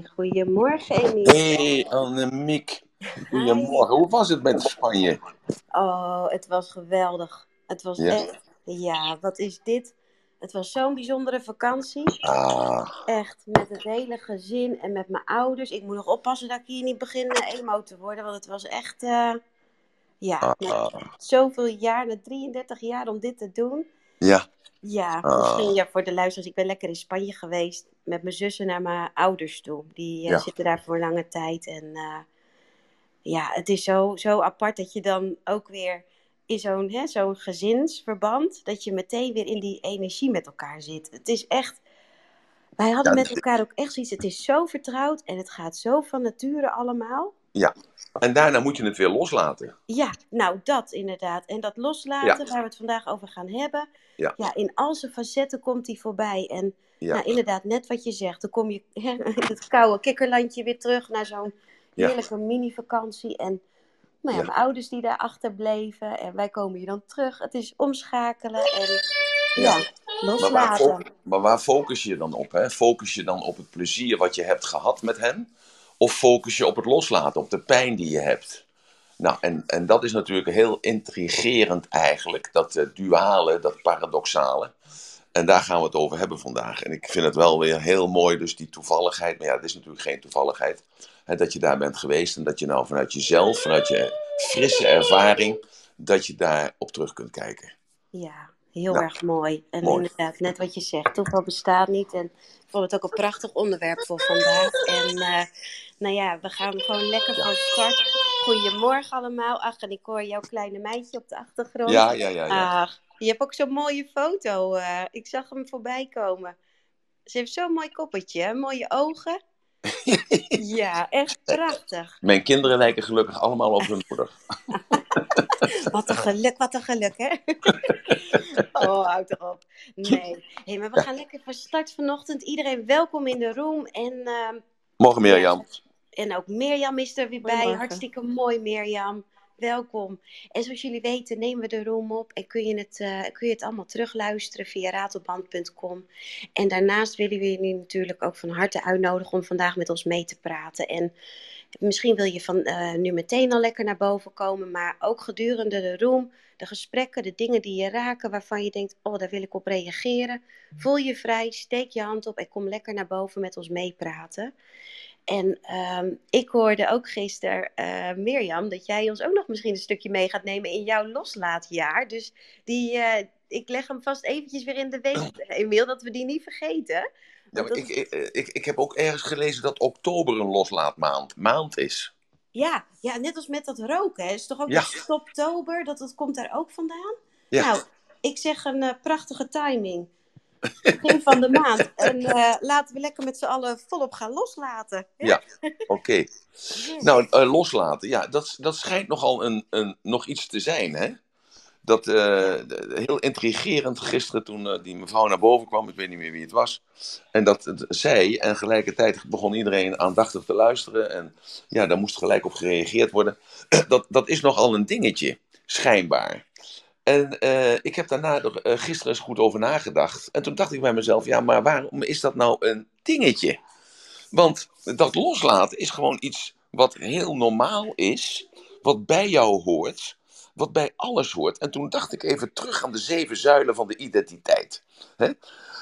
Goedemorgen, Amy. Hey Annemiek, goedemorgen. Hoe was het met Spanje? Oh, het was geweldig. Het was Ja. echt, ja, wat is dit? Het was zo'n bijzondere vakantie. Ah, Echt, met het hele gezin en met mijn ouders. Ik moet nog oppassen dat ik hier niet begin eh, emo te worden, want het was echt, eh, ja, ah, zoveel jaar, na 33 jaar om dit te doen. ja, Ja, ah, misschien ja, voor de luisteraars. Ik ben lekker in Spanje geweest met mijn zussen naar mijn ouders toe. Die eh, ja, zitten daar voor lange tijd. En eh, ja, het is zo, zo apart dat je dan ook weer in zo'n zo'n gezinsverband, dat je meteen weer in die energie met elkaar zit. Het is echt, wij hadden ja, met elkaar ook echt zoiets, het is zo vertrouwd en het gaat zo van nature allemaal. Ja. En daarna moet je het weer loslaten. Ja, nou dat inderdaad. En dat Ja, loslaten, waar we het vandaag over gaan hebben, ja, ja, in al zijn facetten komt die voorbij. En ja, nou, inderdaad, net wat je zegt, dan kom je hè, in het koude kikkerlandje weer terug naar zo'n heerlijke mini-vakantie. En nou ja, mijn ouders die daar achterbleven en wij komen hier dan terug. Het is omschakelen en ja. Maar waar, loslaten. maar waar focus je dan op? Hè? Focus je dan op het plezier wat je hebt gehad met hen? Of focus je op het loslaten, op de pijn die je hebt? Nou, en, en dat is natuurlijk heel intrigerend eigenlijk, dat eh, duale, dat paradoxale. En daar gaan we het over hebben vandaag. En ik vind het wel weer heel mooi, dus die toevalligheid. Maar ja, het is natuurlijk geen toevalligheid. Hè, dat je daar bent geweest en dat je nou vanuit jezelf, vanuit je frisse ervaring, dat je daar op terug kunt kijken. Ja, heel Nou, erg mooi. En mooi. inderdaad, net wat je zegt, toeval bestaat niet. En ik vond het ook een prachtig onderwerp voor vandaag. En eh, nou ja, we gaan gewoon lekker van start. Goedemorgen allemaal. Ach, en ik hoor jouw kleine meidje op de achtergrond. Ja, ja, ja, ja. Ach, je hebt ook zo'n mooie foto. eh, ik zag hem voorbij komen. Ze heeft zo'n mooi koppetje, hè? mooie ogen. Ja, echt prachtig. Mijn kinderen lijken gelukkig allemaal op hun moeder. Wat een geluk, wat een geluk, hè? Oh, houd erop. Nee. Hey, maar we gaan lekker van start vanochtend. Iedereen welkom in de room. En, ehm, Morgen ja, Mirjam. en ook Mirjam is er weer bij. Hartstikke mooi, Mirjam. Welkom. En zoals jullie weten nemen we de room op en kun je het, eh, kun je het allemaal terugluisteren via ratelband.com. En daarnaast willen we jullie natuurlijk ook van harte uitnodigen om vandaag met ons mee te praten. En misschien wil je van eh, nu meteen al lekker naar boven komen, maar ook gedurende de room, de gesprekken, de dingen die je raken waarvan je denkt, oh daar wil ik op reageren. Voel je vrij, steek je hand op en kom lekker naar boven met ons meepraten. En ehm, ik hoorde ook gisteren, eh, Mirjam, dat jij ons ook nog misschien een stukje mee gaat nemen in jouw loslaatjaar. Dus die, eh, ik leg hem vast eventjes weer in de week, Emiel, dat we die niet vergeten. Ja, dat ik, is, ik, ik, heb ook ergens gelezen dat oktober een loslaatmaand maand is. ja, ja, net als met dat roken, hè. is toch ook Ja, dat stoptober, dat, dat komt daar ook vandaan? ja, Nou, ik zeg een eh, prachtige timing. Begin van de maand. En eh, laten we lekker met z'n allen volop gaan loslaten. hè? ja, oké. Yes. Nou, eh, loslaten, ja, dat, dat schijnt nogal een, een, nog iets te zijn, hè? Dat, eh, heel intrigerend gisteren toen eh, die mevrouw naar boven kwam, ik weet niet meer wie het was. En dat zei, en gelijkertijd begon iedereen aandachtig te luisteren. En ja, daar moest gelijk op gereageerd worden. Dat, dat is nogal een dingetje, schijnbaar. En eh, ik heb daarna gisteren eens goed over nagedacht. En toen dacht ik bij mezelf, ja, maar waarom is dat nou een dingetje? Want dat loslaten is gewoon iets wat heel normaal is, wat bij jou hoort, wat bij alles hoort. En toen dacht ik even terug aan de zeven zuilen van de identiteit. Hè?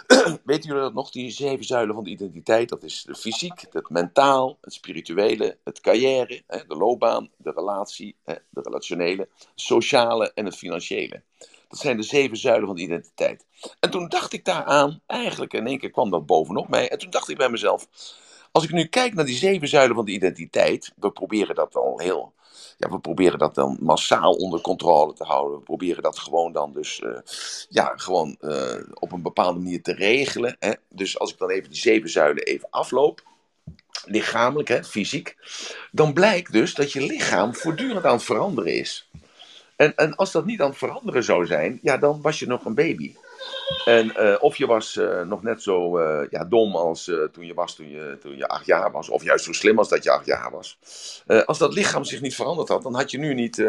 Weten jullie dat nog, die zeven zuilen van de identiteit? Dat is de fysiek, het mentaal, het spirituele, het carrière, hè, de loopbaan, de relatie, hè, de relationele, sociale en het financiële. Dat zijn de zeven zuilen van de identiteit. En toen dacht ik daaraan, eigenlijk in één keer kwam dat bovenop mij. En toen dacht ik bij mezelf, als ik nu kijk naar die zeven zuilen van de identiteit, we proberen dat al heel, ja, we proberen dat dan massaal onder controle te houden. We proberen dat gewoon dan dus, eh, ja, gewoon eh, op een bepaalde manier te regelen. Hè? Dus als ik dan even die zeven zuilen even afloop, lichamelijk, hè, fysiek, dan blijkt dus dat je lichaam voortdurend aan het veranderen is. En, en als dat niet aan het veranderen zou zijn, ja, dan was je nog een baby. En, eh, of je was eh, nog net zo eh, ja, dom als toen je was toen je, toen je acht jaar was. Of juist zo slim als dat je acht jaar was. als dat lichaam zich niet veranderd had, dan had je nu niet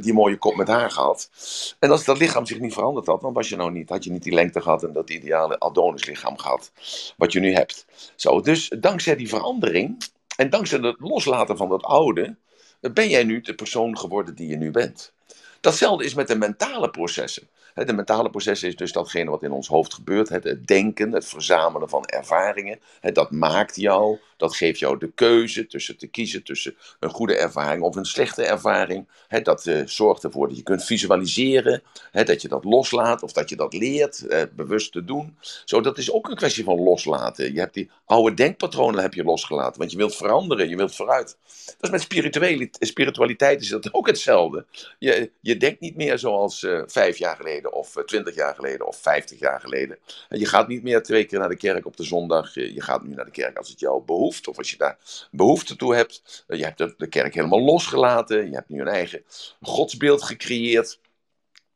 die mooie kop met haar gehad. En als dat lichaam zich niet veranderd had, dan was je nou niet, had je niet die lengte gehad en dat ideale Adonis-lichaam gehad. Wat je nu hebt. Zo, dus dankzij die verandering en dankzij het loslaten van dat oude, ben jij nu de persoon geworden die je nu bent. Datzelfde is met de mentale processen. De mentale proces is dus datgene wat in ons hoofd gebeurt. Het denken, het verzamelen van ervaringen. Dat maakt jou, dat geeft jou de keuze tussen te kiezen tussen een goede ervaring of een slechte ervaring. Dat eh, zorgt ervoor dat je kunt visualiseren, dat je dat loslaat of dat je dat leert eh, bewust te doen. Zo, dat is ook een kwestie van loslaten. Je hebt die oude denkpatronen heb je losgelaten, want je wilt veranderen, je wilt vooruit. Dat is met spiritualiteit, spiritualiteit is dat ook hetzelfde. Je, je denkt niet meer zoals uh, vijf jaar geleden of eh, twintig jaar geleden of vijftig jaar geleden. Je gaat niet meer twee keer naar de kerk op de zondag. Je gaat nu naar de kerk als het jou behoeft of als je daar behoefte toe hebt. Je hebt de kerk helemaal losgelaten. Je hebt nu een eigen godsbeeld gecreëerd.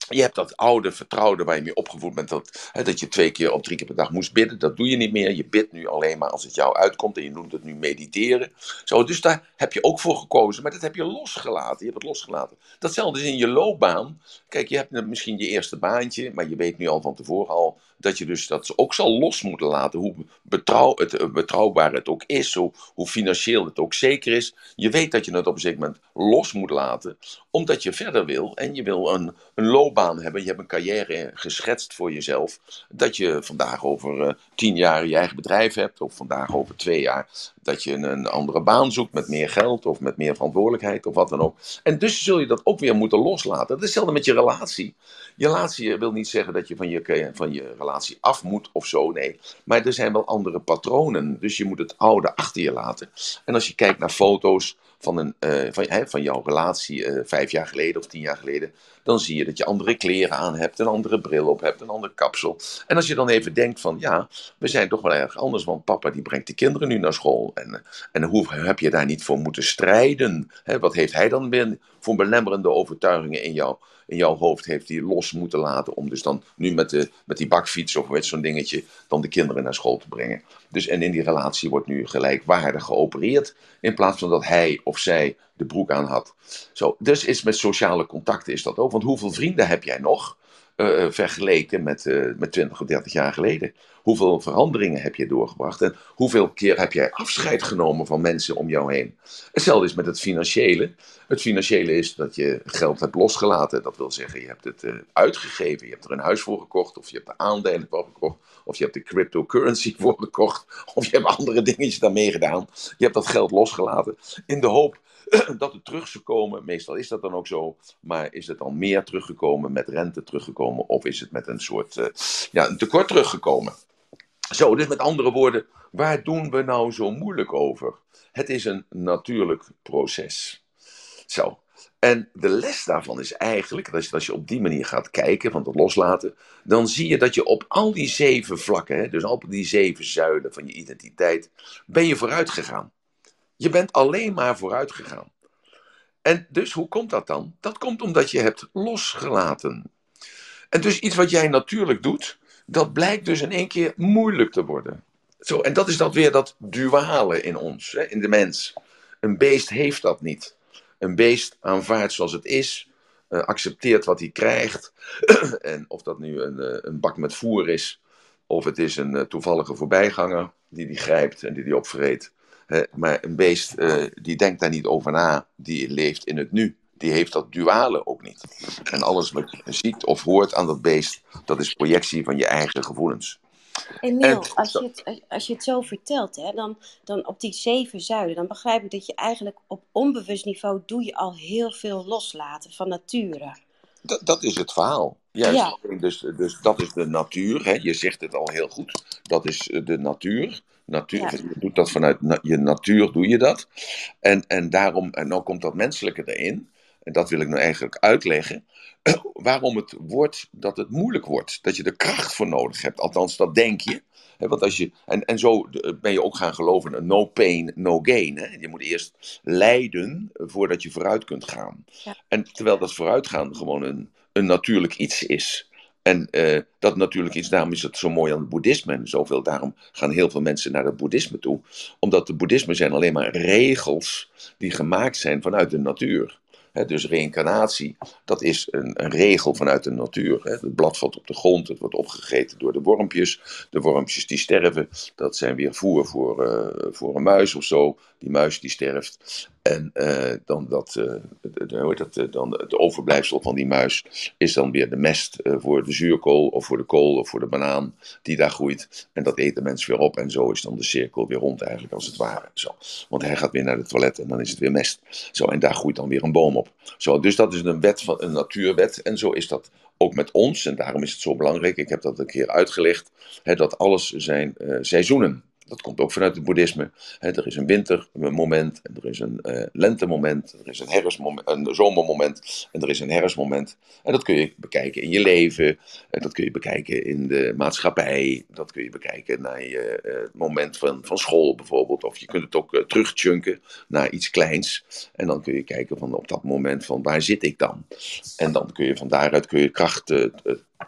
Je hebt dat oude vertrouwde waar je mee opgevoed bent, dat, hè, dat je twee keer of drie keer per dag moest bidden. Dat doe je niet meer. Je bidt nu alleen maar als het jou uitkomt en je noemt het nu mediteren. Zo, dus daar heb je ook voor gekozen, maar dat heb je losgelaten. Je hebt het losgelaten. Datzelfde is in je loopbaan. Kijk, je hebt misschien je eerste baantje, maar je weet nu al van tevoren al dat je dus dat ook zal los moeten laten. Hoe betrouw, het, eh, betrouwbaar het ook is, hoe, financieel het ook zeker is. Je weet dat je het op een zeker moment los moet laten, omdat je verder wil en je wil een, een loopbaan hebben. Je hebt een carrière geschetst voor jezelf. Dat je vandaag over uh, tien jaar je eigen bedrijf hebt, of vandaag over twee jaar dat je een andere baan zoekt met meer geld of met meer verantwoordelijkheid of wat dan ook. En dus zul je dat ook weer moeten loslaten. Dat is hetzelfde met je relatie. Je relatie wil niet zeggen dat je van je, van je relatie af moet of zo, nee. Maar er zijn wel andere patronen, dus je moet het oude achter je laten. En als je kijkt naar foto's van, een, uh, van, van jouw relatie uh, vijf jaar geleden of tien jaar geleden, dan zie je dat je andere kleren aan hebt, een andere bril op hebt, een ander kapsel. En als je dan even denkt van, ja, we zijn toch wel erg anders, want papa die brengt de kinderen nu naar school. En, en hoe heb je daar niet voor moeten strijden? Wat heeft hij dan weer voor belemmerende overtuigingen in jou? in jouw hoofd heeft hij los moeten laten om dus dan nu met, de, met die bakfiets of met zo'n dingetje dan de kinderen naar school te brengen. Dus en in die relatie wordt nu gelijkwaardig geopereerd in plaats van dat hij of zij de broek aan had. Zo, dus is met sociale contacten is dat ook. Want hoeveel vrienden heb jij nog? Uh, vergeleken met, uh, met 20 of 30 jaar geleden. Hoeveel veranderingen heb je doorgebracht en hoeveel keer heb jij afscheid genomen van mensen om jou heen? Hetzelfde is met het financiële. Het financiële is dat je geld hebt losgelaten. Dat wil zeggen, je hebt het uitgegeven, je hebt er een huis voor gekocht, of je hebt de aandelen voor gekocht, of je hebt de cryptocurrency voor gekocht, of je hebt andere dingetjes daarmee gedaan. Je hebt dat geld losgelaten in de hoop dat het terug zou komen. Meestal is dat dan ook zo. Maar is het dan meer teruggekomen met rente teruggekomen? Of is het met een soort uh, ja, een tekort teruggekomen? Zo, dus met andere woorden, waar doen we nou zo moeilijk over? Het is een natuurlijk proces. Zo. En de les daarvan is eigenlijk, dat als je op die manier gaat kijken, van het loslaten, dan zie je dat je op al die zeven vlakken, dus op die zeven zuilen van je identiteit, ben je vooruit gegaan. Je bent alleen maar vooruit gegaan. En dus hoe komt dat dan? Dat komt omdat je hebt losgelaten. En dus iets wat jij natuurlijk doet, dat blijkt dus in één keer moeilijk te worden. Zo, en dat is dan weer dat duale in ons, hè, in de mens. Een beest heeft dat niet. Een beest aanvaardt zoals het is, uh, accepteert wat hij krijgt. en of dat nu een, uh, een bak met voer is, of het is een uh, toevallige voorbijganger die die grijpt en die die opvreet. Maar een beest die denkt daar niet over na, die leeft in het nu die heeft dat duale ook niet. En alles wat je ziet of hoort aan dat beest, dat is projectie van je eigen gevoelens. Emiel, als, je het, als je het zo vertelt, hè, dan, dan op die zeven zuilen, dan begrijp ik dat je eigenlijk op onbewust niveau doe je al heel veel loslaten van nature. Dat, dat is het verhaal. Juist, ja. dus, dus dat is de natuur. Hè. Je zegt het al heel goed. Dat is de natuur. Natuur ja. Je doet dat vanuit je natuur, doe je dat. En, en daarom, en dan komt dat menselijke erin en dat wil ik nou eigenlijk uitleggen, waarom het wordt dat het moeilijk wordt. Dat je er kracht voor nodig hebt. Althans, dat denk je. Want als je, en, en zo eh, ben je ook gaan geloven, no pain, no gain. Hè? Je moet eerst lijden voordat je vooruit kunt gaan. Ja. En terwijl dat vooruitgaan gewoon een, een natuurlijk iets is. En uh, dat natuurlijk iets, daarom is het zo mooi aan het boeddhisme en zoveel. Daarom gaan heel veel mensen naar het boeddhisme toe. Omdat de boeddhisme zijn alleen maar regels die gemaakt zijn vanuit de natuur dus reïncarnatie, dat is een, een, regel vanuit de natuur. Het blad valt op de grond, het wordt opgegeten door de wormpjes. De wormpjes die sterven, dat zijn weer voer voor, uh, voor een muis of zo. Die muis die sterft. En uh, dan, dat, uh, de, dat, dan het overblijfsel van die muis is dan weer de mest voor de zuurkool of voor de kool of voor de banaan die daar groeit. En dat eet de weer op en zo is dan de cirkel weer rond eigenlijk als het ware. Zo. Want hij gaat weer naar het toilet en dan is het weer mest. Zo, en daar groeit dan weer een boom Zo, dus dat is een wet van een natuurwet en zo is dat ook met ons. En daarom is het zo belangrijk, ik heb dat een keer uitgelegd, hè, dat alles zijn uh, seizoenen dat komt ook vanuit het boeddhisme. er is een wintermoment, en er is een uh, lentemoment, er is een, een zomermoment en er is een herfstmoment. En dat kun je bekijken in je leven, en dat kun je bekijken in de maatschappij, dat kun je bekijken naar je uh, moment van, van school bijvoorbeeld. Of je kunt het ook terugchunken naar iets kleins. En dan kun je kijken van op dat moment van waar zit ik dan? En dan kun je van daaruit kun je kracht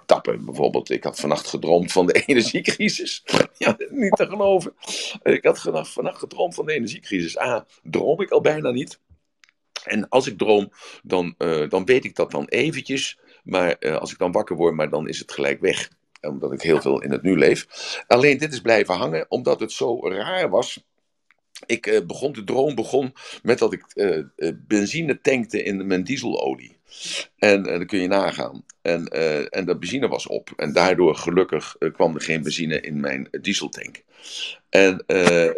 tappen. Bijvoorbeeld, ik had vannacht gedroomd van de energiecrisis. ja, niet te geloven. Ik had vannacht gedroomd van de energiecrisis. A, droom ik al bijna niet. En als ik droom, dan, uh, dan weet ik dat dan eventjes. Maar uh, als ik dan wakker word, maar dan is het gelijk weg. Omdat ik heel veel in het nu leef. Alleen dit is blijven hangen, omdat het zo raar was. Ik uh, begon, de droom begon met dat ik benzine tankte in mijn dieselolie. En, en dan kun je nagaan. En, uh, en de benzine was op. En daardoor, gelukkig, uh, kwam er geen benzine in mijn dieseltank. En uh,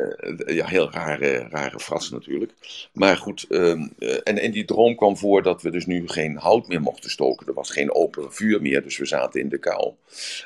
ja, heel rare, rare frats natuurlijk. Maar goed, um, en, die droom kwam voor dat we dus nu geen hout meer mochten stoken. Er was geen open vuur meer, dus we zaten in de kou.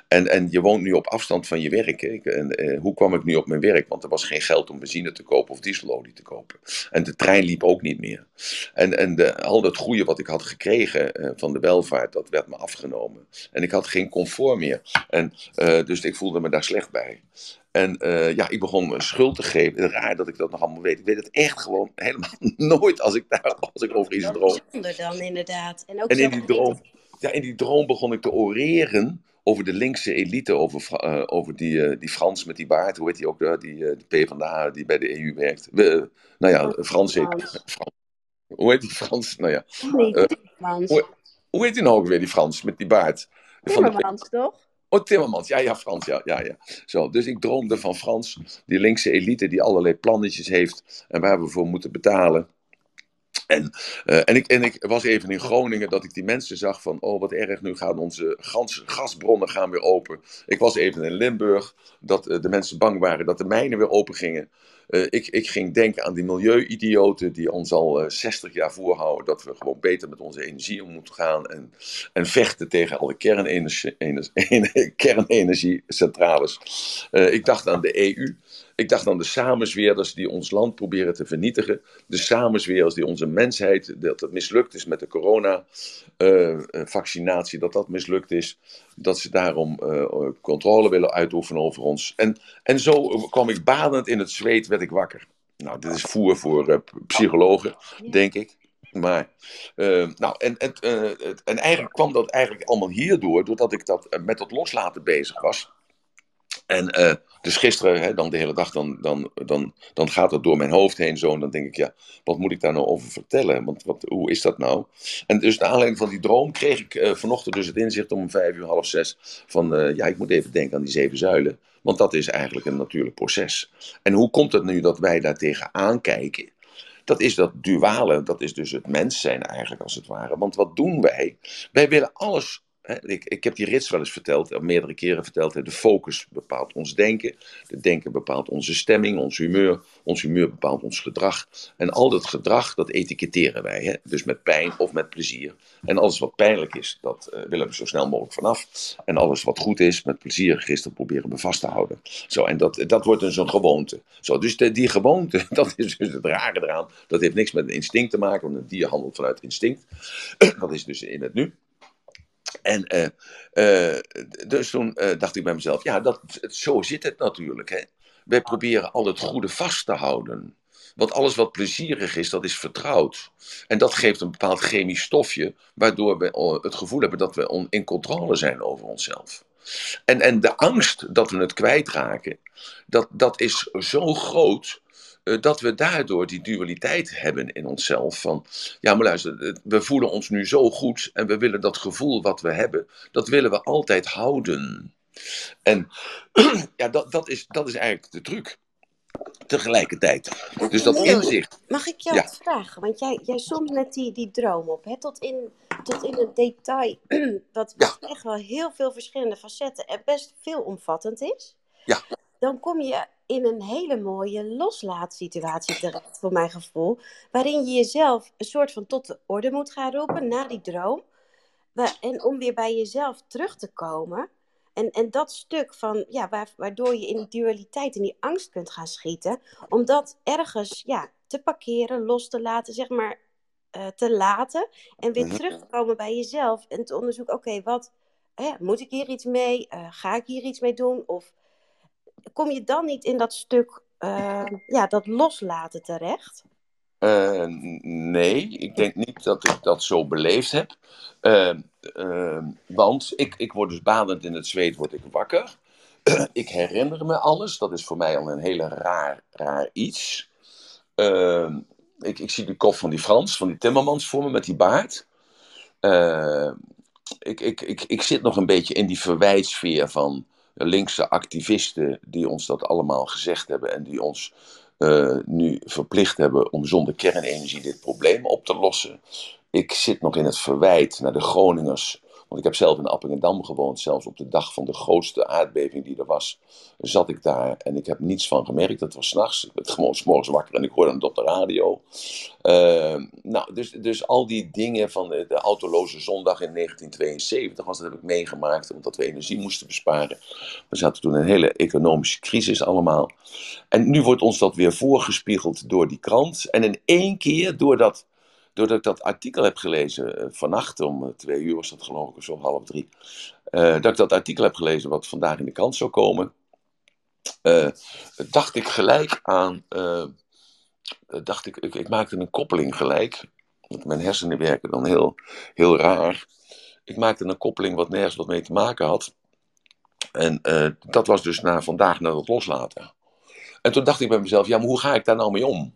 En, en je woont nu op afstand van je werk. En hoe kwam ik nu op mijn werk? Want er was geen geld om benzine te kopen of dieselolie te kopen. En de trein liep ook niet meer. En, en de, al dat goede wat ik had gekregen van de welvaart, dat werd me afgenomen. En ik had geen comfort meer. En, uh, dus ik voelde me daar slecht bij. En uh, ja, ik begon me schuld te geven. Raar dat ik dat nog allemaal weet. Ik weet het echt gewoon helemaal nooit als ik, daar, als ik over iets droom. Dan inderdaad. En, ook en in, die droom, ja, in die droom begon ik te oreren over de linkse elite, over, uh, over die, uh, die Frans met die baard. Hoe heet die ook? Die uh, P van de H die bij de EU werkt. nou ja, Frans heet. Frans. Hoe heet die Frans? Nou ja. Nee, Frans. Hoe, hoe heet die nou ook weer, die Frans, met die baard? Timmermans, toch? Oh, Timmermans, ja, ja, Frans, ja, ja, ja. Zo, dus ik droomde van Frans, die linkse elite die allerlei plannetjes heeft en waar we voor moeten betalen. En, uh, en, ik, en ik was even in Groningen dat ik die mensen zag van, oh wat erg, nu gaan onze gans, gasbronnen gaan weer open. Ik was even in Limburg, dat uh, de mensen bang waren dat de mijnen weer open gingen. Uh, ik, ik, ging denken aan die milieuidioten die ons al uh, 60 jaar voorhouden dat we gewoon beter met onze energie om moeten gaan en, en vechten tegen alle kernenergie, kernenergiecentrales. Uh, ik dacht aan de EU. Ik dacht aan de samenzweerders die ons land proberen te vernietigen. De samenzweerders die onze mensheid, dat het mislukt is met de corona-vaccinatie, dat dat mislukt is. Dat ze daarom uh, controle willen uitoefenen over ons. En, en zo kwam ik badend in het zweet, werd ik wakker. Nou, dit is voer voor uh, psychologen, denk ik. Maar, uh, nou, en, en, uh, en eigenlijk kwam dat eigenlijk allemaal hierdoor, doordat ik dat met dat loslaten bezig was. En uh, dus gisteren, hè, dan de hele dag, dan, dan, dan, dan gaat het door mijn hoofd heen zo. En dan denk ik, ja, wat moet ik daar nou over vertellen? Want wat, hoe is dat nou? En dus naar aanleiding van die droom kreeg ik uh, vanochtend dus het inzicht om vijf uur, half zes. Van, uh, ja, ik moet even denken aan die zeven zuilen. Want dat is eigenlijk een natuurlijk proces. En hoe komt het nu dat wij daar tegenaan kijken? Dat is dat duale, dat is dus het mens zijn eigenlijk als het ware. Want wat doen wij? Wij willen alles ik, ik, heb die rits wel eens verteld, meerdere keren verteld. De focus bepaalt ons denken. De denken bepaalt onze stemming, ons humeur. Ons humeur bepaalt ons gedrag. En al dat gedrag, dat etiketteren wij. Hè? Dus met pijn of met plezier. En alles wat pijnlijk is, dat uh, willen we zo snel mogelijk vanaf. En alles wat goed is, met plezier gisteren proberen we vast te houden. Zo, en dat, dat wordt dus een gewoonte. Zo, dus de, die gewoonte, dat is dus het rare eraan. Dat heeft niks met instinct te maken, want een dier handelt vanuit instinct. dat is dus in het nu. En uh, uh, dus toen uh, dacht ik bij mezelf, ja, dat, zo zit het natuurlijk. Hè. Wij proberen al het goede vast te houden. Want alles wat plezierig is, dat is vertrouwd. En dat geeft een bepaald chemisch stofje, waardoor we het gevoel hebben dat we in controle zijn over onszelf. En, en de angst dat we het kwijtraken, dat, dat is zo groot eh, dat we daardoor die dualiteit hebben in onszelf. Van, ja, maar luister, we voelen ons nu zo goed en we willen dat gevoel wat we hebben, dat willen we altijd houden. En ja, dat, dat, is, dat is eigenlijk de truc. Tegelijkertijd. Dus dat inzicht. Mag ik jou wat vragen? Want jij, jij somt net die, die droom op, hè? Tot, in, tot in het detail. Wat echt wel heel veel verschillende facetten en best veelomvattend is. Ja. Dan kom je in een hele mooie loslaatsituatie terecht, voor mijn gevoel. Waarin je jezelf een soort van tot de orde moet gaan roepen na die droom. En om weer bij jezelf terug te komen. En, en dat stuk van, ja, waardoor je in die dualiteit, in die angst kunt gaan schieten. Om dat ergens ja, te parkeren, los te laten, zeg maar, uh, te laten. En weer mhm. terug te komen bij jezelf. En te onderzoeken, oké, wat, moet ik hier iets mee? Uh, ga ik hier iets mee doen? Of kom je dan niet in dat stuk, uh, ja, dat loslaten terecht? Uh, nee, ik denk niet dat ik dat zo beleefd heb. Uh, want ik, ik word dus badend in het zweet, word ik wakker. ik herinner me alles. Dat is voor mij al een hele raar, raar iets. Ehm, ik, ik zie de kop van die Frans, van die Timmermans voor me met die baard. ik, ik, ik, ik zit nog een beetje in die verwijtsfeer van linkse activisten die ons dat allemaal gezegd hebben en die ons uh, nu verplicht hebben om zonder kernenergie dit probleem op te lossen. Ik zit nog in het verwijt naar de Groningers want ik heb zelf in Appingedam gewoond, zelfs op de dag van de grootste aardbeving die er was, zat ik daar en ik heb niets van gemerkt. Dat was s'nachts. Ik werd gewoon s'morgens wakker en ik hoorde het op de radio. Uh, nou, dus, dus al die dingen van de, de, autoloze zondag in 1972, was, dat heb ik meegemaakt, omdat we energie moesten besparen. We zaten toen in een hele economische crisis allemaal. En nu wordt ons dat weer voorgespiegeld door die krant. En in één keer, doordat doordat ik dat artikel heb gelezen, uh, vannacht om uh, twee uur was dat geloof ik, of zo half drie, uh, dat ik dat artikel heb gelezen wat vandaag in de krant zou komen, dacht ik gelijk aan, dacht ik, ik, ik, maakte een koppeling gelijk, want mijn hersenen werken dan heel, heel raar. Ik maakte een koppeling wat nergens wat mee te maken had. En dat was dus na vandaag naar het loslaten. En toen dacht ik bij mezelf, ja, maar hoe ga ik daar nou mee om?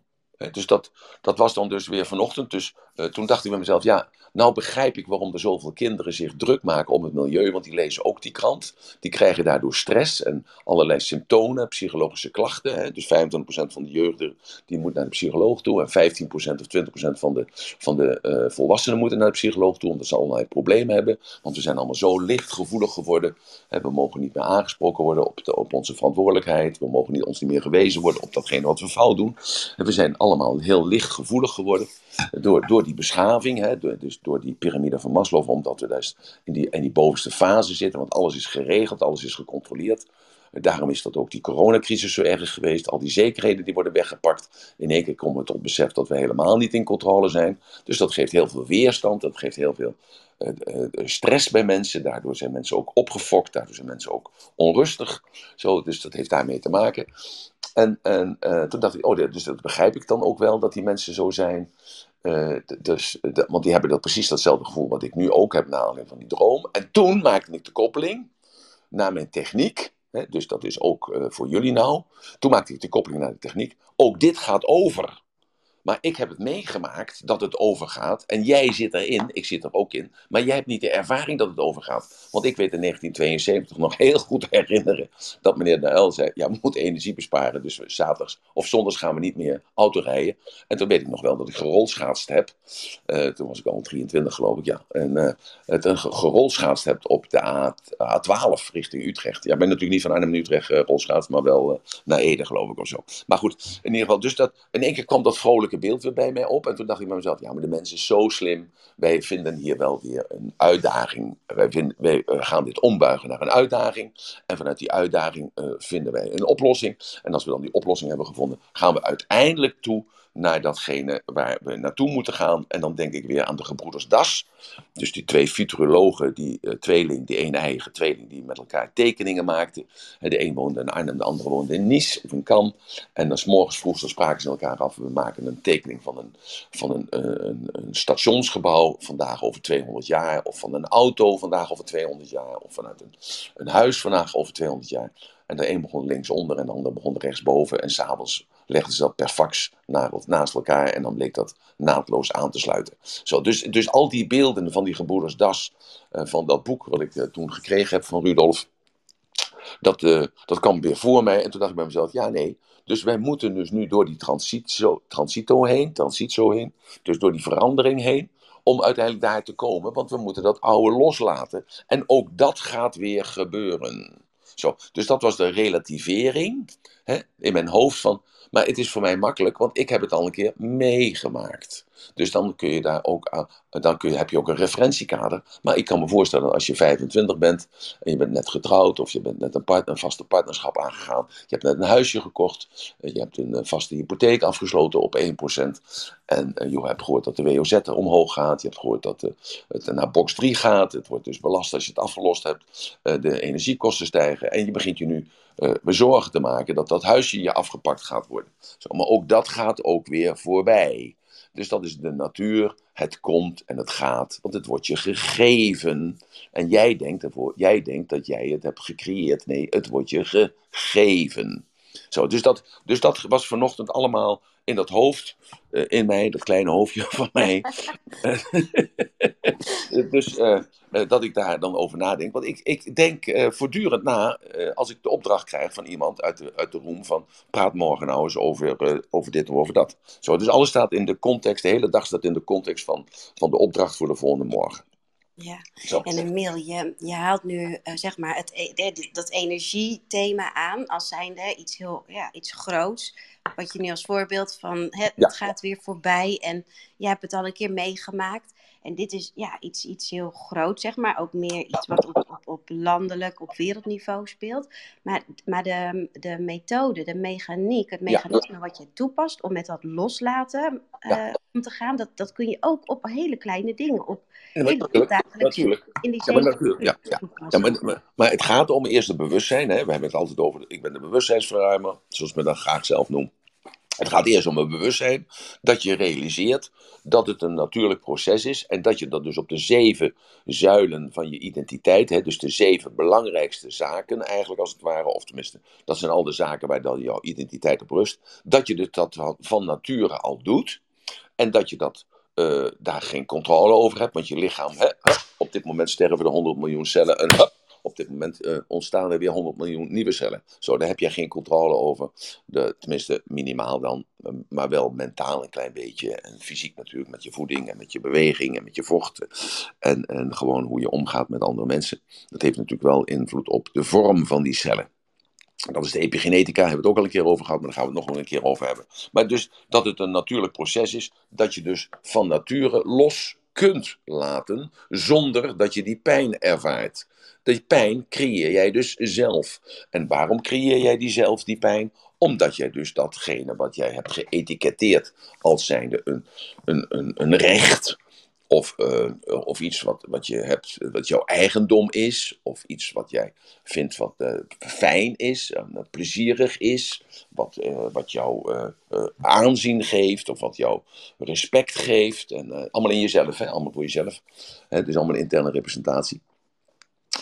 Dus dat, dat was dan dus weer vanochtend. Dus uh, toen dacht ik bij mezelf, ja, nou begrijp ik waarom er zoveel kinderen zich druk maken om het milieu. Want die lezen ook die krant. Die krijgen daardoor stress en allerlei symptomen, psychologische klachten. Dus 25% van de jeugd die moet naar de psycholoog toe. En 15% of 20% van de, van de uh, volwassenen moeten naar de psycholoog toe. Omdat ze allerlei problemen hebben. Want we zijn allemaal zo lichtgevoelig geworden. We mogen niet meer aangesproken worden op, de, op onze verantwoordelijkheid. We mogen niet, ons niet meer gewezen worden op datgene wat we fout doen. En we zijn allemaal heel lichtgevoelig geworden door, door die beschaving, hè, door, dus door die piramide van Maslow, omdat we dus in die, in die bovenste fase zitten, want alles is geregeld, alles is gecontroleerd. Daarom is dat ook die coronacrisis zo erg geweest. Al die zekerheden die worden weggepakt. In één keer komen we tot besef dat we helemaal niet in controle zijn. Dus dat geeft heel veel weerstand, dat geeft heel veel uh, uh, stress bij mensen. Daardoor zijn mensen ook opgefokt, daardoor zijn mensen ook onrustig. Zo, dus dat heeft daarmee te maken. En, en uh, toen dacht ik, oh, dus dat begrijp ik dan ook wel, dat die mensen zo zijn. Uh, dus, de, want die hebben dat precies datzelfde gevoel wat ik nu ook heb na aanleiding van die droom. En toen maakte ik de koppeling naar mijn techniek. Hè, dus dat is ook voor jullie nou. Toen maakte ik de koppeling naar de techniek. Ook dit gaat over. Maar ik heb het meegemaakt dat het overgaat. En jij zit erin, ik zit er ook in. Maar jij hebt niet de ervaring dat het overgaat. Want ik weet in 1972 nog heel goed herinneren dat meneer de zei: Ja, we moeten energie besparen. Dus zaterdags of zondags gaan we niet meer auto rijden. En toen weet ik nog wel dat ik gerolschaatst heb. Uh, toen was ik al 23, geloof ik, ja. En uh, het een gerolschaatst heb op de A, A12 richting Utrecht. Ja, ik ben natuurlijk niet van Arnhem naar Utrecht uh, maar wel naar Ede, geloof ik, of zo. Maar goed, in ieder geval, dus dat, in één keer kwam dat vrolijk beeld weer bij mij op. En toen dacht ik bij mezelf, ja, maar de mens is zo slim. Wij vinden hier wel weer een uitdaging. Wij, vinden, wij gaan dit ombuigen naar een uitdaging. En vanuit die uitdaging vinden wij een oplossing. En als we dan die oplossing hebben gevonden, gaan we uiteindelijk toe naar datgene waar we naartoe moeten gaan. En dan denk ik weer aan de gebroeders Das. Dus die twee futurologen, die uh, tweeling, die een eigen tweeling, die met elkaar tekeningen maakten. De een woonde in Arnhem, de andere woonde in Nice of in Cannes. En dan morgens vroeg spraken ze elkaar af. We maken een tekening van een, van een, uh, een, een, stationsgebouw vandaag over 200 jaar. Of van een auto vandaag over 200 jaar. Of vanuit een, een huis vandaag over 200 jaar. En de een begon linksonder en de ander begon rechtsboven. En s'avonds legden ze dat per fax naast elkaar en dan bleek dat naadloos aan te sluiten. Zo, dus, dus al die beelden van die gebroeders Das, uh, van dat boek wat ik uh, toen gekregen heb van Rudolf, dat, uh, dat kwam weer voor mij. En toen dacht ik bij mezelf, ja nee, dus wij moeten dus nu door die transito, transito heen, transito heen, dus door die verandering heen, om uiteindelijk daar te komen, want we moeten dat oude loslaten. En ook dat gaat weer gebeuren. Zo, dus dat was de relativering hè, in mijn hoofd van maar het is voor mij makkelijk, want ik heb het al een keer meegemaakt. Dus dan kun je daar ook dan kun je, heb je ook een referentiekader. Maar ik kan me voorstellen als je 25 bent en je bent net getrouwd of je bent net een, partner, een vaste partnerschap aangegaan. Je hebt net een huisje gekocht. Je hebt een eh, vaste hypotheek afgesloten op 1%. En eh, je hebt gehoord dat de WOZ er omhoog gaat. Je hebt gehoord dat eh, het naar box 3 gaat. Het wordt dus belast als je het afgelost hebt. De energiekosten stijgen. En je begint je nu bezorgen te maken dat dat huisje je afgepakt gaat worden. Zo, maar ook dat gaat ook weer voorbij. Dus dat is de natuur. Het komt en het gaat, want het wordt je gegeven. En jij denkt, ervoor, jij denkt dat jij het hebt gecreëerd. Nee, het wordt je gegeven. Zo, dus, dat, dus dat was vanochtend allemaal in dat hoofd, uh, in mij, dat kleine hoofdje van mij. dus uh, uh, dat ik daar dan over nadenk. Want ik, ik denk voortdurend na, als ik de opdracht krijg van iemand uit de, uit de room van praat morgen nou eens over, over dit of over dat. Zo, dus alles staat in de context, de hele dag staat in de context van, van de opdracht voor de volgende morgen. Ja, Zo. en Emil, je, je haalt nu zeg maar het, e, dat energiethema aan als zijnde iets heel ja, iets groots wat je nu als voorbeeld van het, het gaat weer voorbij en je hebt het al een keer meegemaakt. En dit is ja, iets, iets heel groot, zeg maar. Ook meer iets wat op, op, op landelijk, op wereldniveau speelt. Maar, maar de, de methode, de mechaniek, het mechanisme wat je toepast om met dat loslaten uh, om te gaan, dat, dat kun je ook op hele kleine dingen, op ja, hele dagelijks in die ja, maar, natuurlijk, ja, ja. ja maar, maar, het gaat om eerst het bewustzijn. Hè. We hebben het altijd over, ik ben de bewustzijnsverruimer, zoals ik me dat graag zelf noem. Het gaat eerst om het bewustzijn dat je realiseert dat het een natuurlijk proces is en dat je dat dus op de zeven zuilen van je identiteit, hè, dus de zeven belangrijkste zaken eigenlijk als het ware, of tenminste, dat zijn al de zaken waar jouw identiteit op rust, dat je dus dat van nature al doet en dat je dat, uh, daar geen controle over hebt, want je lichaam, hè, op dit moment sterven er 100 miljoen cellen en op dit moment uh, ontstaan er weer 100 miljoen nieuwe cellen. Zo, daar heb je geen controle over. De, tenminste, minimaal dan, eh, maar wel mentaal een klein beetje. En fysiek natuurlijk met je voeding en met je beweging en met je vochten. En, en gewoon hoe je omgaat met andere mensen. Dat heeft natuurlijk wel invloed op de vorm van die cellen. Dat is de epigenetica, hebben we het ook al een keer over gehad, maar daar gaan we het nog wel een keer over hebben. Maar dus dat het een natuurlijk proces is, dat je dus van nature los kunt laten zonder dat je die pijn ervaart. Die pijn creëer jij dus zelf. En waarom creëer jij die zelf, die pijn? Omdat jij dus datgene wat jij hebt geëtiketteerd als zijnde een, een, een, een recht, of, uh, of iets wat, wat je hebt, wat jouw eigendom is. Of iets wat jij vindt wat uh, fijn is, uh, plezierig is. Wat, wat jou aanzien geeft. Of wat jou respect geeft. En, allemaal in jezelf, hè? allemaal voor jezelf. Het is allemaal interne representatie.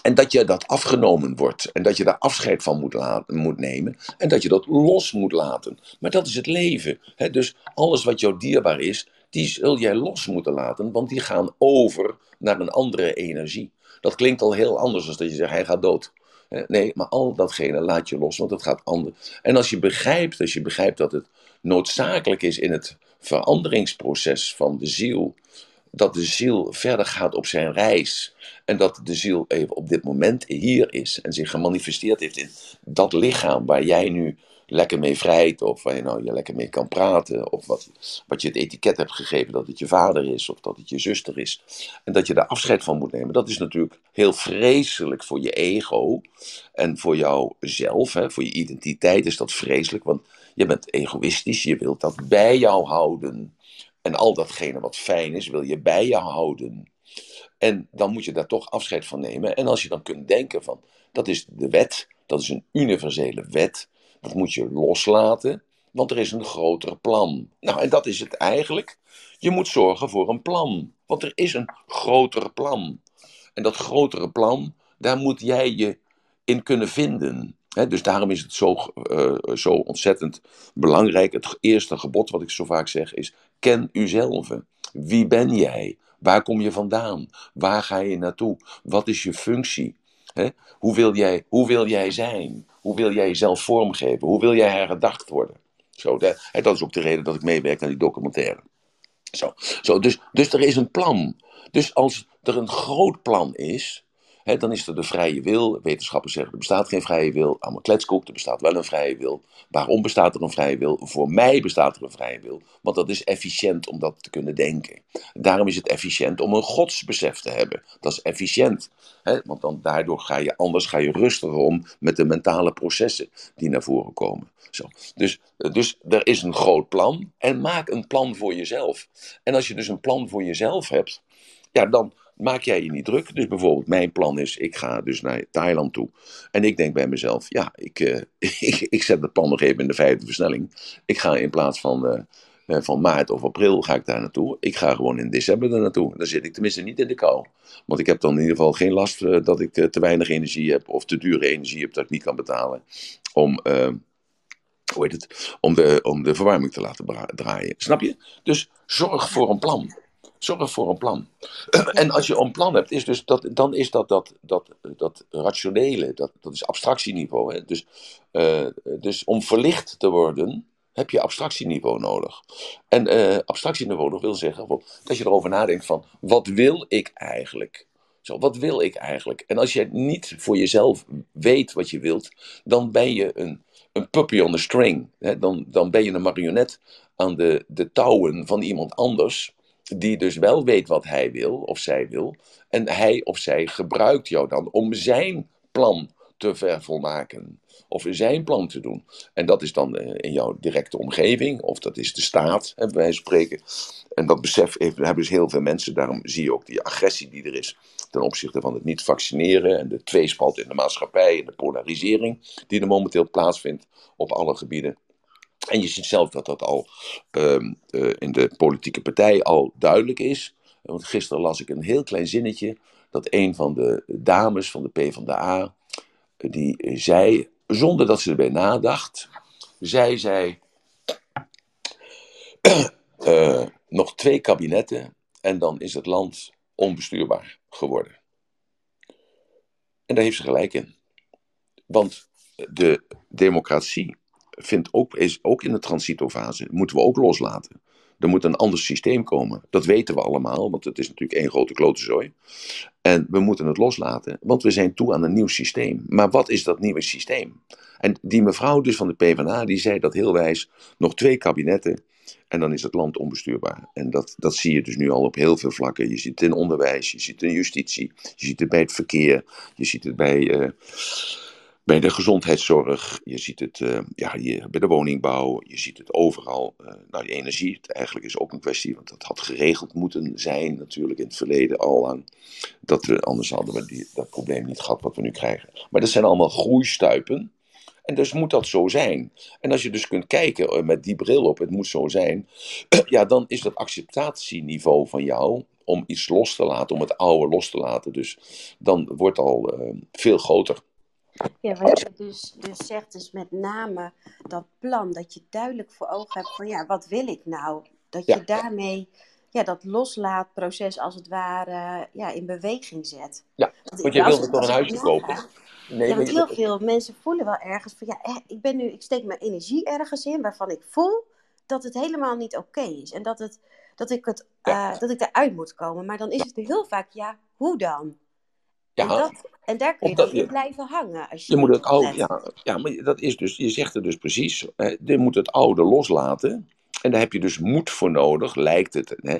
En dat je dat afgenomen wordt. En dat je daar afscheid van moet, laten, moet nemen. En dat je dat los moet laten. Maar dat is het leven. Hè? Dus alles wat jou dierbaar is, die zul jij los moeten laten, want die gaan over naar een andere energie. Dat klinkt al heel anders dan dat je zegt, hij gaat dood. Nee, maar al datgene laat je los, want het gaat anders. En als je begrijpt, als je begrijpt dat het noodzakelijk is in het veranderingsproces van de ziel, dat de ziel verder gaat op zijn reis en dat de ziel even op dit moment hier is en zich gemanifesteerd heeft in dat lichaam waar jij nu lekker mee vrijt, of waar je nou je lekker mee kan praten, of wat, wat je het etiket hebt gegeven dat het je vader is, of dat het je zuster is. En dat je daar afscheid van moet nemen. Dat is natuurlijk heel vreselijk voor je ego en voor jouzelf, hè, voor je identiteit is dat vreselijk, want je bent egoïstisch, je wilt dat bij jou houden. En al datgene wat fijn is, wil je bij je houden. En dan moet je daar toch afscheid van nemen. En als je dan kunt denken van, dat is de wet, dat is een universele wet, dat moet je loslaten, want er is een groter plan. Nou, en dat is het eigenlijk. Je moet zorgen voor een plan, want er is een groter plan. En dat grotere plan, daar moet jij je in kunnen vinden. dus daarom is het zo, uh, zo ontzettend belangrijk. Het eerste gebod wat ik zo vaak zeg is: ken uzelf. Wie ben jij? Waar kom je vandaan? Waar ga je naartoe? Wat is je functie? Hoe, wil jij, hoe wil jij zijn? Hoe wil jij jezelf vormgeven? Hoe wil jij hergedacht worden? Zo, dat, dat is ook de reden dat ik meewerk aan die documentaire. Zo, zo, dus, dus er is een plan. Dus als er een groot plan is, dan is er de vrije wil. Wetenschappers zeggen er bestaat geen vrije wil. Allemaal kletskoek, er bestaat wel een vrije wil. Waarom bestaat er een vrije wil? Voor mij bestaat er een vrije wil. Want dat is efficiënt om dat te kunnen denken. Daarom is het efficiënt om een godsbesef te hebben. Dat is efficiënt. want dan, daardoor ga je anders ga je rustiger om met de mentale processen die naar voren komen. Zo. Dus, dus er is een groot plan. En maak een plan voor jezelf. En als je dus een plan voor jezelf hebt, ja, dan maak jij je niet druk. Dus bijvoorbeeld, mijn plan is, ik ga dus naar Thailand toe. En ik denk bij mezelf, ja, ik, uh, ik, ik, zet het plan nog even in de vijfde versnelling. Ik ga in plaats van, uh, uh, van maart of april ga ik daar naartoe. Ik ga gewoon in december daar naartoe. Dan zit ik tenminste niet in de kou. Want ik heb dan in ieder geval geen last dat ik te weinig energie heb of te dure energie heb dat ik niet kan betalen. Om hoe heet het, om de, om de verwarming te laten draaien. Snap je? Dus zorg voor een plan. Zorg voor een plan. En als je een plan hebt, is dus dat, dan is dat, dat, dat, dat rationele, dat, dat is abstractieniveau. Hè? Dus, uh, dus om verlicht te worden, heb je abstractieniveau nodig. En uh, abstractieniveau wil zeggen dat je erover nadenkt van, wat wil ik eigenlijk? Zo, wat wil ik eigenlijk? En als je niet voor jezelf weet wat je wilt, dan ben je een, een puppy on the string. Hè? Dan, dan ben je een marionet aan de, de touwen van iemand anders die dus wel weet wat hij wil of zij wil. En hij of zij gebruikt jou dan om zijn plan te vervolmaken. Of zijn plan te doen. En dat is dan eh, in jouw directe omgeving, of dat is de staat, hè, wij spreken. En dat besef hebben dus heel veel mensen. Daarom zie je ook die agressie die er is ten opzichte van het niet vaccineren. En de tweespalt in de maatschappij en de polarisering die er momenteel plaatsvindt op alle gebieden. En je ziet zelf dat dat al ehm, eh, in de politieke partij al duidelijk is. Want gisteren las ik een heel klein zinnetje dat een van de dames van de PvdA, die zei, zonder dat ze erbij nadacht, zij zei, uh, nog twee kabinetten en dan is het land onbestuurbaar geworden. En daar heeft ze gelijk in. Want de democratie vindt ook, is ook in de transitofase. Moeten we ook loslaten. Er moet een ander systeem komen. Dat weten we allemaal, want het is natuurlijk één grote klotenzooi. En we moeten het loslaten, want we zijn toe aan een nieuw systeem. Maar wat is dat nieuwe systeem? En die mevrouw dus van de PvdA, die zei dat heel wijs, nog twee kabinetten en dan is het land onbestuurbaar. En dat, dat zie je dus nu al op heel veel vlakken. Je ziet het in onderwijs, je ziet het in justitie, je ziet het bij het verkeer, je ziet het bij... Uh, bij de gezondheidszorg, je ziet het uh, ja, bij de woningbouw, je ziet het overal. Uh, nou, energie, eigenlijk is ook een kwestie, want dat had geregeld moeten zijn natuurlijk in het verleden al lang. Dat we, anders hadden we die, dat probleem niet gehad wat we nu krijgen. Maar dat zijn allemaal groeistuipen. En dus moet dat zo zijn. En als je dus kunt kijken uh, met die bril op, het moet zo zijn, ja, dan is dat acceptatieniveau van jou om iets los te laten, om het oude los te laten, dus dan wordt al veel groter. Ja, wat je dus, dus zegt is met name dat plan, dat je duidelijk voor ogen hebt van ja, wat wil ik nou? Dat je daarmee ja, dat loslaatproces als het ware ja, in beweging zet. Ja, want, je wilde toch een huisje kopen? Nee, ja, want heel veel mensen voelen wel ergens van ja, ik ben nu, ik steek mijn energie ergens in waarvan ik voel dat het helemaal niet oké is. En dat, het, dat, ik het, uh, dat ik eruit moet komen. Maar dan is het heel vaak, ja, hoe dan? En, Ja, dat, en daar kun je dan in je, blijven hangen als je je moet niet het oude, ja, ja, maar dat is dus, je zegt het dus precies, hè, je moet het oude loslaten. En daar heb je dus moed voor nodig, lijkt het. Hè?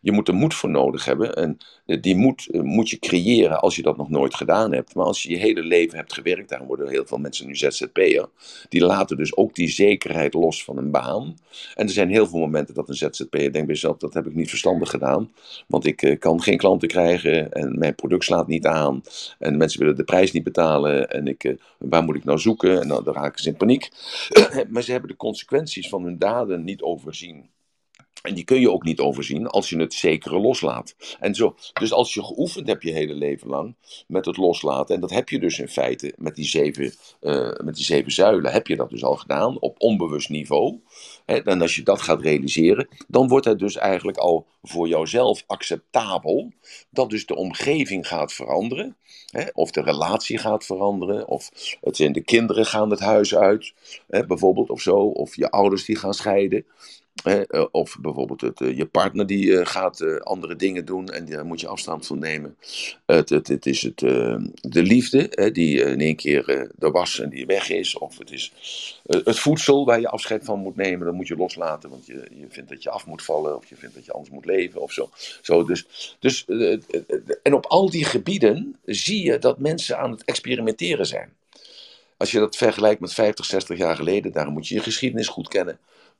Je moet er moed voor nodig hebben. En eh, die moed eh, moet je creëren als je dat nog nooit gedaan hebt. Maar als je je hele leven hebt gewerkt, daarom worden heel veel mensen nu ZZP'er. Die laten dus ook die zekerheid los van een baan. En er zijn heel veel momenten dat een ZZP'er denkt bij zichzelf, dat heb ik niet verstandig gedaan. Want ik eh, kan geen klanten krijgen en mijn product slaat niet aan. En mensen willen de prijs niet betalen. En ik, waar moet ik nou zoeken? En dan, raken ze in paniek. maar ze hebben de consequenties van hun daden niet overzien. En die kun je ook niet overzien als je het zekere loslaat. En zo, dus als je geoefend hebt je hele leven lang met het loslaten, en dat heb je dus in feite met die zeven, eh, met die zeven zuilen, heb je dat dus al gedaan op onbewust niveau. Hè, en als je dat gaat realiseren, dan wordt het dus eigenlijk al voor jouzelf acceptabel dat dus de omgeving gaat veranderen. Hè, of de relatie gaat veranderen, of het zijn de kinderen gaan het huis uit, hè, bijvoorbeeld, of zo, of je ouders die gaan scheiden. Eh, of bijvoorbeeld het, eh, je partner die eh, gaat andere dingen doen en daar moet je afstand van nemen. Het, het, is het, de liefde hè, die in één keer er was en die weg is. Of het is het voedsel waar je afscheid van moet nemen. Dat moet je loslaten, want je, je vindt dat je af moet vallen. Of je vindt dat je anders moet leven of zo. dus, dus, en op al die gebieden zie je dat mensen aan het experimenteren zijn. Als je dat vergelijkt met 50, 60 jaar geleden, daarom moet je je geschiedenis goed kennen.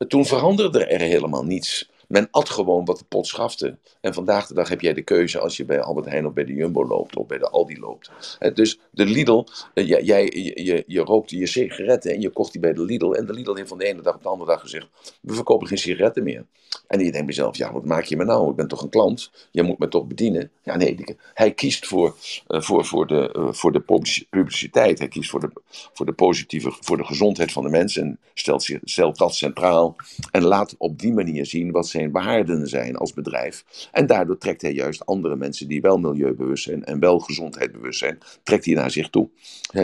Toen veranderde er helemaal niets. Men at gewoon wat de pot schafte. En vandaag de dag heb jij de keuze als je bij Albert Heijn of bij de Jumbo loopt of bij de Aldi loopt. Dus de Lidl, eh, jij, je, je, je rookte je sigaretten en je kocht die bij de Lidl. En de Lidl heeft van de ene dag op de andere dag gezegd, we verkopen geen sigaretten meer. En je denkt bij jezelf, ja wat maak je me nou? Ik ben toch een klant? Je moet me toch bedienen? Ja nee, hij kiest voor, eh, voor, voor, de, eh, voor de publici- publiciteit. Hij kiest voor de, voor de positieve, voor de gezondheid van de mensen. En stelt, stelt dat centraal. En laat op die manier zien wat zijn waarden zijn als bedrijf. En daardoor trekt hij juist andere mensen die wel milieubewust zijn en wel gezondheidsbewust zijn, trekt hij naar zich toe.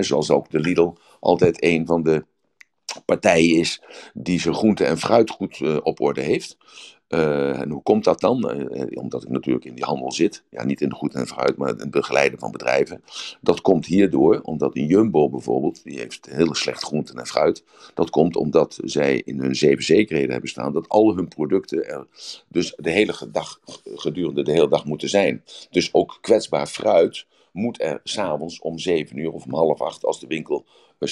Zoals ook de Lidl altijd een van de partijen is die zijn groente en fruit goed eh, op orde heeft. Eh, en hoe komt dat dan? Eh, eh, omdat ik natuurlijk in die handel zit. Ja, niet in de groente en fruit, maar in het begeleiden van bedrijven. Dat komt hierdoor, omdat een Jumbo bijvoorbeeld, die heeft hele slecht groente en fruit. Dat komt omdat zij in hun zeven zekerheden hebben staan dat al hun producten er dus de hele dag, gedurende de hele dag moeten zijn. Dus ook kwetsbaar fruit moet er s'avonds om zeven uur of om half acht, als de winkel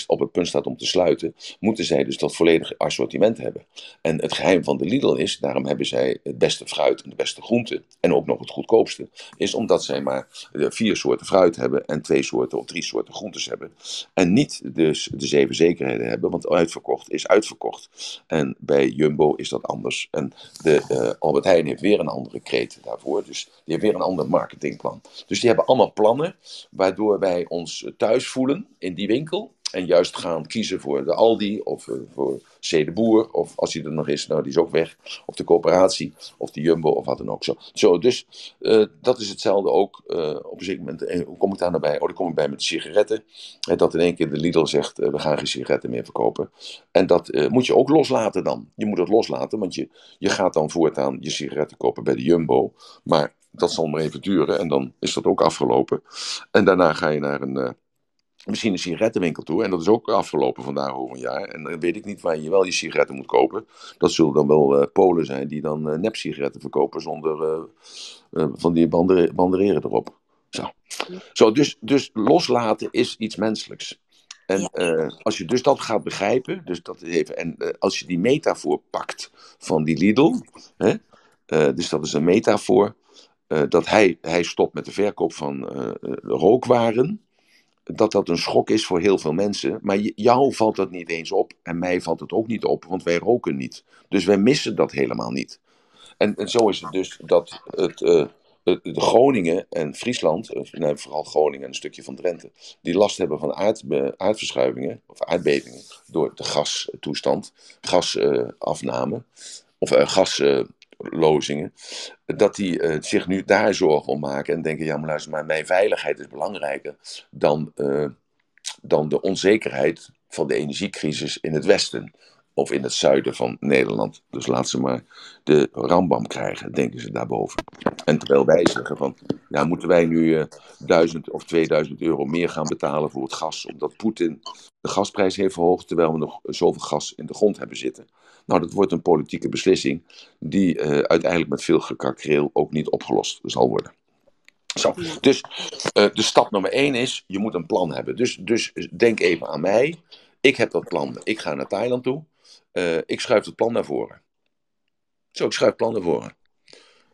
op het punt staat om te sluiten, moeten zij dus dat volledige assortiment hebben. En het geheim van de Lidl is, daarom hebben zij het beste fruit en de beste groente, en ook nog het goedkoopste, is omdat zij maar vier soorten fruit hebben en twee soorten of drie soorten groentes hebben. En niet dus de zeven zekerheden hebben, want uitverkocht is uitverkocht. En bij Jumbo is dat anders. En de, eh, Albert Heijn heeft weer een andere kreet daarvoor, dus die heeft weer een ander marketingplan. Dus die hebben allemaal plannen waardoor wij ons thuis voelen in die winkel. En juist gaan kiezen voor de Aldi of voor C. de Boer. Of als die er nog is, nou die is ook weg. Of de coöperatie of de Jumbo of wat dan ook. Zo, zo dus eh, dat is hetzelfde ook. eh, op een zeker moment, hoe kom ik daar nou bij? Oh, daar kom ik bij met sigaretten. En dat in één keer de Lidl zegt, eh, we gaan geen sigaretten meer verkopen. En dat moet je ook loslaten dan. Je moet het loslaten, want je, je gaat dan voortaan je sigaretten kopen bij de Jumbo. Maar dat zal maar even duren en dan is dat ook afgelopen. En daarna ga je naar een... misschien een sigarettenwinkel toe. En dat is ook afgelopen vandaag over een jaar. En dan weet ik niet waar je wel je sigaretten moet kopen. Dat zullen dan wel eh, Polen zijn die dan eh nep-sigaretten verkopen zonder eh, van die bandere- bandereren erop. Zo. Zo, dus, dus loslaten is iets menselijks. En als je dus dat gaat begrijpen, dus dat even, en als je die metafoor pakt van die Lidl, hè, dus dat is een metafoor, dat hij, hij stopt met de verkoop van rookwaren, dat dat een schok is voor heel veel mensen. Maar jou valt dat niet eens op. En mij valt het ook niet op, want wij roken niet. Dus wij missen dat helemaal niet. En, en zo is het dus dat het, het- de Groningen en Friesland, nee, vooral Groningen en een stukje van Drenthe, die last hebben van aardbe- aardverschuivingen of aardbevingen door de gastoestand, gasafname of eh, gaslozingen, dat die eh, zich nu daar zorgen om maken en denken, ja maar mijn veiligheid is belangrijker dan, eh, dan de onzekerheid van de energiecrisis in het Westen. of in het zuiden van Nederland. Dus laat ze maar de rambam krijgen, denken ze daarboven. En terwijl wij zeggen van, moeten wij nu uh, 1000 of 2000 euro meer gaan betalen voor het gas, omdat Poetin de gasprijs heeft verhoogd, terwijl we nog zoveel gas in de grond hebben zitten. Nou, dat wordt een politieke beslissing die uh, uiteindelijk met veel gekakreel ook niet opgelost zal worden. Zo, dus uh, de stap nummer één is, je moet een plan hebben. Dus, dus denk even aan mij. Ik heb dat plan. Ik ga naar Thailand toe. Uh, ik schuif het plan naar voren. Zo, ik schuif het plan naar voren.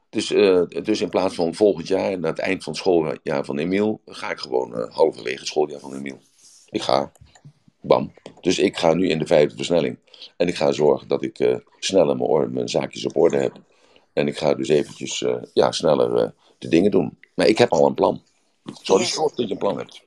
Dus, uh, dus in plaats van volgend jaar, na het eind van het schooljaar van Emiel, ga ik gewoon halverwege het schooljaar van Emiel. Ik ga. Bam. Dus ik ga nu in de vijfde versnelling. En ik ga zorgen dat ik uh, sneller mijn, mijn, zaakjes op orde heb. En ik ga dus eventjes ja, sneller de dingen doen. Maar ik heb al een plan. Zo is het dat je een plan hebt.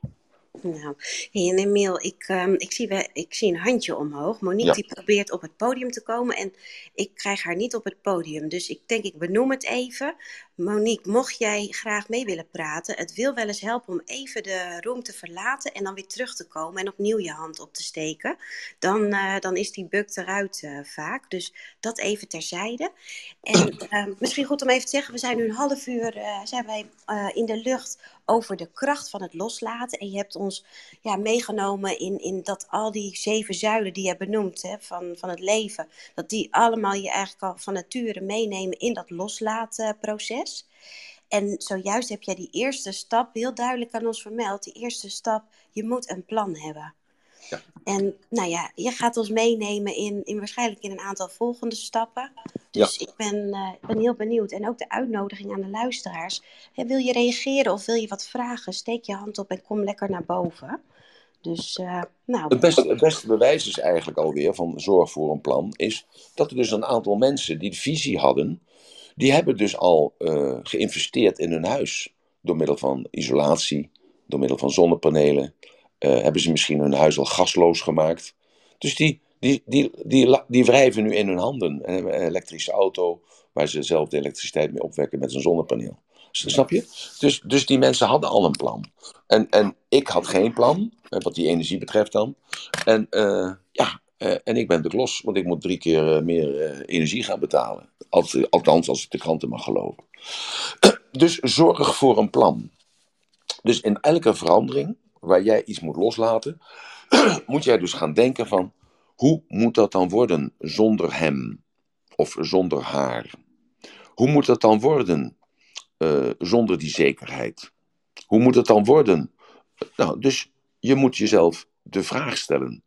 Nou, hey, en Emiel, ik, um, ik, zie ik zie een handje omhoog. Monique Ja. die probeert op het podium te komen en ik krijg haar niet op het podium. Dus ik denk, ik benoem het even. Monique, mocht jij graag mee willen praten, het wil wel eens helpen om even de room te verlaten en dan weer terug te komen en opnieuw je hand op te steken. Dan, eh, dan is die bug eruit eh, vaak. Dus dat even terzijde. En ehm, misschien goed om even te zeggen, we zijn nu een half uur eh, zijn wij, in de lucht over de kracht van het loslaten. En je hebt ons ja, meegenomen in, in dat al die zeven zuilen die je benoemt hè, van, van het leven, dat die allemaal je eigenlijk al van nature meenemen in dat En zojuist heb jij die eerste stap heel duidelijk aan ons vermeld. Die eerste stap, je moet een plan hebben. Ja. En nou ja, je gaat ons meenemen in, in waarschijnlijk in een aantal volgende stappen. Dus ik ben, eh, ben heel benieuwd. En ook de uitnodiging aan de luisteraars. Wil je reageren of wil je wat vragen? Steek je hand op en kom lekker naar boven. Dus, eh, nou, Het beste, het beste bewijs is eigenlijk alweer van zorg voor een plan, is dat er dus een aantal mensen die de visie hadden, die hebben dus al eh, geïnvesteerd in hun huis. Door middel van isolatie, door middel van zonnepanelen, eh, hebben ze misschien hun huis al gasloos gemaakt. Dus die, die, die, die, die wrijven nu in hun handen. En hebben een elektrische auto waar ze zelf de elektriciteit mee opwekken met een zonnepaneel. Snap je? Dus, dus die mensen hadden al een plan. En, en ik had geen plan, eh, wat die energie betreft dan. En eh, ja, eh, en ik ben de los, want ik moet drie keer eh, meer eh, energie gaan betalen. Althans, als ik de kranten mag geloven. Dus zorg voor een plan. Dus in elke verandering waar jij iets moet loslaten, moet jij dus gaan denken van, hoe moet dat dan worden zonder hem of zonder haar? Hoe moet dat dan worden zonder die zekerheid? Hoe moet het dan worden? Nou, dus je moet jezelf de vraag stellen: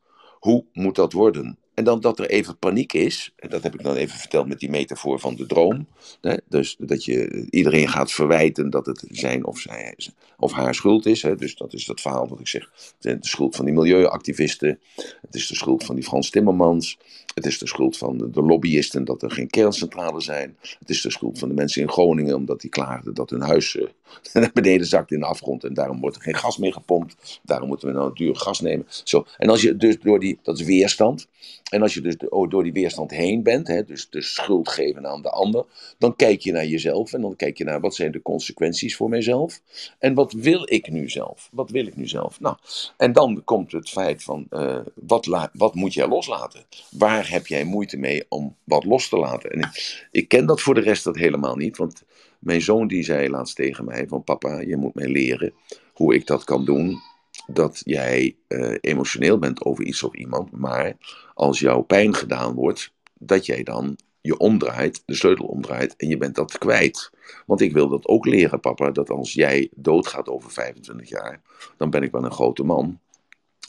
hoe moet dat worden? En dan dat er even paniek is, en dat heb ik dan even verteld met die metafoor van de droom. Hè? Dus dat je iedereen gaat verwijten dat het zijn of, zij, of haar schuld is. Hè? Dus dat is dat verhaal wat ik zeg. De schuld van die milieuactivisten. Het is de schuld van die Frans Timmermans. Het is de schuld van de, de lobbyisten dat er geen kerncentrales zijn. Het is de schuld van de mensen in Groningen omdat die klaagden dat hun huis eh, naar beneden zakt in de afgrond. En daarom wordt er geen gas meer gepompt. Daarom moeten we nou duur gas nemen. Zo. En als je dus door die, dat is weerstand. En als je dus oh, door die weerstand heen bent, hè, dus de schuld geven aan de ander, dan kijk je naar jezelf en dan kijk je naar wat zijn de consequenties voor mijzelf. En wat wil ik nu zelf? Wat wil ik nu zelf? Nou, en dan komt het feit van eh, wat, wat moet jij loslaten? Waar heb jij moeite mee om wat los te laten? En ik, ik ken dat voor de rest dat helemaal niet, want mijn zoon die zei laatst tegen mij van papa, je moet mij leren hoe ik dat kan doen. Dat jij eh, emotioneel bent over iets of iemand, maar als jouw pijn gedaan wordt, dat jij dan je omdraait, de sleutel omdraait en je bent dat kwijt. Want ik wil dat ook leren, papa, dat als jij doodgaat over 25 jaar, dan ben ik wel een grote man.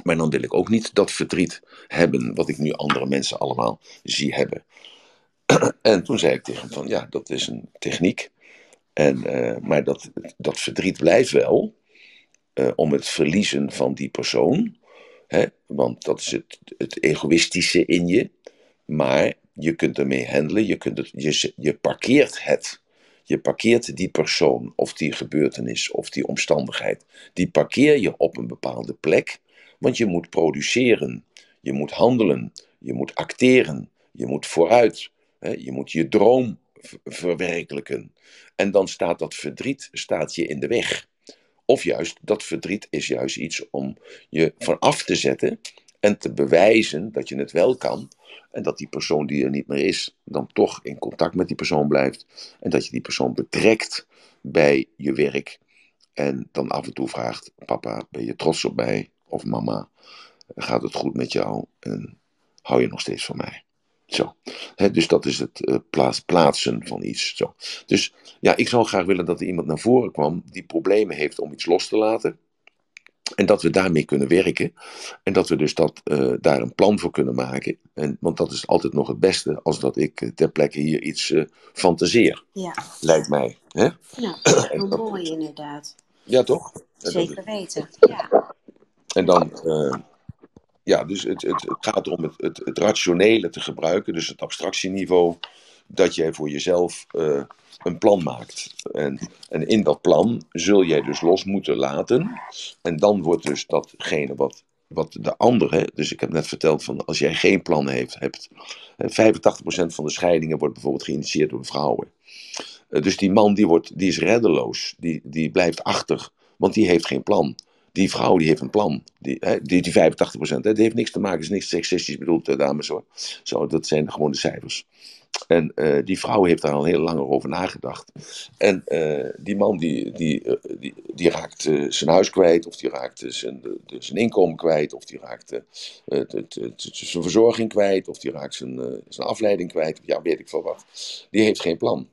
Maar dan wil ik ook niet dat verdriet hebben wat ik nu andere mensen allemaal zie hebben. En toen zei ik tegen hem van ja, dat is een techniek. En, eh, maar dat, dat verdriet blijft wel eh, om het verliezen van die persoon. Hè? Want dat is het, het egoïstische in je. Maar je kunt ermee handelen, je, kunt het, je, je parkeert het. Je parkeert die persoon of die gebeurtenis of die omstandigheid. Die parkeer je op een bepaalde plek, want je moet produceren, je moet handelen, je moet acteren, je moet vooruit, hè? je moet je droom ver- verwerkelijken. En dan staat dat verdriet staat je in de weg. Of juist, dat verdriet is juist iets om je van af te zetten en te bewijzen dat je het wel kan. En dat die persoon die er niet meer is, dan toch in contact met die persoon blijft. En dat je die persoon betrekt bij je werk. En dan af en toe vraagt: Papa, ben je trots op mij? Of mama, gaat het goed met jou? En hou je nog steeds van mij? Zo. dus dat is het uh, plaats, plaatsen van iets. Zo. Dus ja, ik zou graag willen dat er iemand naar voren kwam die problemen heeft om iets los te laten. En dat we daarmee kunnen werken. En dat we dus dat, uh, daar een plan voor kunnen maken. En, want dat is altijd nog het beste als dat ik uh, ter plekke hier iets uh, fantaseer. Ja. Lijkt mij. Hè? Nou, heel mooi inderdaad. Ja, toch? Zeker weten. Ja. En dan, ja, dus het, het, het gaat erom het, het, rationele te gebruiken, dus het abstractieniveau, dat jij voor jezelf een plan maakt. En, en in dat plan zul jij dus los moeten laten. En dan wordt dus datgene wat, wat de andere, dus ik heb net verteld van als jij geen plan heeft, hebt, 85% van de scheidingen wordt bijvoorbeeld geïnitieerd door vrouwen. Dus die man die, wordt, die is reddeloos, die, die blijft achter, want die heeft geen plan. Die vrouw die heeft een plan. Die, die, die 85%, hè, die heeft niks te maken, is niks seksistisch bedoeld, dames hoor. Zo, dat zijn gewoon de cijfers. En uh, die vrouw heeft daar al heel lang over nagedacht. En uh, die man die, die, die, raakt zijn huis kwijt, of die raakt zijn, de, zijn inkomen kwijt, of die raakt zijn verzorging kwijt, of die raakt zijn, zijn afleiding kwijt, ja, weet ik veel wat. Die heeft geen plan.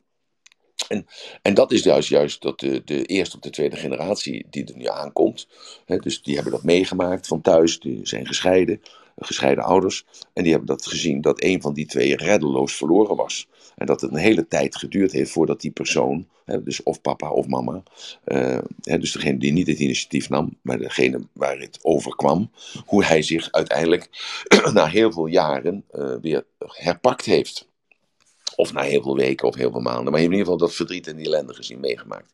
En, en dat is juist, juist dat de, de eerste of de tweede generatie die er nu aankomt. Hè, dus die hebben dat meegemaakt van thuis, die zijn gescheiden gescheiden ouders. En die hebben dat gezien dat een van die twee reddeloos verloren was. En dat het een hele tijd geduurd heeft voordat die persoon, hè, dus of papa of mama, uh, hè, dus degene die niet het initiatief nam, maar degene waar het over kwam, hoe hij zich uiteindelijk na heel veel jaren uh, weer herpakt heeft. Of na heel veel weken of heel veel maanden. Maar je hebt in ieder geval dat verdriet en die ellende gezien meegemaakt.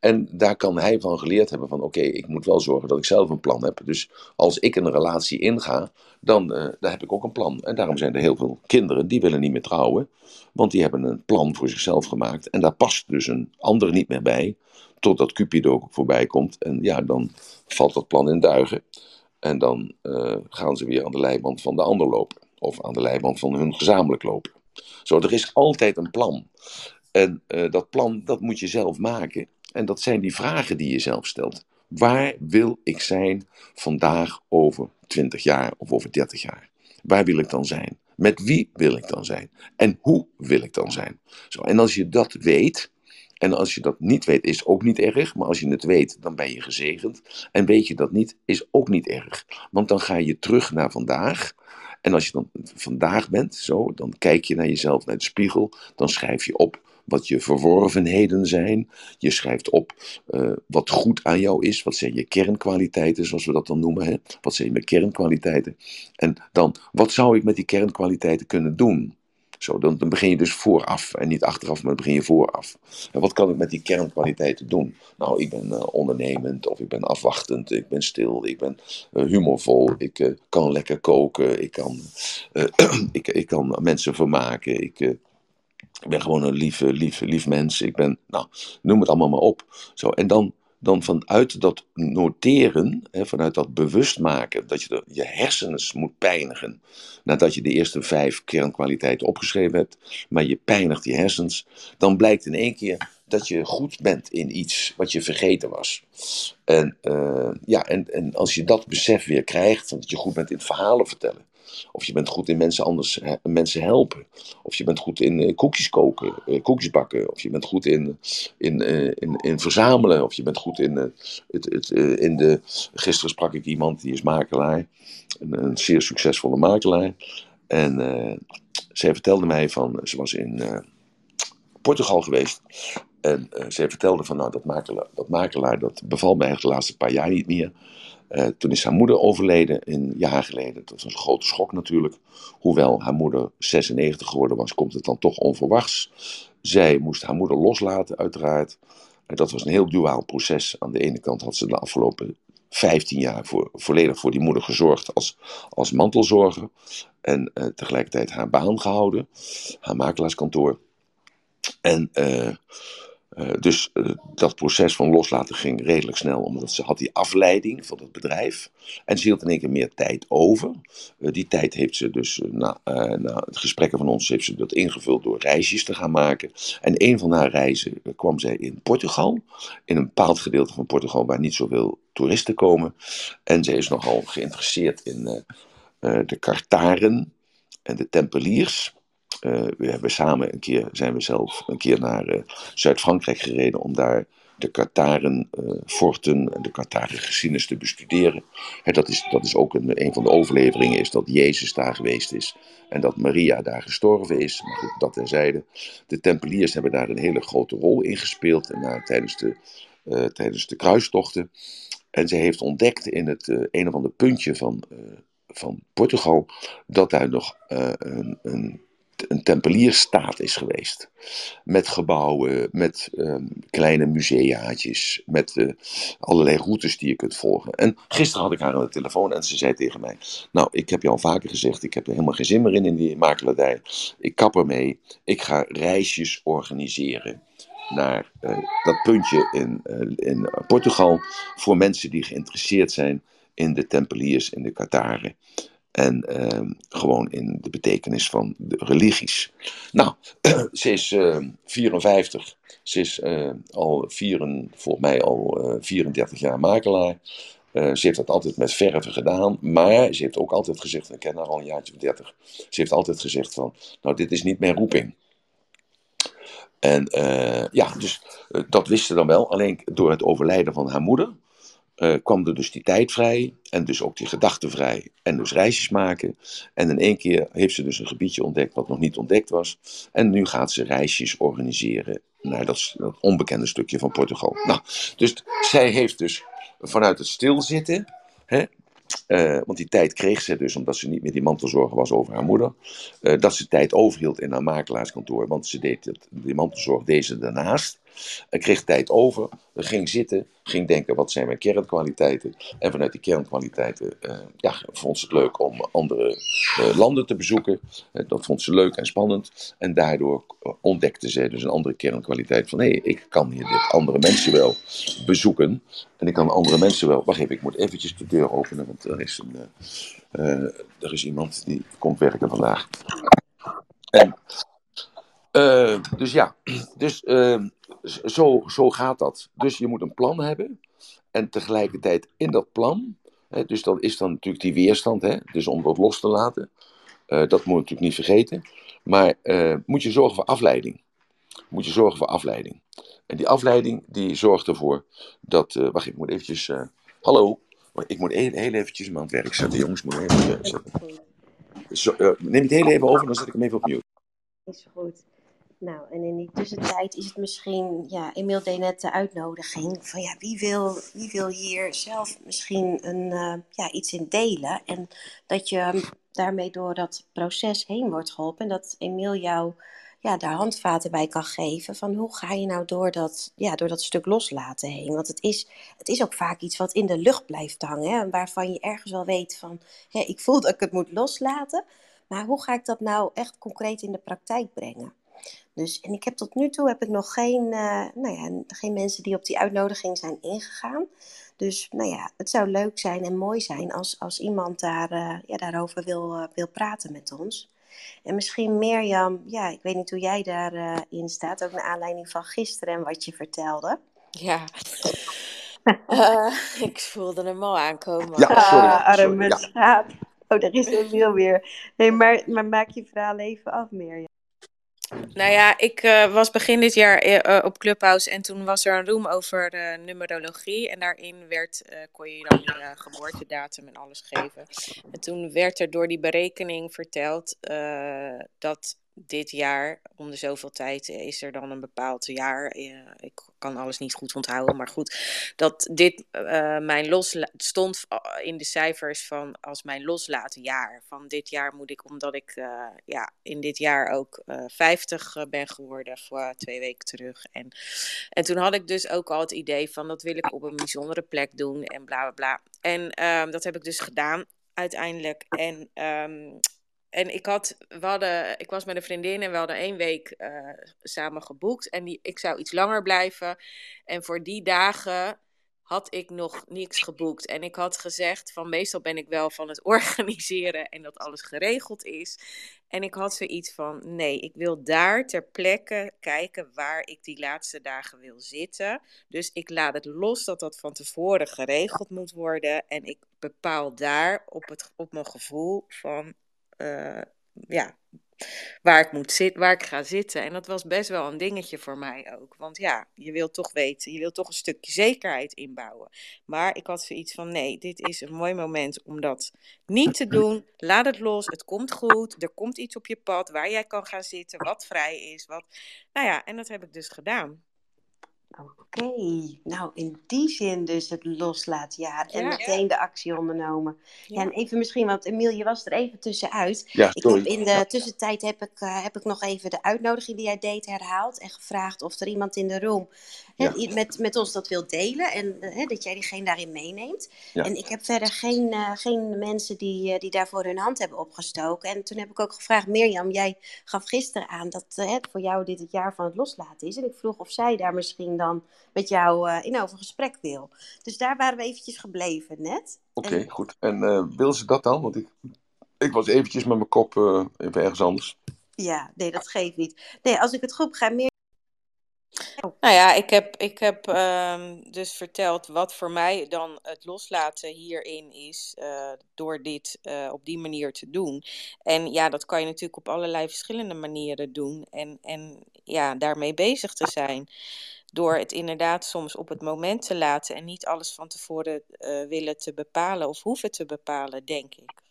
En daar kan hij van geleerd hebben van oké, ik moet wel zorgen dat ik zelf een plan heb. Dus als ik een relatie inga, dan uh, daar heb ik ook een plan. En daarom zijn er heel veel kinderen die willen niet meer trouwen. Want die hebben een plan voor zichzelf gemaakt. En daar past dus een ander niet meer bij. Totdat Cupido voorbij komt. En ja, dan valt dat plan in duigen. En dan uh, gaan ze weer aan de leiband van de ander lopen. Of aan de leiband van hun gezamenlijk lopen. Zo, er is altijd een plan. En uh, dat plan, dat moet je zelf maken. En dat zijn die vragen die je zelf stelt. Waar wil ik zijn vandaag over 20 jaar of over 30 jaar? Waar wil ik dan zijn? Met wie wil ik dan zijn? En hoe wil ik dan zijn? Zo, en als je dat weet, en als je dat niet weet, is ook niet erg. Maar als je het weet, dan ben je gezegend. En weet je dat niet, is ook niet erg. Want dan ga je terug naar vandaag. En als je dan vandaag bent, zo, dan kijk je naar jezelf, naar de spiegel. Dan schrijf je op wat je verworvenheden zijn. Je schrijft op uh, wat goed aan jou is. Wat zijn je kernkwaliteiten, zoals we dat dan noemen. Hè? Wat zijn je kernkwaliteiten? En dan, wat zou ik met die kernkwaliteiten kunnen doen? Zo, dan, begin je dus vooraf en niet achteraf, maar dan begin je vooraf. En wat kan ik met die kernkwaliteiten doen? Nou, ik ben uh, ondernemend of ik ben afwachtend, ik ben stil, ik ben uh, humorvol, ik uh, kan lekker koken, ik kan, ik, ik kan mensen vermaken, ik, ben gewoon een lief, lief, lief mens, ik ben, nou, noem het allemaal maar op. Zo, en dan dan vanuit dat noteren, hè, vanuit dat bewust maken, dat je je hersens moet pijnigen. Nadat je de eerste vijf kernkwaliteiten opgeschreven hebt, maar je pijnigt je hersens, dan blijkt in één keer dat je goed bent in iets wat je vergeten was. En, uh, ja, en, en als je dat besef weer krijgt, dat je goed bent in verhalen vertellen, of je bent goed in mensen anders mensen helpen. Of je bent goed in uh, koekjes koken, uh, koekjes bakken. Of je bent goed in, in, uh, in, in verzamelen. Of je bent goed in, het, het, in de. Gisteren sprak ik iemand die is makelaar. Een, een zeer succesvolle makelaar. En zij vertelde mij van. Ze was in Portugal geweest. En zij vertelde van, nou, dat makelaar, dat makelaar, dat bevalt mij echt de laatste paar jaar niet meer. Uh, toen is haar moeder overleden een jaar geleden. Dat was een grote schok natuurlijk. Hoewel haar moeder 96 geworden was, komt het dan toch onverwachts. Zij moest haar moeder loslaten, uiteraard. En dat was een heel duaal proces. Aan de ene kant had ze de afgelopen 15 jaar voor, volledig voor die moeder gezorgd als, als mantelzorger. En uh, tegelijkertijd haar baan gehouden, haar makelaarskantoor. En uh, Uh, dus uh, dat proces van loslaten ging redelijk snel, omdat ze had die afleiding van het bedrijf. En ze hield in één keer meer tijd over. Uh, die tijd heeft ze dus, na, na het gesprekken van ons, heeft ze dat ingevuld door reisjes te gaan maken. En een van haar reizen kwam zij in Portugal. In een bepaald gedeelte van Portugal waar niet zoveel toeristen komen. En zij is nogal geïnteresseerd in de Kartaren en de Tempeliers. Uh, we hebben samen een keer, zijn we zelf een keer naar uh, Zuid-Frankrijk gereden om daar de Kataren uh, forten en de Kataren geschiedenis te bestuderen. He, dat, is, dat is ook een, een van de overleveringen, is dat Jezus daar geweest is en dat Maria daar gestorven is. Maar goed, dat terzijde. De Tempeliers hebben daar een hele grote rol in gespeeld en, tijdens, de, tijdens de kruistochten. En zij heeft ontdekt in het een of ander puntje van, van Portugal dat daar nog een, een een tempelierstaat is geweest. Met gebouwen, met um, kleine museaatjes, met uh, allerlei routes die je kunt volgen. En gisteren had ik haar aan de telefoon en ze zei tegen mij: Nou, ik heb je al vaker gezegd, ik heb er helemaal geen zin meer in, in die makelaardij. Ik kap ermee, ik ga reisjes organiseren naar uh, dat puntje in, uh, in Portugal voor mensen die geïnteresseerd zijn in de tempeliers in de Kataren. En uh, gewoon in de betekenis van de religies. Nou, ze is uh, 54. Ze is uh, al vieren, volgens mij al 34 eh, jaar makelaar. Eh, ze heeft dat altijd met verven gedaan. Maar ze heeft ook altijd gezegd, ik ken haar al een jaartje of 30. Ze heeft altijd gezegd van, nou dit is niet mijn roeping. En ja, dus dat wist ze dan wel. Alleen door het overlijden van haar moeder uh, kwam er dus die tijd vrij en dus ook die gedachten vrij en dus reisjes maken. En in één keer heeft ze dus een gebiedje ontdekt wat nog niet ontdekt was. En nu gaat ze reisjes organiseren naar dat, onbekende stukje van Portugal. Nou, dus zij heeft dus vanuit het stilzitten, hè, uh, want die tijd kreeg ze dus omdat ze niet meer die mantelzorger was over haar moeder. Uh, dat ze tijd overhield in haar makelaarskantoor, want ze deed het, die mantelzorg deze daarnaast. En kreeg tijd over, ging zitten, ging denken wat zijn mijn kernkwaliteiten. En vanuit die kernkwaliteiten uh, ja, vond ze het leuk om andere uh, landen te bezoeken. Uh, dat vond ze leuk en spannend. En daardoor ontdekte ze dus een andere kernkwaliteit van hé, hey, ik kan hier dit andere mensen wel bezoeken. En ik kan andere mensen wel. Wacht even, ik moet eventjes de deur openen, want er is, een, er is iemand die komt werken vandaag. En, dus ja, dus zo, zo gaat dat. Dus je moet een plan hebben. En tegelijkertijd in dat plan, hè, dus dat is dan natuurlijk die weerstand, hè, dus om dat los te laten. Uh, dat moet je natuurlijk niet vergeten. Maar uh, moet je zorgen voor afleiding. Moet je zorgen voor afleiding. En die afleiding die zorgt ervoor dat. Wacht, ik moet eventjes. hallo. Ik moet heel, heel eventjes hem aan het werk zetten. Jongens, moet even zetten. Zo, neem het heel even over, dan zet ik hem even op mute. Is goed. Nou, en in die tussentijd is het misschien, ja, Emiel deed net de uitnodiging van ja, wie wil, wie wil hier zelf misschien een, uh, ja, iets in delen. En dat je daarmee door dat proces heen wordt geholpen. En dat Emiel jou ja, daar handvaten bij kan geven van hoe ga je nou door dat, ja, door dat stuk loslaten heen. Want het is, het is ook vaak iets wat in de lucht blijft hangen. Hè, waarvan je ergens wel weet van, ik voel dat ik het moet loslaten. Maar hoe ga ik dat nou echt concreet in de praktijk brengen? Dus, en ik heb tot nu toe heb ik nog geen, uh, nou ja, geen mensen die op die uitnodiging zijn ingegaan. Dus nou ja, het zou leuk zijn en mooi zijn als, als iemand daar, uh, ja, daarover wil, uh, wil praten met ons. En misschien Mirjam, ja, ik weet niet hoe jij daarin in staat, ook naar aanleiding van gisteren en wat je vertelde. Ja, ik voelde hem al aankomen. Ja, sorry. Ah, arme schaap. Oh, daar is Emiel weer. Nee, maar, maar maak je verhaal even af, Mirjam. Nou ja, ik uh, was begin dit jaar uh, op Clubhouse en toen was er een room over numerologie. En daarin werd, kon je dan je geboortedatum en alles geven. En toen werd er door die berekening verteld dat dit jaar, om de zoveel tijd, is er dan een bepaald jaar. ik alles niet goed onthouden, maar goed. Dat dit uh, mijn los stond in de cijfers van als mijn loslaten jaar. Van dit jaar moet ik, omdat ik uh, ja, in dit jaar ook uh, 50 ben geworden, voor twee weken terug. En, en toen had ik dus ook al het idee van dat wil ik op een bijzondere plek doen en bla bla bla. En um, dat heb ik dus gedaan uiteindelijk. En um, en ik, had, ik was met een vriendin en we hadden één week uh, samen geboekt. En die, ik zou iets langer blijven. En voor die dagen had ik nog niks geboekt. En ik had gezegd van meestal ben ik wel van het organiseren en dat alles geregeld is. En ik had zoiets van nee, ik wil daar ter plekke kijken waar ik die laatste dagen wil zitten. Dus ik laat het los dat dat van tevoren geregeld moet worden. En ik bepaal daar op, het, op mijn gevoel van uh, ja, waar ik, moet zitten, waar ik ga zitten. En dat was best wel een dingetje voor mij ook. Want ja, je wilt toch weten, je wilt toch een stukje zekerheid inbouwen. Maar ik had zoiets van: nee, dit is een mooi moment om dat niet te doen. Laat het los, het komt goed. Er komt iets op je pad waar jij kan gaan zitten, wat vrij is. Wat... Nou ja, en dat heb ik dus gedaan. Oké, nou in die zin dus het loslaatjaar en meteen de actie ondernomen. Ja. en even misschien, want Emiel, je was er even tussenuit. Ja, ik heb in de tussentijd heb ik, uh, heb ik nog even de uitnodiging die jij deed herhaald en gevraagd of er iemand in de room ja. met, met ons dat wil delen en uh, dat jij diegene daarin meeneemt. En ik heb verder geen, uh, geen mensen die, die daarvoor hun hand hebben opgestoken. En toen heb ik ook gevraagd, Mirjam, jij gaf gisteren aan dat voor jou dit het jaar van het loslaten is. En ik vroeg of zij daar misschien dan met jou in over gesprek wil. Dus daar waren we eventjes gebleven net. Oké, goed. En wil ze dat dan? Want ik, ik was eventjes met mijn kop even ergens anders. Ja, nee, dat geeft niet. Nee, als ik het goed ga, meer nou ja, ik heb, ik heb um, dus verteld wat voor mij dan het loslaten hierin is, uh, door dit uh, op die manier te doen. En ja, dat kan je natuurlijk op allerlei verschillende manieren doen en, en ja, daarmee bezig te zijn. Door het inderdaad soms op het moment te laten en niet alles van tevoren uh, willen te bepalen of hoeven te bepalen, denk ik.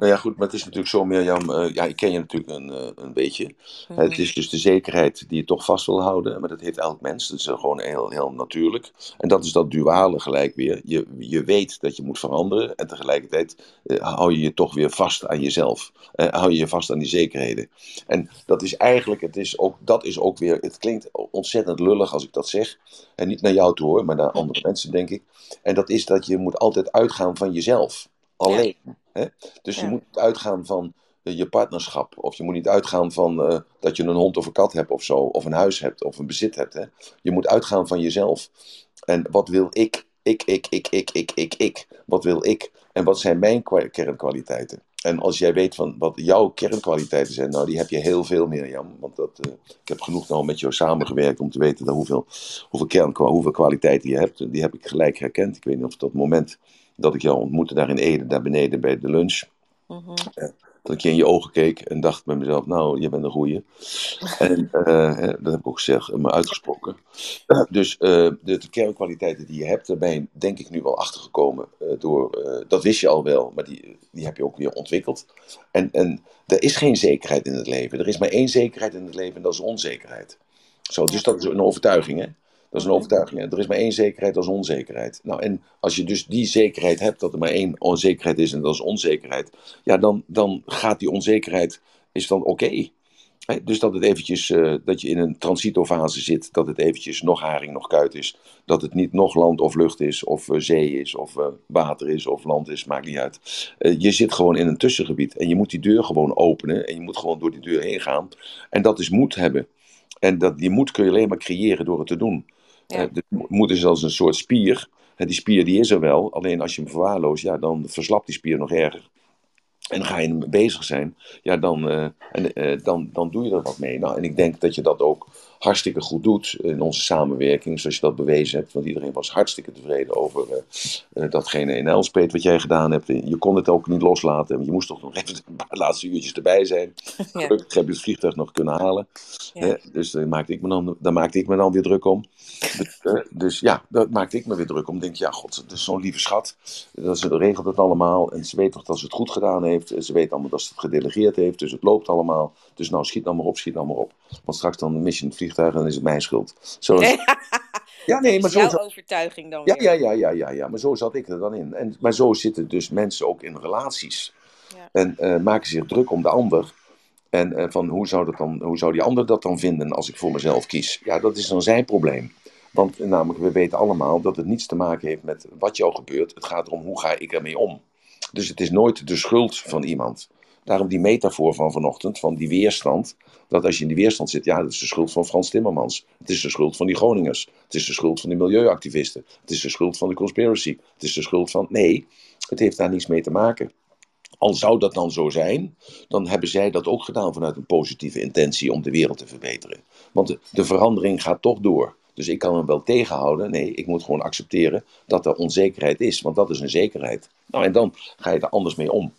Nou ja, goed, maar het is natuurlijk zo, Mirjam, uh, ja, ik ken je natuurlijk een, uh, een beetje. Mhm. Het is dus de zekerheid die je toch vast wil houden, maar dat heeft elk mens. Dat is gewoon heel, heel natuurlijk. En dat is dat duale gelijk weer. Je, je weet dat je moet veranderen en tegelijkertijd uh, hou je je toch weer vast aan jezelf. hou je je vast aan die zekerheden. En dat is eigenlijk, het is ook, dat is ook weer, het klinkt ontzettend lullig als ik dat zeg. En niet naar jou toe hoor, maar naar andere mensen denk ik. En dat is dat je moet altijd uitgaan van jezelf. Alleen. Hè? Dus je moet uitgaan van uh, je partnerschap. Of je moet niet uitgaan van uh, dat je een hond of een kat hebt of zo. Of een huis hebt of een bezit hebt. Hè? Je moet uitgaan van jezelf. En wat wil ik? Ik, ik, ik, ik, ik, ik, ik. Wat wil ik? En wat zijn mijn kernkwaliteiten? En als jij weet van wat jouw kernkwaliteiten zijn, nou die heb je heel veel meer, Jan. Want dat, uh, ik heb genoeg nou met jou samengewerkt om te weten dat hoeveel, hoeveel, kern, hoeveel kwaliteiten je hebt. Die heb ik gelijk herkend. Ik weet niet of dat moment dat ik jou ontmoette daar in Ede, daar beneden bij de lunch. Mm dat ik je in je ogen keek en dacht bij mezelf, nou, je bent een goeie. en uh, dat heb ik ook gezegd, maar uitgesproken. dus de, de, kernkwaliteiten die je hebt, daar ben je denk ik nu wel achtergekomen. Door, dat wist je al wel, maar die, die heb je ook weer ontwikkeld. En, en er is geen zekerheid in het leven. Er is maar één zekerheid in het leven en dat is onzekerheid. Zo, dus dat is een overtuiging, hè? Dat is een overtuiging. Er is maar één zekerheid, dat is onzekerheid. Nou, en als je dus die zekerheid hebt, dat er maar één onzekerheid is en dat is onzekerheid, ja, dan, dan gaat die onzekerheid, is dan oké. Dus dat het eventjes, uh, dat je in een transitofase zit, dat het eventjes nog haring, nog kuit is. Dat het niet nog land of lucht is, of uh, zee is, of uh, water is, of land is, maakt niet uit. je zit gewoon in een tussengebied en je moet die deur gewoon openen en je moet gewoon door die deur heen gaan. En dat is moed hebben. En dat, die moed kun je alleen maar creëren door het te doen. Ja. Moed is als een soort spier. Uh, die spier die is er wel, alleen als je hem verwaarloost, ja, dan verslapt die spier nog erger. En dan ga je hem bezig zijn, ja, dan, uh, en, dan, dan doe je er wat mee. Nou, en ik denk dat je dat ook hartstikke goed doet in onze samenwerking, zoals je dat bewezen hebt. Want iedereen was hartstikke tevreden over uh, datgene in Elspet wat jij gedaan hebt. Je kon het ook niet loslaten. Je moest toch nog even de laatste uurtjes erbij zijn. Ja. Gelukkig heb je het vliegtuig nog kunnen halen. Ja. Hè? Dus daar maakte, ik me dan, daar maakte ik me dan weer druk om. Dus, uh, dus ja, daar maakte ik me weer druk om. Denk, ja, god, het is zo'n lieve schat. Dat ze regelt het allemaal. En ze weet toch dat ze het goed gedaan heeft. Ze weet allemaal dat ze het gedelegeerd heeft. Dus het loopt allemaal. Dus nou, schiet nou maar op, schiet nou maar op. Want straks dan mis je het vliegtuig en dan is het mijn schuld. Zo is... Ja, nee, maar zo. Jouw overtuiging dan. Ja, ja, ja, ja, ja, ja, maar zo zat ik er dan in. En, maar zo zitten dus mensen ook in relaties. Ja. En uh, maken zich druk om de ander. En uh, van hoe zou, dat dan, hoe zou die ander dat dan vinden als ik voor mezelf kies? Ja, dat is dan zijn probleem. Want namelijk, we weten allemaal dat het niets te maken heeft met wat jou gebeurt. Het gaat erom hoe ga ik ermee om. Dus het is nooit de schuld van iemand. Daarom die metafoor van vanochtend, van die weerstand. Dat als je in die weerstand zit, ja, dat is de schuld van Frans Timmermans. Het is de schuld van die Groningers. Het is de schuld van die milieuactivisten. Het is de schuld van de conspiracy. Het is de schuld van. Nee, het heeft daar niets mee te maken. Al zou dat dan zo zijn, dan hebben zij dat ook gedaan vanuit een positieve intentie om de wereld te verbeteren. Want de, de verandering gaat toch door. Dus ik kan hem wel tegenhouden. Nee, ik moet gewoon accepteren dat er onzekerheid is, want dat is een zekerheid. Nou, en dan ga je er anders mee om.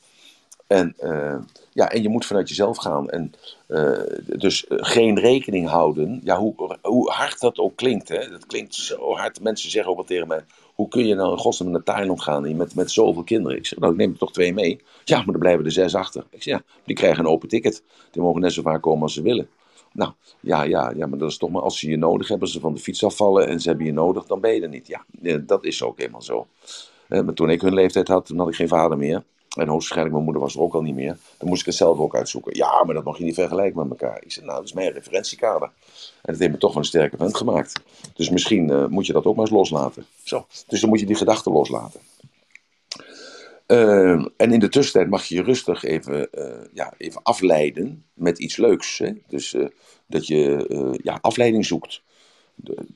En, uh, ja, en je moet vanuit jezelf gaan. En, uh, dus uh, geen rekening houden. Ja, hoe, hoe hard dat ook klinkt. Hè? Dat klinkt zo hard. Mensen zeggen ook wel tegen mij: hoe kun je nou in godsnaam naar Thailand gaan met, met zoveel kinderen? Ik zeg: Nou, ik neem er toch twee mee. Ja, maar dan blijven er zes achter. Ik zeg: Ja, die krijgen een open ticket. Die mogen net zo vaak komen als ze willen. Nou, ja, ja, ja, maar dat is toch maar als ze je nodig hebben, ze van de fiets afvallen en ze hebben je nodig, dan ben je er niet. Ja, dat is ook helemaal zo. maar toen ik hun leeftijd had, toen had ik geen vader meer. En hoogstwaarschijnlijk mijn moeder was er ook al niet meer. Dan moest ik het zelf ook uitzoeken. Ja, maar dat mag je niet vergelijken met elkaar. Ik zei, nou, dat is mijn referentiekader. En dat heeft me toch een sterke vent gemaakt. Dus misschien uh, moet je dat ook maar eens loslaten. Zo. Dus dan moet je die gedachten loslaten. Uh, en in de tussentijd mag je je rustig even, uh, ja, even afleiden met iets leuks. Hè? Dus dat je ja, afleiding zoekt.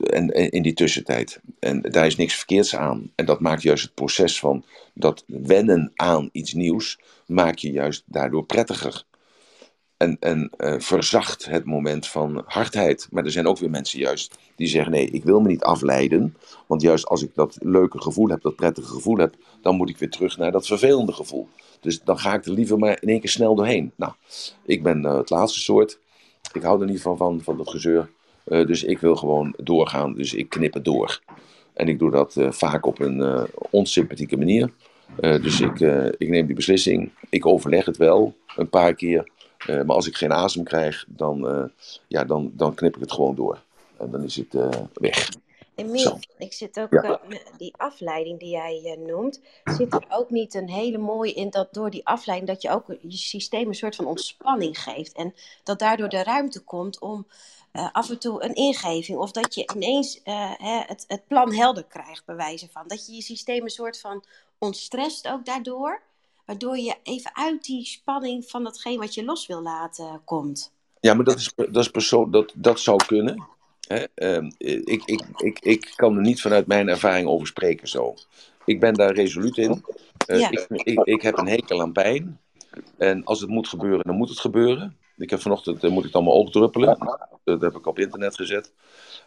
En, en, in die tussentijd. En daar is niks verkeerds aan. En dat maakt juist het proces van dat wennen aan iets nieuws, maak je juist daardoor prettiger. En, en uh, verzacht het moment van hardheid. Maar er zijn ook weer mensen juist die zeggen: nee, ik wil me niet afleiden. Want juist als ik dat leuke gevoel heb, dat prettige gevoel heb, dan moet ik weer terug naar dat vervelende gevoel. Dus dan ga ik er liever maar in één keer snel doorheen. Nou, ik ben uh, het laatste soort. Ik hou er niet van, van, van dat gezeur. Uh, dus ik wil gewoon doorgaan. Dus ik knip het door. En ik doe dat vaak op een onsympathieke manier. dus ik, ik neem die beslissing. Ik overleg het wel een paar keer. Maar als ik geen asem krijg, dan, ja, dan, dan knip ik het gewoon door. En dan is het weg. Emiel, ik zit ook, ja. die afleiding die jij noemt, zit er ook niet een hele mooie in dat door die afleiding dat je ook je systeem een soort van ontspanning geeft. En dat daardoor de ruimte komt om uh, af en toe een ingeving of dat je ineens hè, het, het plan helder krijgt, bij wijze van. Dat je je systeem een soort van ontstrest ook daardoor, waardoor je even uit die spanning van datgene wat je los wil laten komt. Ja, maar dat, is, dat, is persoon, dat, dat zou kunnen. Hè? Uh, ik, ik, ik, ik kan er niet vanuit mijn ervaring over spreken zo. Ik ben daar resoluut in. Uh, ja. ik, ik, ik heb een hekel aan pijn. En als het moet gebeuren, dan moet het gebeuren. Ik heb vanochtend, uh, moet ik dan mijn oog druppelen. Dat heb ik op internet gezet.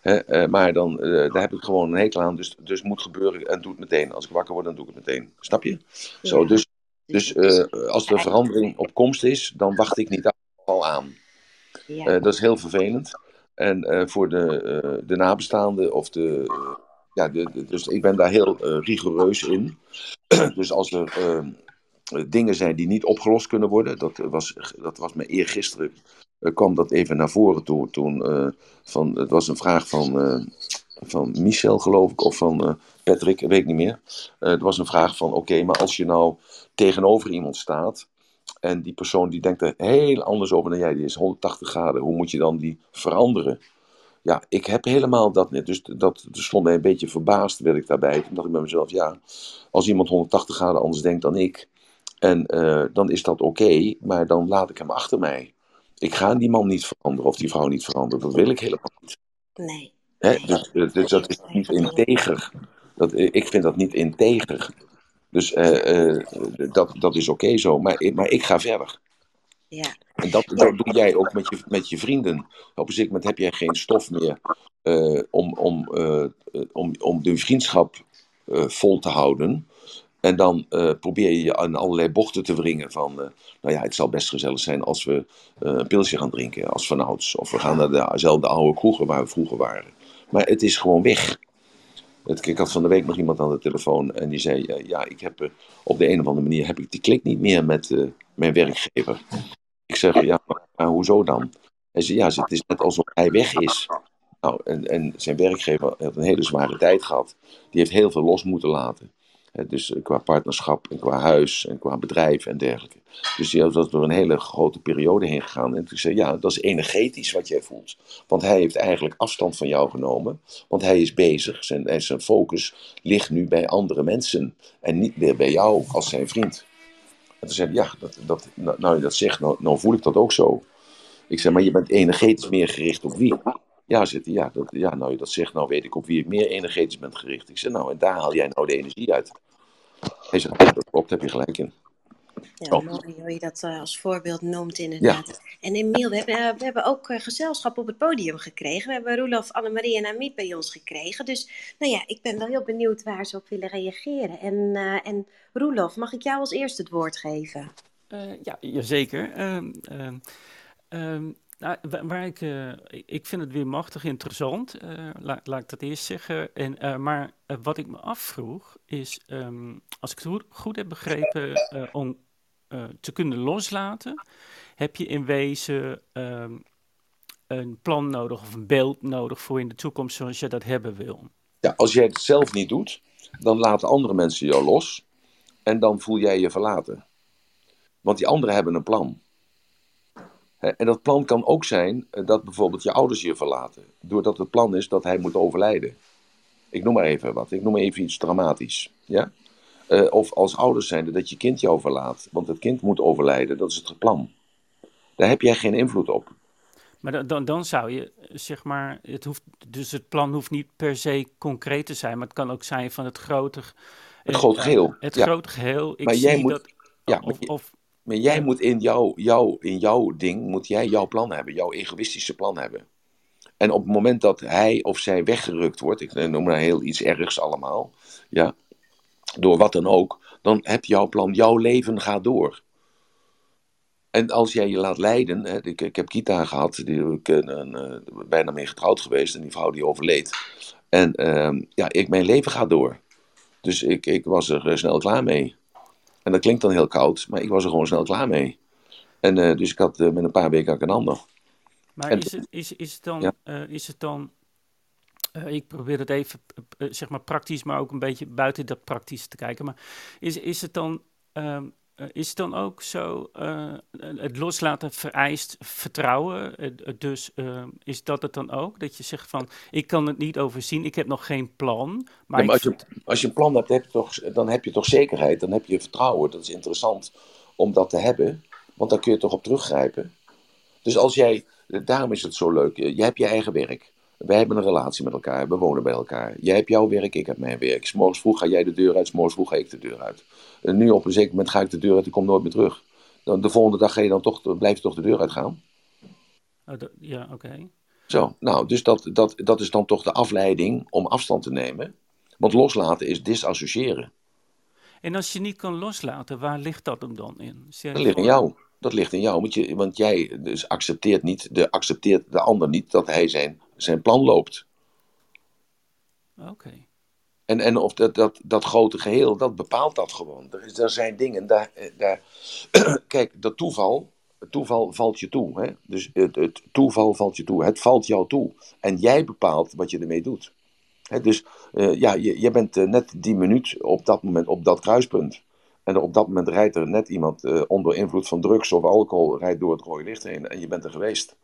Uh, maar dan, daar heb ik gewoon een hekel aan. Dus, dus moet gebeuren en doe het meteen. Als ik wakker word, dan doe ik het meteen. Snap je? Ja. Zo, dus dus als er verandering op komst is, dan wacht ik niet al aan. Ja. dat is heel vervelend. En uh, voor de, de nabestaanden of de. Ja, de, de, dus ik ben daar heel rigoureus in. dus als er dingen zijn die niet opgelost kunnen worden, dat was, dat was me eergisteren, kwam dat even naar voren toe. Toen, van, het was een vraag van, van Michel, geloof ik, of van Patrick, weet ik niet meer. het was een vraag van: oké, okay, maar als je nou tegenover iemand staat en die persoon die denkt er heel anders over dan jij, die is 180 graden. Hoe moet je dan die veranderen? Ja, ik heb helemaal dat niet. Dus dat dus stond mij een beetje verbaasd, werd ik daarbij. Toen dacht ik bij mezelf, ja, als iemand 180 graden anders denkt dan ik, en uh, dan is dat oké, okay, maar dan laat ik hem achter mij. Ik ga die man niet veranderen of die vrouw niet veranderen. Dat wil ik helemaal niet. Nee. Hè? Dus, dus dat is niet integer. Dat, ik vind dat niet integer. Dus uh, uh, dat, dat is oké okay zo, maar, maar ik ga verder. Ja. En dat, dat doe jij ook met je, met je vrienden. Op een zeker moment heb jij geen stof meer uh, om, om, om, om de vriendschap vol te houden. En dan probeer je je aan allerlei bochten te wringen van, nou ja, het zal best gezellig zijn als we een pilsje gaan drinken als vanouds. Of we gaan naar dezelfde oude kroegen waar we vroeger waren. Maar het is gewoon weg. Ik had van de week nog iemand aan de telefoon en die zei: Ja, ik heb uh, op de een of andere manier heb ik die klik niet meer met uh, mijn werkgever. Ik zeg: Ja, maar, hoezo dan? Hij zei: Ja, het is net alsof hij weg is. Nou, en, en zijn werkgever had een hele zware tijd gehad. Die heeft heel veel los moeten laten. Dus qua partnerschap en qua huis en qua bedrijf en dergelijke. Dus die was door een hele grote periode heen gegaan. En toen zei ja, dat is energetisch wat jij voelt. Want hij heeft eigenlijk afstand van jou genomen. Want hij is bezig zijn, zijn focus ligt nu bij andere mensen. En niet meer bij jou als zijn vriend. En toen zei hij, ja, dat, dat, nou, nou je dat zegt, nou, nou voel ik dat ook zo. Ik zei, maar je bent energetisch meer gericht op wie? Ja, zit hij, ja, dat, ja, nou je dat zegt, nou weet ik op wie ik meer energetisch ben gericht. Ik zei, nou, en daar haal jij nou de energie uit. Hij zegt, dat klopt, heb je gelijk in. Ja, Oh. mooi hoe je dat eh, als voorbeeld noemt inderdaad. En Emiel, we hebben, eh, we hebben ook eh, gezelschap op het podium gekregen. We hebben Roelof, Annemarie en Amit bij ons gekregen. Dus nou ja, ik ben wel heel benieuwd waar ze op willen reageren. En, eh en Roelof, mag ik jou als eerste het woord geven? Eh, ja, jazeker. Ehm, ehm, ehm, nou, wa- waar ik, eh, ik vind het weer machtig interessant, eh, laat, laat ik dat eerst zeggen. En, eh, maar wat ik me afvroeg is, ehm, als ik het goed, goed heb begrepen, eh, eh, te kunnen loslaten, heb je in wezen ehm, een plan nodig of een beeld nodig voor in de toekomst zoals je dat hebben wil. Ja, als jij het zelf niet doet, dan laten andere mensen jou los. En dan voel jij je verlaten. Want die anderen hebben een plan. En dat plan kan ook zijn eh, dat bijvoorbeeld je ouders je verlaten. Doordat het plan is dat hij moet overlijden. Ik noem maar even wat. Ik noem even iets dramatisch. Ja? Eh, of als ouders zijn dat je kind jou verlaat. Want het kind moet overlijden. Dat is het plan. Daar heb jij geen invloed op. Maar dan, dan, dan zou je, eh, zeg maar, het hoeft, dus het plan hoeft niet per se concreet te zijn, maar het kan ook zijn van het grote, Het grote geheel. Het ja. grote geheel. Ik Maar jij zie moet- dat, ja, of, maar je- of, Maar jij Ja. moet in jouw, jouw, in jouw ding, moet jij jouw plan hebben, jouw egoïstische plan hebben. En op het moment dat hij of zij weggerukt wordt, ik noem maar heel iets ergs allemaal, ja, door wat dan ook, dan heb jouw plan, jouw leven gaat door. En als jij je laat leiden, hè, ik, ik heb Kita gehad, die, ik ben een, eh, bijna mee getrouwd geweest en die vrouw die overleed. En ehm, ja, ik, mijn leven gaat door. Dus ik, ik was er eh, snel klaar mee. En dat klinkt dan heel koud, maar ik was er gewoon snel klaar mee. En eh, dus ik had eh, met een paar weken een ander. maar en- is het, is, is het dan, Ja. eh, is het dan, eh, ik probeer het even, eh, eh, zeg maar praktisch, maar ook een beetje buiten dat praktische te kijken, maar is, is het dan, ehm, eh, is het dan ook zo, het loslaten vereist vertrouwen, dus is dat het dan ook, dat je zegt van, ik kan het niet overzien, ik heb nog geen plan, maar, Ja, maar ik als, je, als je een plan hebt, heb je toch, dan heb je toch zekerheid, dan heb je vertrouwen. Dat is interessant om dat te hebben, want daar kun je toch op teruggrijpen. Dus als jij, daarom is het zo leuk, je hebt je eigen werk. Wij hebben een relatie met elkaar, we wonen bij elkaar. Jij hebt jouw werk, ik heb mijn werk. 's morgens vroeg ga jij de deur uit, 's morgens vroeg ga ik de deur uit. En nu op een zeker moment ga ik de deur uit, ik kom nooit meer terug. Dan, de volgende dag ga je dan toch, blijf je toch de deur uitgaan. Oh, ja, oké. Zo, nou, dus dat, dat, dat is dan toch de afleiding om afstand te nemen. Want loslaten is disassociëren. En als je niet kan loslaten, waar ligt dat hem dan in? Dat ligt in jou. Dat ligt in jou. Want, je, want jij dus accepteert, niet, de, accepteert de ander niet dat hij zijn, zijn plan loopt. Oké. En, en of dat, dat, dat grote geheel, dat bepaalt dat gewoon. Er, is, er zijn dingen, daar, daar, kijk, dat toeval, het toeval valt je toe. Hè? Dus het, het toeval valt je toe. Het valt jou toe. En jij bepaalt wat je ermee doet. Hè? Dus eh, ja, je, je bent eh, net die minuut op dat moment op dat kruispunt. En op dat moment rijdt er net iemand eh, onder invloed van drugs of alcohol rijdt door het rode licht heen en je bent er geweest.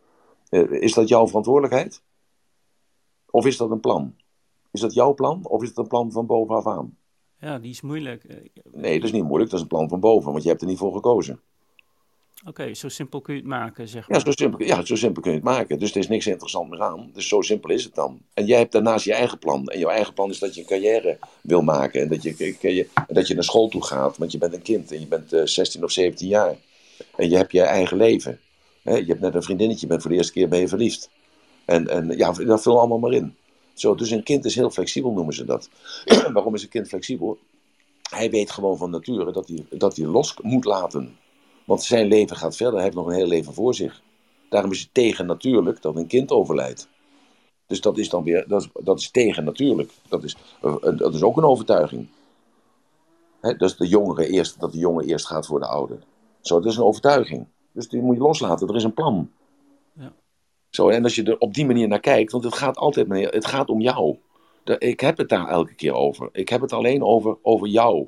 Eh, is dat jouw verantwoordelijkheid? Of is dat een plan? Is dat jouw plan of is het een plan van bovenaf aan? Ja, die is moeilijk. Eh, Nee, dat is niet moeilijk, dat is een plan van boven, want je hebt er niet voor gekozen. Oké, zo simpel kun je het maken, zeg Ja maar. zo, simpel, ja, zo simpel kun je het maken. Dus er is niks interessants meer aan. Dus zo simpel is het dan. En jij hebt daarnaast je eigen plan. En jouw eigen plan is dat je een carrière wil maken. En dat je, je- dat je naar school toe gaat, want je bent een kind en je bent eh, 16 of 17 jaar. En je hebt je eigen leven. Je hebt net een vriendinnetje, je bent voor de eerste keer ben je verliefd. En, en ja, dat vul allemaal maar in. Zo, dus een kind is heel flexibel, noemen ze dat. Waarom is een kind flexibel? Hij weet gewoon van nature dat hij, dat hij los moet laten. Want zijn leven gaat verder, hij heeft nog een heel leven voor zich. Daarom is het tegen natuurlijk dat een kind overlijdt. Dus dat is dan weer, dat is, dat is tegen natuurlijk. Dat is, dat is ook een overtuiging. Dat de jongere eerst, dat de jongen eerst gaat voor de oude. Zo, dat is een overtuiging. Dus die moet je loslaten, er is een plan. Zo, en als je er op die manier naar kijkt, want het gaat altijd, het gaat om jou. Ik heb het daar elke keer over. Ik heb het alleen over, over jou.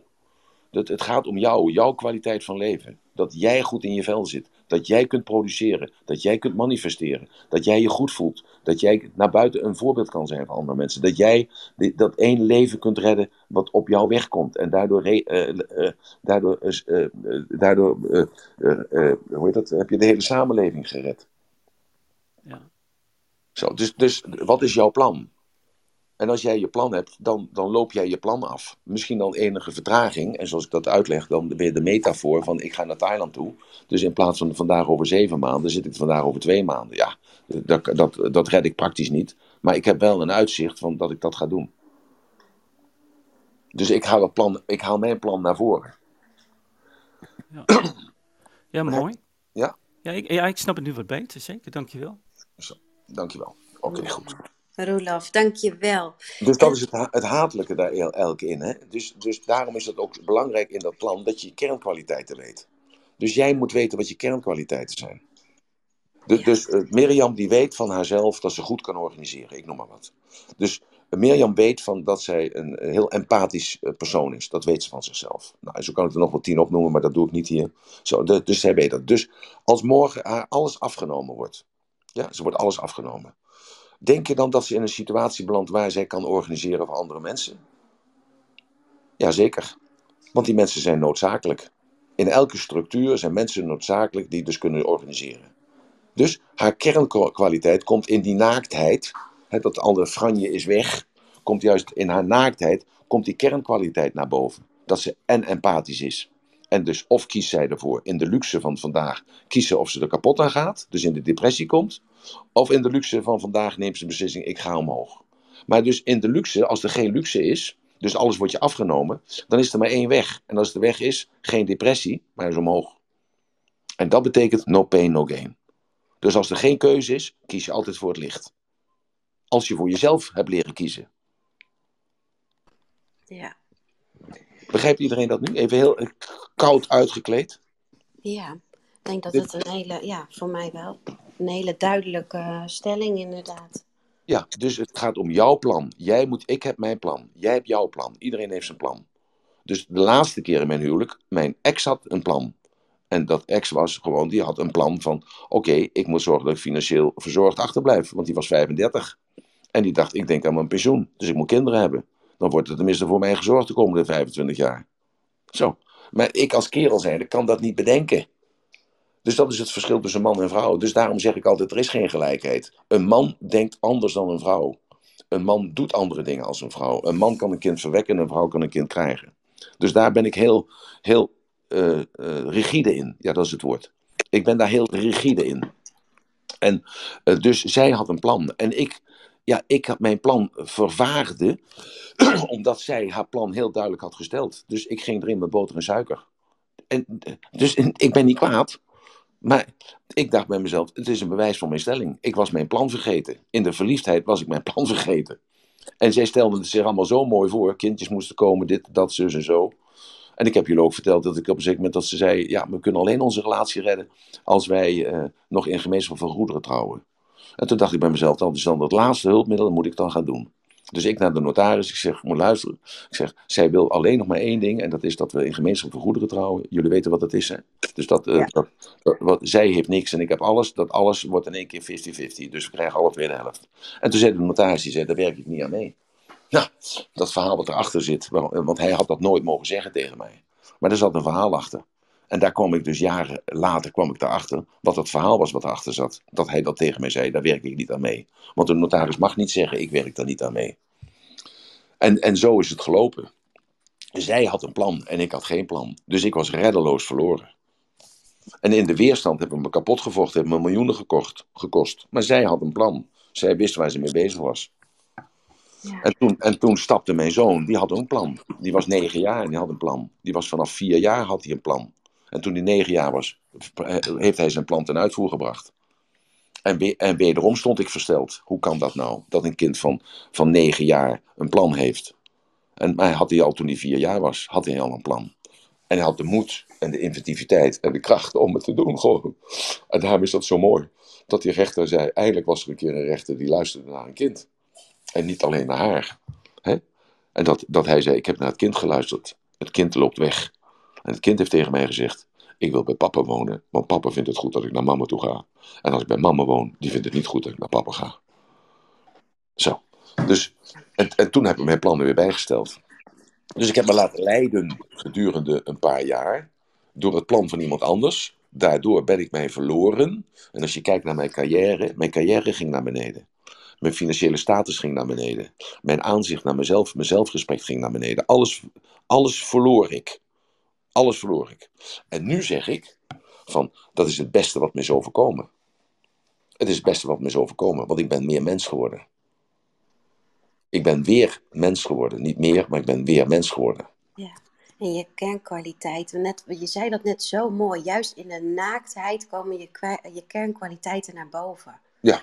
Dat, het gaat om jou, jouw kwaliteit van leven. dat jij goed in je vel zit. Dat jij kunt produceren. Dat jij kunt manifesteren. Dat jij je goed voelt. Dat jij naar buiten een voorbeeld kan zijn voor andere mensen. Dat jij dat één leven kunt redden wat op jou wegkomt. En daardoor, daardoor, daardoor hoe heet dat, heb je de hele samenleving gered. Zo, dus, dus wat is jouw plan? En als jij je plan hebt, dan, dan loop jij je plan af. Misschien dan enige vertraging. En zoals ik dat uitleg, dan weer de metafoor van ik ga naar Thailand toe. Dus in plaats van vandaag over zeven maanden, zit ik vandaag over twee maanden. Ja, dat, dat, dat red ik praktisch niet. Maar ik heb wel een uitzicht van dat ik dat ga doen. Dus ik haal, het plan, ik haal mijn plan naar voren. Ja, ja mooi. Ja? Ja ik, ja, ik snap het nu wat beter, zeker. Dankjewel. Zo, dankjewel. Oké, goed. Roelof, dank je wel. Dus dat is het, het hatelijke daar elke in. Hè? Dus, dus daarom is het ook belangrijk in dat plan dat je je kernkwaliteiten weet. Dus jij moet weten wat je kernkwaliteiten zijn. Dus uh, Mirjam die weet van haarzelf dat ze goed kan organiseren, ik noem maar wat. Dus uh, Mirjam weet van dat zij een, heel empathisch uh, persoon is. Dat weet ze van zichzelf. Nou, zo kan ik er nog wel tien opnoemen, maar dat doe ik niet hier. Zo, de, dus zij weet dat. Dus als morgen haar alles afgenomen wordt, ja, ze wordt alles afgenomen. Denk je dan dat ze in een situatie belandt waar zij kan organiseren voor andere mensen? Jazeker. Want die mensen zijn noodzakelijk. In elke structuur zijn mensen noodzakelijk die dus kunnen organiseren. Dus haar kernkwaliteit komt in die naaktheid. Hè, dat andere franje is weg. Komt juist in haar naaktheid. Komt die kernkwaliteit naar boven. Dat ze en empathisch is. En dus of kiest zij ervoor in de luxe van vandaag. Kiezen of ze er kapot aan gaat. Dus in de depressie komt. Of in de luxe van vandaag neemt ze beslissing, ik ga omhoog. Maar dus in de luxe, als er geen luxe is, dus alles wordt je afgenomen, dan is er maar één weg. En als de weg is, geen depressie, maar is omhoog. En dat betekent no pain, no gain. Dus als er geen keuze is, kies je altijd voor het licht. Als je voor jezelf hebt leren kiezen. Ja. Begrijpt iedereen dat nu? Even heel koud uitgekleed. Ja, denk dat het een hele, ja, voor mij wel een hele duidelijke stelling, inderdaad. Ja, dus het gaat om jouw plan. Jij moet, ik heb mijn plan. Jij hebt jouw plan. Iedereen heeft zijn plan. Dus de laatste keer in mijn huwelijk, mijn ex had een plan. En dat ex was gewoon, die had een plan van: oké, ik moet zorgen dat ik financieel verzorgd achterblijf. Want die was 35. En die dacht: ik denk aan mijn pensioen. Dus ik moet kinderen hebben. Dan wordt het tenminste voor mij gezorgd de komende 25 jaar. Zo. Maar ik als kerel zijnde kan dat niet bedenken. Dus dat is het verschil tussen man en vrouw. Dus daarom zeg ik altijd, er is geen gelijkheid. Een man denkt anders dan een vrouw. Een man doet andere dingen als een vrouw. Een man kan een kind verwekken en een vrouw kan een kind krijgen. Dus daar ben ik heel, heel uh, uh, rigide in. Ja, dat is het woord. Ik ben daar heel rigide in. En uh, dus zij had een plan. En ik, ja, ik had mijn plan vervaagde, omdat zij haar plan heel duidelijk had gesteld. Dus ik ging erin met boter en suiker. En, dus ik ben niet kwaad. Maar ik dacht bij mezelf, het is een bewijs van mijn stelling. Ik was mijn plan vergeten. In de verliefdheid was ik mijn plan vergeten. En zij stelden het zich allemaal zo mooi voor. Kindjes moesten komen, dit, dat, zus en zo. En ik heb jullie ook verteld dat ik op een zeker moment dat ze zei... ja, we kunnen alleen onze relatie redden als wij uh, nog in gemeenschap van goederen trouwen. En toen dacht ik bij mezelf, dat is dan het laatste hulpmiddel, dat moet ik dan gaan doen. Dus ik naar de notaris, ik zeg, moet luisteren. Ik zeg, zij wil alleen nog maar één ding, en dat is dat we in gemeenschap van goederen trouwen. Jullie weten wat dat is, hè? Dus dat, dat, dat, wat, zij heeft niks en ik heb alles, dat alles wordt in één keer 50-50. Dus we krijgen alle twee de helft. En toen zei de notaris, die zei, daar werk ik niet aan mee. Nou, dat verhaal wat erachter zit, want hij had dat nooit mogen zeggen tegen mij. Maar er zat een verhaal achter. En daar kwam ik dus jaren later kwam ik daarachter wat het verhaal was wat erachter zat. Dat hij dat tegen mij zei, daar werk ik niet aan mee. Want de notaris mag niet zeggen, ik werk daar niet aan mee. En, en zo is het gelopen. Zij had een plan en ik had geen plan. Dus ik was reddeloos verloren. En in de weerstand hebben we me kapot gevochten, hebben me miljoenen gekocht, gekost. Maar zij had een plan. Zij wist waar ze mee bezig was. Ja. En, toen, en toen stapte mijn zoon, die had een plan. Die was negen jaar en die had een plan. Die was vanaf vier jaar had hij een plan. En toen hij negen jaar was, heeft hij zijn plan ten uitvoer gebracht. En, en wederom stond ik versteld. Hoe kan dat nou? Dat een kind van, van negen jaar een plan heeft. En maar had hij al toen hij vier jaar was, had hij al een plan. En hij had de moed en de inventiviteit en de kracht om het te doen. Gewoon. En daarom is dat zo mooi. Dat die rechter zei, eigenlijk was er een keer een rechter die luisterde naar een kind. En niet alleen naar haar. Hè? En dat, dat hij zei, ik heb naar het kind geluisterd. Het kind loopt weg. En het kind heeft tegen mij gezegd: Ik wil bij papa wonen, want papa vindt het goed dat ik naar mama toe ga. En als ik bij mama woon, die vindt het niet goed dat ik naar papa ga. Zo. Dus, en, en toen heb ik mijn plannen weer bijgesteld. Dus ik heb me laten leiden gedurende een paar jaar door het plan van iemand anders. Daardoor ben ik mij verloren. En als je kijkt naar mijn carrière, mijn carrière ging naar beneden. Mijn financiële status ging naar beneden. Mijn aanzicht naar mezelf, mijn zelfrespect ging naar beneden. Alles, alles verloor ik. Alles verloor ik. En nu zeg ik van dat is het beste wat me is overkomen. Het is het beste wat me is overkomen, want ik ben meer mens geworden. Ik ben weer mens geworden. Niet meer, maar ik ben weer mens geworden. Ja. En je kernkwaliteiten, net, je zei dat net zo mooi, juist in de naaktheid komen je, je kernkwaliteiten naar boven. Ja.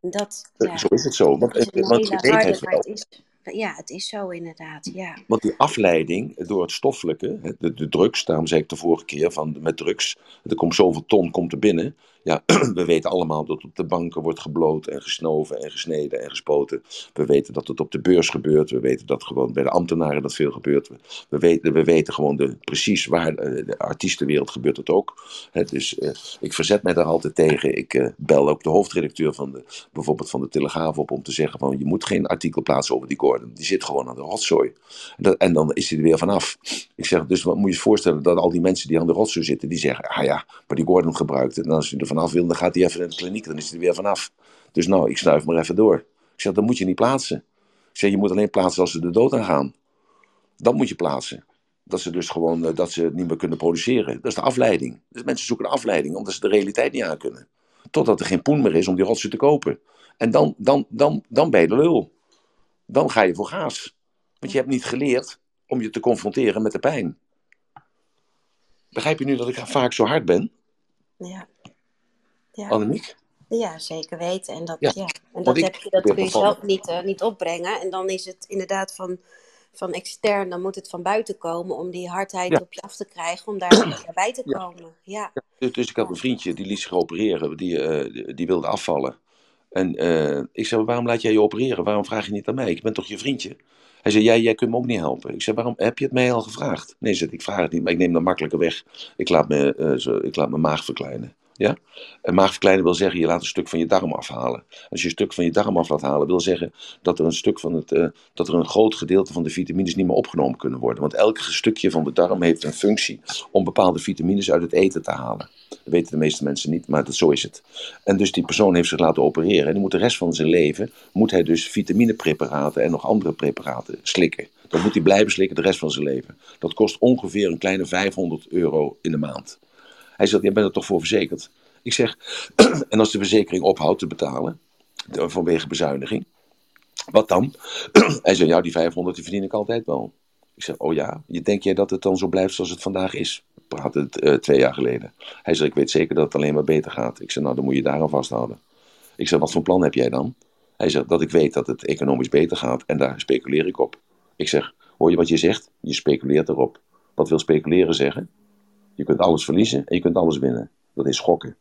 Dat, ja, zo is het zo. Want, het is want je weet het wel. Het is, ja, het is zo inderdaad, ja. Want die afleiding door het stoffelijke, de, de drugs, daarom zei ik de vorige keer van met drugs, er komt zoveel ton komt er binnen. Ja, we weten allemaal dat op de banken wordt gebloot en gesnoven en gesneden en gespoten. We weten dat het op de beurs gebeurt. We weten dat gewoon bij de ambtenaren dat veel gebeurt. We weten, we weten gewoon de, precies waar eh, de artiestenwereld gebeurt het ook. dus uh, ik verzet mij daar altijd tegen. Ik uh, bel ook de hoofdredacteur van de, bijvoorbeeld van de Telegraaf op om te zeggen van je moet geen artikel plaatsen over die Gordon. Die zit gewoon aan de rotzooi. En, dat, en dan is hij er weer vanaf. Ik zeg dus wat moet je je voorstellen dat al die mensen die aan de rotzooi zitten, die zeggen ah ja, maar die Gordon gebruikt. En als je er vanaf wil, dan gaat hij even in de kliniek, dan is hij er weer vanaf. Dus nou, ik snuif maar even door. Ik zeg, dat moet je niet plaatsen. Ik zeg, je moet alleen plaatsen als ze de dood aan gaan. Dan moet je plaatsen. Dat ze dus gewoon uh, dat ze niet meer kunnen produceren. Dat is de afleiding. Dus mensen zoeken een afleiding, omdat ze de realiteit niet aan kunnen. Totdat er geen poen meer is om die rotsen te kopen. En dan, dan, dan, dan ben je de lul. Dan ga je voor gaas. Want je hebt niet geleerd om je te confronteren met de pijn. Begrijp je nu dat ik vaak zo hard ben? Ja. Ja. Annemiek? Ja, zeker weten. En dat, Ja, ja. En dat, ik heb je, dat kun je zelf niet, eh, niet opbrengen. En dan is het inderdaad van, van extern, dan moet het van buiten komen om die hardheid Ja. op je af te krijgen, om daar bij te komen. Ja, Dus, dus ik had een vriendje die liet zich opereren, die, eh, die, wilde afvallen. En eh, ik zei, waarom laat jij je opereren? Waarom vraag je niet aan mij? Ik ben toch je vriendje? Hij zei, jij, jij kunt me ook niet helpen. Ik zei, waarom heb je het mij al gevraagd? Nee, zei, ik vraag het niet, maar ik neem dat makkelijker weg. Ik laat, me, zo, ik laat mijn maag verkleinen. Ja? En maag verkleinen wil zeggen, je laat een stuk van je darm afhalen. Als je een stuk van je darm af laat halen, wil zeggen dat er een stuk van het, eh, dat er een groot gedeelte van de vitamines niet meer opgenomen kunnen worden. Want elk stukje van de darm heeft een functie om bepaalde vitamines uit het eten te halen. Dat weten de meeste mensen niet, maar dat, zo is het. En dus die persoon heeft zich laten opereren. En die moet de rest van zijn leven, moet hij dus vitaminepreparaten en nog andere preparaten slikken. Dat moet hij blijven slikken de rest van zijn leven. Dat kost ongeveer een kleine 500 euro in de maand. Hij zegt, jij bent er toch voor verzekerd? Ik zeg, en als de verzekering ophoudt te betalen, vanwege bezuiniging, wat dan? Hij zei, ja, die 500 die verdien ik altijd wel. Ik zeg, oh ja, je denk jij dat het dan zo blijft zoals het vandaag is? We praten het eh, twee jaar geleden. Hij zei, ik weet zeker dat het alleen maar beter gaat. Ik zeg, nou, dan moet je daaraan vasthouden. Ik zeg, wat voor plan heb jij dan? Hij zegt, dat ik weet dat het economisch beter gaat en daar speculeer ik op. Ik zeg, hoor je wat je zegt? Je speculeert erop. Wat wil speculeren zeggen? Je kunt alles verliezen en je kunt alles winnen. Dat is gokken.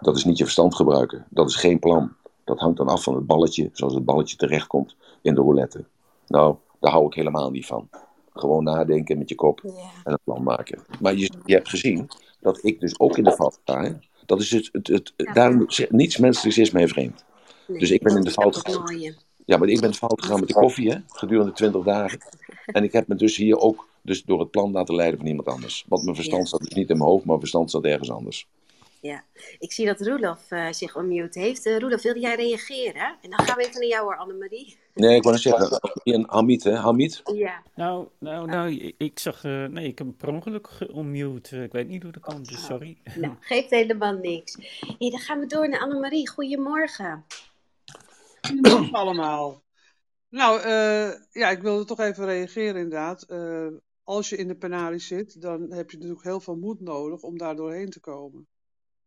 Dat is niet je verstand gebruiken. Dat is geen plan. Dat hangt dan af van het balletje, zoals het balletje terechtkomt in de roulette. Nou, daar hou ik helemaal niet van. Gewoon nadenken met je kop en een plan maken. Maar je, je hebt gezien dat ik dus ook in de fout ga. Hè? Dat is het, het, het, Ja. daarom, niets menselijks is mij vreemd. nee, Dus ik ben in de fout gegaan. Ja, maar ik ben fout gegaan met de koffie, hè, gedurende 20 dagen. En ik heb me dus hier ook dus door het plan laten leiden van iemand anders. Want mijn verstand Ja. zat dus niet in mijn hoofd, maar mijn verstand zat ergens anders. Ja, ik zie dat Roelof eh, zich unmute heeft. Eh Roelof, wilde jij reageren? En dan gaan we even naar jou hoor, Annemarie. Nee, ik wou net zeggen, en Hamid, hè, Hamid? Ja, Nou, nou, nou, ik- ik zag, eh, nee, ik heb hem per ongeluk geunmute. Ik weet niet hoe dat kan, dus sorry. nou, geeft helemaal niks. Hey, dan gaan we door naar Annemarie. Goedemorgen. Goedemorgen allemaal. Nou, eh, ja, ik wilde toch even reageren inderdaad. Als je in de penarie zit, dan heb je natuurlijk heel veel moed nodig om daar doorheen te komen.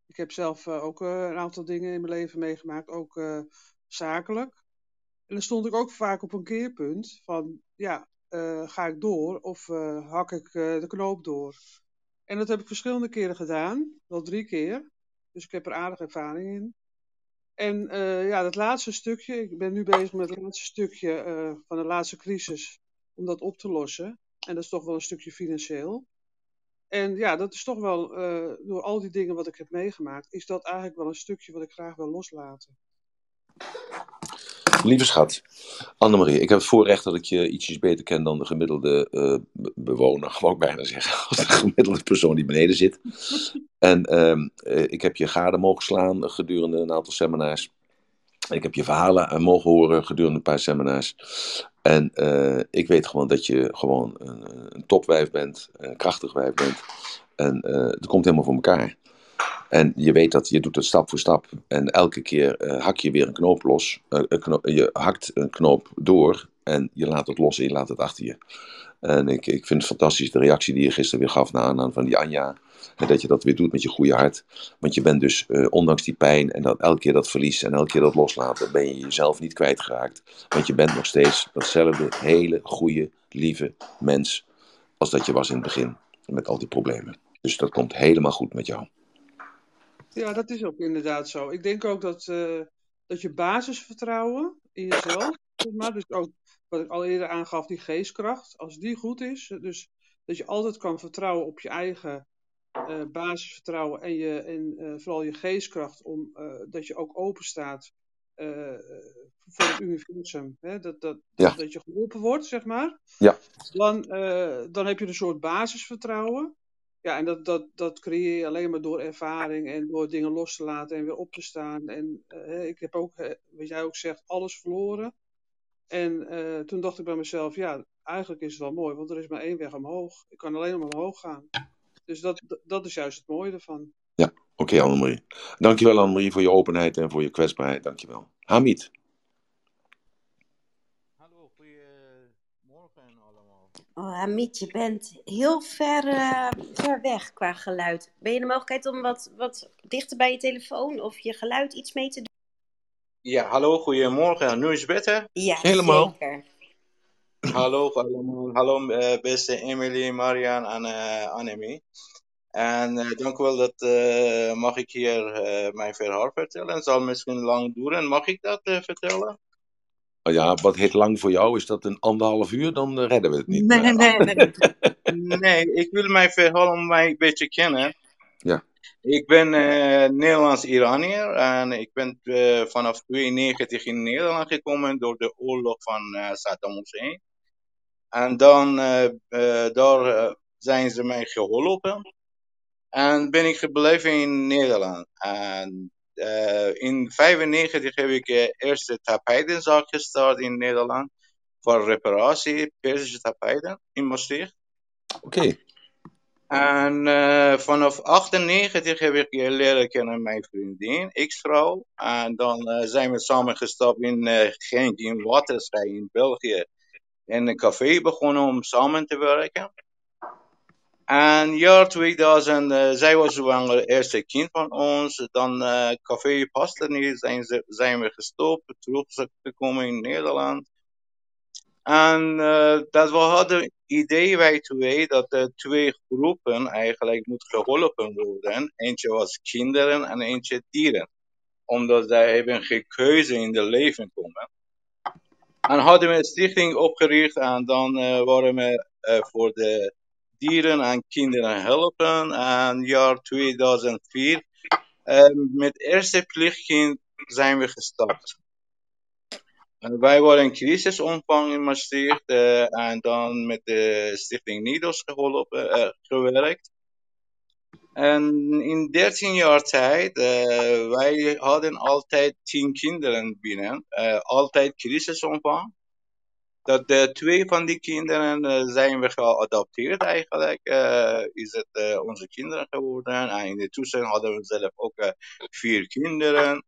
Ik heb zelf eh, ook eh, een aantal dingen in mijn leven meegemaakt, ook eh, zakelijk. En dan stond ik ook vaak op een keerpunt van, ja, ga ik door of hak ik de knoop door? En dat heb ik verschillende keren gedaan, wel drie keer. Dus ik heb er aardig ervaring in. En ja, dat laatste stukje, ik ben nu bezig met het laatste stukje van de laatste crisis om dat op te lossen. En dat is toch wel een stukje financieel. En ja, dat is toch wel, uh, door al die dingen wat ik heb meegemaakt, is dat eigenlijk wel een stukje wat ik graag wil loslaten. Lieve schat, Annemarie, ik heb het voorrecht dat ik je ietsjes beter ken dan de gemiddelde uh, bewoner, mag ik bijna zeggen, als de gemiddelde persoon die beneden zit. En uh, ik heb je gade mogen slaan gedurende een aantal seminars. Ik heb je verhalen mogen horen gedurende een paar seminars. En uh, ik weet gewoon dat je gewoon een, een topwijf bent, een krachtig wijf bent. En uh, het komt helemaal voor elkaar. En je weet dat je doet het stap voor stap. En elke keer uh, hak je weer een knoop los. Je hakt een knoop door en je laat het los en je laat het achter je. En ik, ik vind het fantastisch de reactie die je gisteren weer gaf na aan van die Anja. En dat je dat weer doet met je goede hart. Want je bent dus, uh, ondanks die pijn en dat elke keer dat verlies en elke keer dat loslaten, ben je jezelf niet kwijtgeraakt. Want je bent nog steeds datzelfde hele goede, lieve mens als dat je was in het begin. Met al die problemen. Dus dat komt helemaal goed met jou. Ja, dat is ook inderdaad zo. Ik denk ook dat, uh, dat je basisvertrouwen in jezelf, maar, dus ook wat ik al eerder aangaf, die geestkracht, als die goed is, dus dat je altijd kan vertrouwen op je eigen uh, basisvertrouwen en, je, en uh, vooral je geestkracht, om, uh, dat je ook open staat voor het universum. Hè? Dat, dat, ja. dat je geholpen wordt, zeg maar. Ja. Dan, dan heb je een soort basisvertrouwen. Ja, en dat, dat, dat creëer je alleen maar door ervaring en door dingen los te laten en weer op te staan. En ik heb ook, wat jij ook zegt, alles verloren. En toen dacht ik bij mezelf, ja, eigenlijk is het wel mooi, want er is maar één weg omhoog. Ik kan alleen maar omhoog gaan. Dus dat, dat is juist het mooie ervan. Ja, oké okay, Annemarie. Dankjewel Annemarie voor je openheid en voor je kwetsbaarheid. Dankjewel. Hamid. Hallo, goedemorgen allemaal. Oh, Hamid, je bent heel ver, uh, ver weg qua geluid. Ben je de mogelijkheid om wat, wat dichter bij je telefoon of je geluid iets mee te doen? Ja, hallo, goedemorgen. Nu is het beter? Ja, Helemaal. zeker. Hallo allemaal. Hallo uh, beste Emily, Marian en uh, Annemie. En uh, dank u wel dat mag ik hier mijn verhaal vertellen. Het zal misschien lang duren. Mag ik dat vertellen? Oh ja, wat heet lang voor jou? Is dat een anderhalf uur? Dan redden we het niet. Nee, nee, nee. nee, ik wil mijn verhaal om mij een beetje kennen. Ja. Ik ben Nederlands-Iranier en ik ben vanaf 92 in Nederland gekomen door de oorlog van Saddam Hussein. En dan daar zijn ze mij geholpen. En ben ik gebleven in Nederland. En in 95 heb ik de eerste tapijtenzaak gestart in Nederland. Voor reparatie, Persische tapijten in Maastricht. Oké. Okay. En uh, vanaf 98 heb ik leren kennen mijn vriendin, ex-vrouw. En dan uh, zijn we samen gestapt in uh, Genk, in Waterschei, in België. In een café begonnen om samen te werken. En jaar 2000, zij was zwanger, het eerste kind van ons. Dan café paste niet, zijn, zijn we gestopt, teruggekomen in Nederland. En uh, dat we hadden idee wij twee dat de twee groepen eigenlijk moet geholpen worden. Eentje was kinderen en eentje dieren. Omdat zij hebben geen keuze in de leven komen. En hadden we een stichting opgericht en dan uh, waren we uh, voor de dieren en kinderen helpen. En jaar 2004 met eerste plichtkind zijn we gestart. Wij waren in crisisomvang in Maastricht uh, en dan met de stichting NIDOS geholpen, gewerkt. En in 13 jaar tijd, wij hadden altijd 10 kinderen binnen, altijd crisisomvang. Dat de twee van die kinderen zijn we geadopteerd eigenlijk, is het onze kinderen geworden. En in de toestand hadden we zelf ook vier kinderen.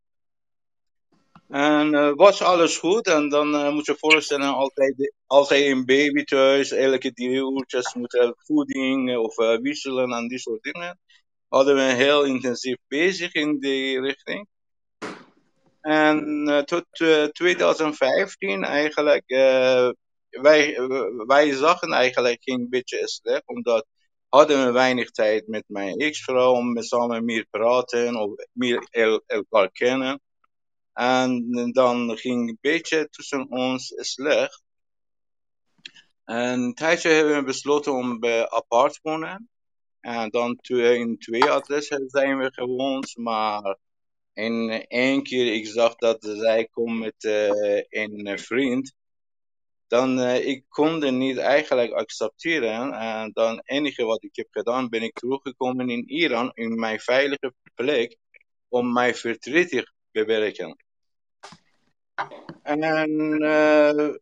En uh, was alles goed. En dan uh, moet je voorstellen, altijd, altijd een baby thuis. Elke drie uurtjes moet voeding of uh, wisselen en die soort dingen. Hadden we heel intensief bezig in die richting. En tot 2015 eigenlijk, wij, wij zagen eigenlijk geen beetje slecht. Omdat hadden we weinig tijd met mijn ex-vrouw om samen meer praten of meer el elkaar kennen. En dan ging een beetje tussen ons slecht. En een hebben we besloten om apart te wonen. En dan in twee adressen zijn we gewoond. Maar in één keer ik zag dat zij komt met een vriend dan uh, ik kon niet eigenlijk accepteren. En dan enige wat ik heb gedaan, ben ik teruggekomen in Iran, in mijn veilige plek, om mijn verdriet te bewerken. En uh,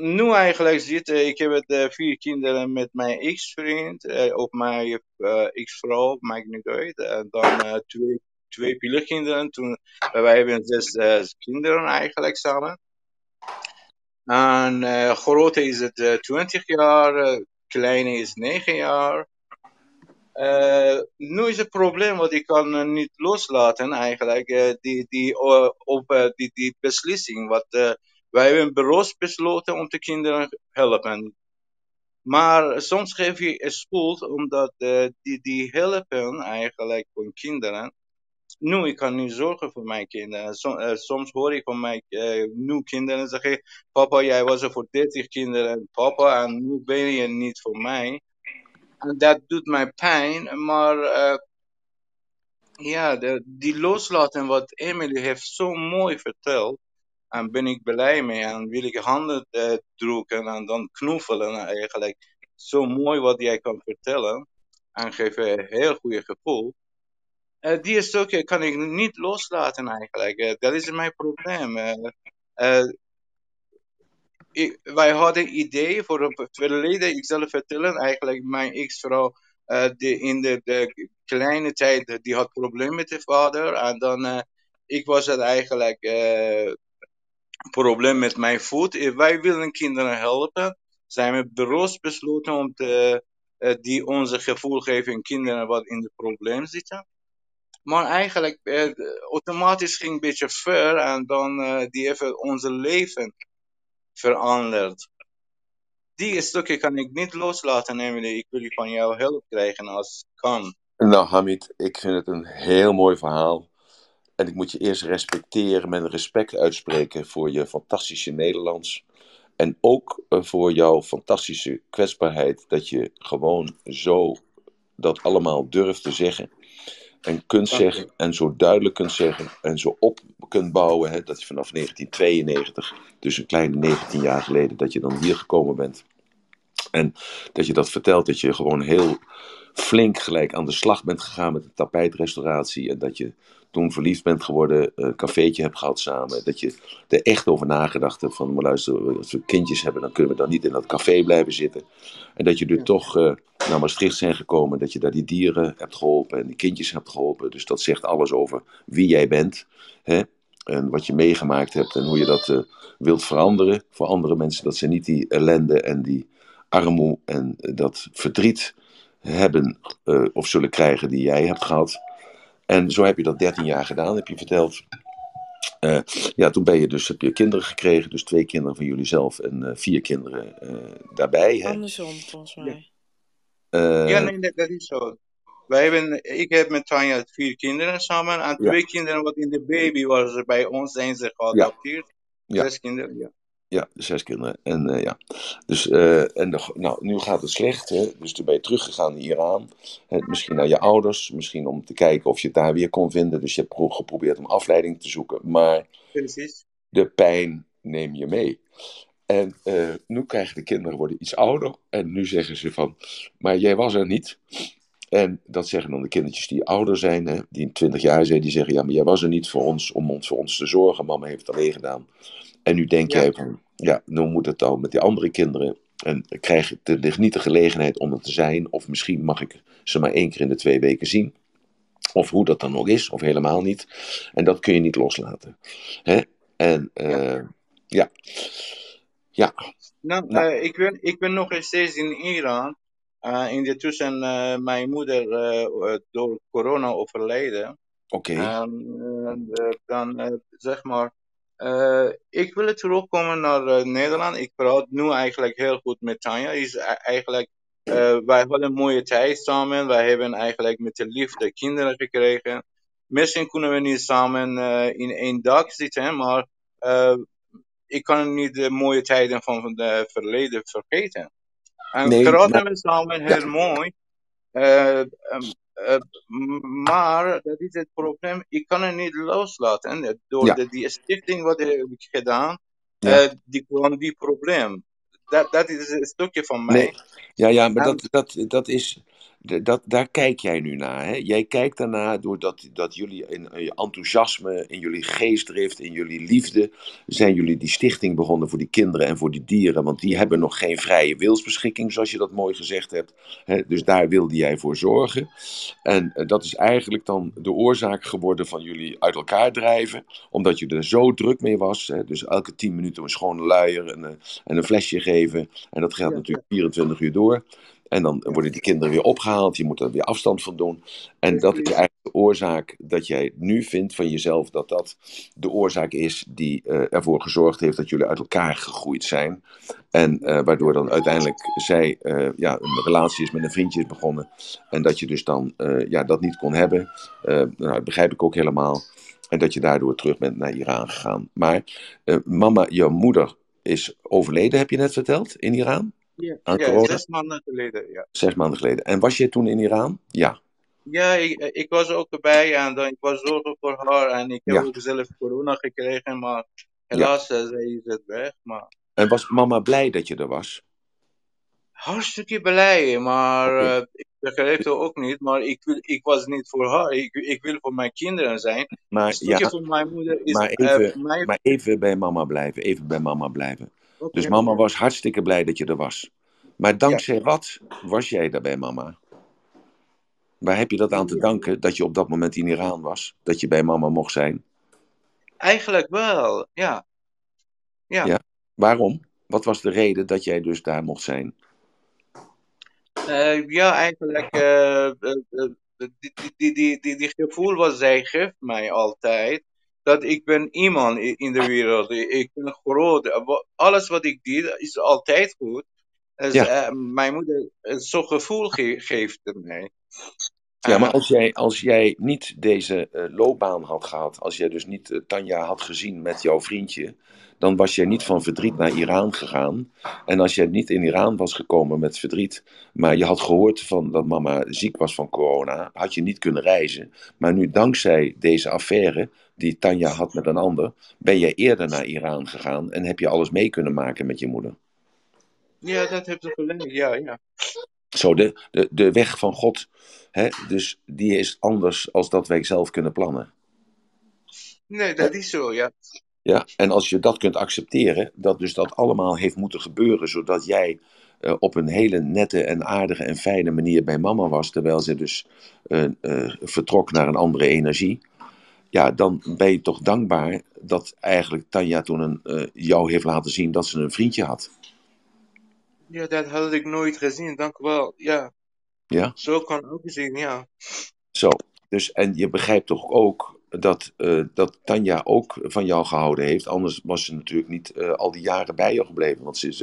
nu eigenlijk zit ik heb het, uh, vier kinderen met mijn ex-vriend, of mijn ex-vrouw, maakt niet uit. En dan twee, twee kinderen. Toen, wij hebben zes kinderen eigenlijk samen. En uh, grote is het uh, 20 jaar, kleine is 9 jaar. nu is het probleem wat ik kan niet loslaten eigenlijk, die, die, op die, die beslissing. Wat, wij hebben bureaus besloten om de kinderen helpen. Maar soms geef je schuld omdat die, die helpen eigenlijk van kinderen nu, ik kan niet zorgen voor mijn kinderen. Eh, soms hoor ik van mijn uh, nu kinderen zeggen, papa, jij was er voor 30 kinderen, papa, en nu ben je niet voor mij. En dat doet mij pijn, maar ja, de, die loslaten wat Emily heeft zo mooi verteld, en ben ik blij mee, en wil ik handen uh, drukken en dan knuffelen eigenlijk. Zo mooi wat jij kan vertellen, en geeft een heel goede gevoel. Uh, die stukken kan ik niet loslaten eigenlijk. Uh, dat is mijn probleem. Ik, wij hadden idee voor het verleden, ik zal vertellen, eigenlijk mijn ex-vrouw in de, de, kleine tijd, die had problemen met de vader. En dan, ik was het eigenlijk probleem met mijn voet. wij willen kinderen helpen. Zijn we bewust besloten om te, die onze gevoel geven kinderen wat in het probleem zitten. Maar eigenlijk, eh, automatisch ging een beetje ver en dan uh, die heeft onze leven veranderd. Die stukje kan ik niet loslaten, Emily. Ik wil van jou hulp krijgen als kan. Nou, Hamid, ik vind het een heel mooi verhaal. En ik moet je eerst respecteren, met respect uitspreken voor je fantastische Nederlands. En ook eh, voor jouw fantastische kwetsbaarheid, dat je gewoon zo dat allemaal durft te zeggen en kunt zeggen en zo duidelijk kunt zeggen en zo op kunt bouwen. Hè, dat je vanaf 1992, dus een kleine 19 jaar geleden, dat je dan hier gekomen bent. En dat je dat vertelt, dat je gewoon heel flink gelijk aan de slag bent gegaan met de tapijtrestauratie. En dat je toen verliefd bent geworden, een cafeetje hebt gehad samen. Dat je er echt over nagedacht hebt van, maar luister, als we kindjes hebben, dan kunnen we dan niet in dat café blijven zitten. En dat je er toch uh, naar Maastricht zijn gekomen, dat je daar die dieren hebt geholpen en die kindjes hebt geholpen. Dus dat zegt alles over wie jij bent. Hè? En wat je meegemaakt hebt en hoe je dat uh, wilt veranderen voor andere mensen. Dat ze niet die ellende en die armoede en dat verdriet hebben of zullen krijgen die jij hebt gehad. En zo heb je dat 13 jaar gedaan, heb je verteld. Uh, ja, toen ben je dus, heb je kinderen gekregen, dus twee kinderen van jullie zelf en uh, vier kinderen uh, daarbij. Hè? Andersom, volgens mij. ja, nee, dat is zo. Wij hebben, ik heb met Tanja vier kinderen samen en twee ja. kinderen wat in de baby was bij ons zijn ze geadopteerd. Ja. Zes kinderen, ja. Ja, zes kinderen. En uh, ja, dus uh, en de, nou, nu gaat het slecht. Hè? Dus toen ben je teruggegaan naar Iran. Hè? Misschien naar je ouders. Misschien om te kijken of je het daar weer kon vinden. Dus je hebt geprobeerd om afleiding te zoeken. Maar Precies. de pijn neem je mee. En uh, nu krijgen de kinderen worden iets ouder. En nu zeggen ze van, maar jij was er niet. En dat zeggen dan de kindertjes die ouder zijn, hè, die 20 jaar zijn, die zeggen: Ja, maar jij was er niet voor ons om ons, voor ons te zorgen. Mama heeft het alleen gedaan. En nu denk ja. jij van: Ja, nu moet het dan met die andere kinderen. En krijg ik niet de gelegenheid om er te zijn. Of misschien mag ik ze maar één keer in de twee weken zien. Of hoe dat dan ook is, of helemaal niet. En dat kun je niet loslaten. Hè? En uh, ja. ja. Nou, nou. Uh, ik, ben, ik ben nog steeds in Iran. Uh, in de tussen mijn moeder door corona overleden. Oké. Okay. dan zeg maar, ik wil terugkomen naar Nederland. Ik praat nu eigenlijk heel goed met Tanja. Is eigenlijk, wij hadden een mooie tijd samen. Wij hebben eigenlijk met de liefde kinderen gekregen. Misschien kunnen we niet samen in één dag zitten, maar ik kan niet de mooie tijden van het verleden vergeten. En nee, praten we samen heel ja. mooi. Eh, ehm, eh, maar dat is het probleem. Ik kan het niet loslaten. En door Ja. de, die stichting wat heb ik gedaan, Ja. eh, die kwam die probleem. Dat, dat is een stukje van mij. Nee, ja, ja, maar En- dat, dat, dat is, dat, daar kijk jij nu naar. Hè? Jij kijkt daarnaar doordat dat jullie in, je enthousiasme, in jullie geestdrift, in jullie liefde, zijn jullie die stichting begonnen voor die kinderen en voor die dieren. Want die hebben nog geen vrije wilsbeschikking, zoals je dat mooi gezegd hebt. Hè? Dus daar wilde jij voor zorgen. En eh, dat is eigenlijk dan de oorzaak geworden van jullie uit elkaar drijven, omdat je er zo druk mee was. Hè? Dus elke tien minuten een schone luier en, een- en een flesje geven. En dat gaat Ja. natuurlijk 24 uur door. En dan worden die kinderen weer opgehaald, je moet er weer afstand van doen. En dat is eigenlijk de oorzaak dat jij nu vindt van jezelf dat dat de oorzaak is die eh, ervoor gezorgd heeft dat jullie uit elkaar gegroeid zijn. En eh, waardoor dan uiteindelijk zij eh, ja, een relatie is met een vriendje is begonnen. En dat je dus dan ja, dat niet kon hebben. Nou, dat begrijp ik ook helemaal. En dat je daardoor terug bent naar Iran gegaan. Maar mama, jouw moeder is overleden, heb je net verteld, in Iran? Ja. Ja, zes maanden geleden, ja. Zes maanden geleden. En was jij toen in Iran? Ja. Ja, ik, ik was ook erbij en dan, ik was zorgen voor haar en ik heb Ja. ook zelf corona gekregen, maar helaas, eh, zij is het weg. Maar En was mama blij dat je er was? hartstikke blij, maar eh, ik begreep het ook niet, maar ik, wil, ik was niet voor haar, ik, ik wil voor mijn kinderen zijn. Een Maar, stukje ja, van mijn moeder is maar, eh, maar even bij mama blijven. Even bij mama blijven. Dus mama was hartstikke blij dat je er was. Maar dankzij wat was jij daar bij mama? Waar heb je dat aan te danken dat je op dat moment in Iran was? Dat je bij mama mocht zijn? Eigenlijk wel, ja. Ja. Ja. Waarom? Wat was de reden dat jij dus daar mocht zijn? Eh, ja, eigenlijk, eh, die, die, die, die, die, gevoel wat zij geeft mij altijd, dat ik ben iemand in de wereld, ik ben groot, Eh, alles wat ik deed is altijd goed. Dus, Ja. eh, mijn moeder eh, zo'n gevoel ge geeft mij. Ja, maar als jij, als jij niet deze loopbaan had gehad, als jij dus niet Tanja had gezien met jouw vriendje, dan was jij niet van verdriet naar Iran gegaan. En als jij niet in Iran was gekomen met verdriet, maar je had gehoord van dat mama ziek was van corona, had je niet kunnen reizen. Maar nu, dankzij deze affaire die Tanja had met een ander, ben jij eerder naar Iran gegaan en heb je alles mee kunnen maken met je moeder. ja, dat heb je gelijk, ja, ja. Zo, de, de, de weg van God, hè, dus die is anders als dat wij zelf kunnen plannen. Nee, dat is zo, ja. Ja, en als je dat kunt accepteren, dat dus dat allemaal heeft moeten gebeuren, zodat jij eh, op een hele nette en aardige en fijne manier bij mama was, terwijl ze dus eh, eh, vertrok naar een andere energie. Ja, dan ben je toch dankbaar dat eigenlijk Tanja toen een, eh, jou heeft laten zien dat ze een vriendje had. Ja, dat had ik nooit gezien, dank u wel. Ja, Ja, zo kan ook zien, ja. zo. Dus, en je begrijpt toch ook dat, eh, dat Tanja ook van jou gehouden heeft. Anders was ze natuurlijk niet eh, al die jaren bij jou gebleven. Want ze is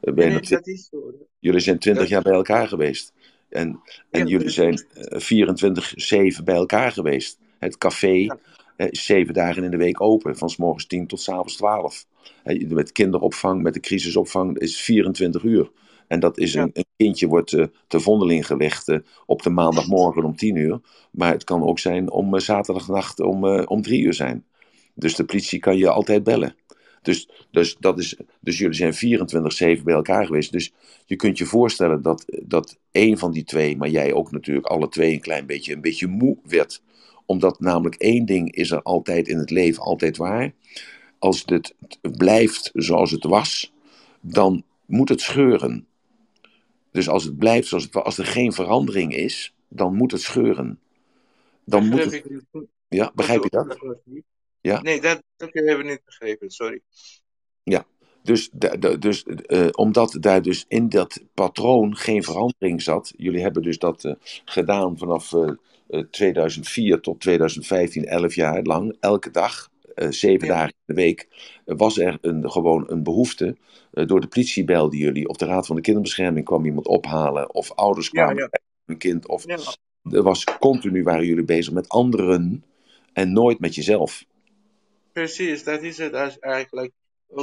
bijna nee, dat is zo. Jullie zijn twintig Dat, jaar bij elkaar geweest. En, en ja, jullie zijn precies. eh, 24-7 bij elkaar geweest. Het café is zeven dagen in de week open. Van s morgens 10 tot s avonds 12. Eh, Met kinderopvang, met de crisisopvang is 24 uur. En dat is een, een kindje wordt eh, te vondeling gelegd eh, op de maandagmorgen om 10 uur. Maar het kan ook zijn om eh, zaterdagnacht om, om 3 uur zijn. Dus de politie kan je altijd bellen. Dus, dus, dat is, dus jullie zijn 24-7 bij elkaar geweest. Dus je kunt je voorstellen dat, dat één van die twee, maar jij ook natuurlijk, alle twee een klein beetje, een beetje moe werd. Omdat namelijk één ding is er altijd in het leven altijd waar. Als het blijft zoals het was, dan moet het scheuren. Dus als het blijft zoals het was, als er geen verandering is, dan moet het scheuren. Dan moet het, ja, begrijp je dat? Ja? Nee, dat, dat heb ik niet begrepen, sorry. Ja, dus, dus eh, omdat daar dus in dat patroon geen verandering zat. Jullie hebben dus dat eh, gedaan vanaf eh, 2004 tot 2015, 11 jaar lang, elke dag, eh, zeven Ja, dagen in de week, eh, was er een, gewoon een behoefte. Eh, door de politie belden jullie, of de Raad van de Kinderbescherming kwam iemand ophalen, of ouders kwamen ja. bij een kind, of er was continu waren jullie bezig met anderen en nooit met jezelf. Precies, dat is het eigenlijk.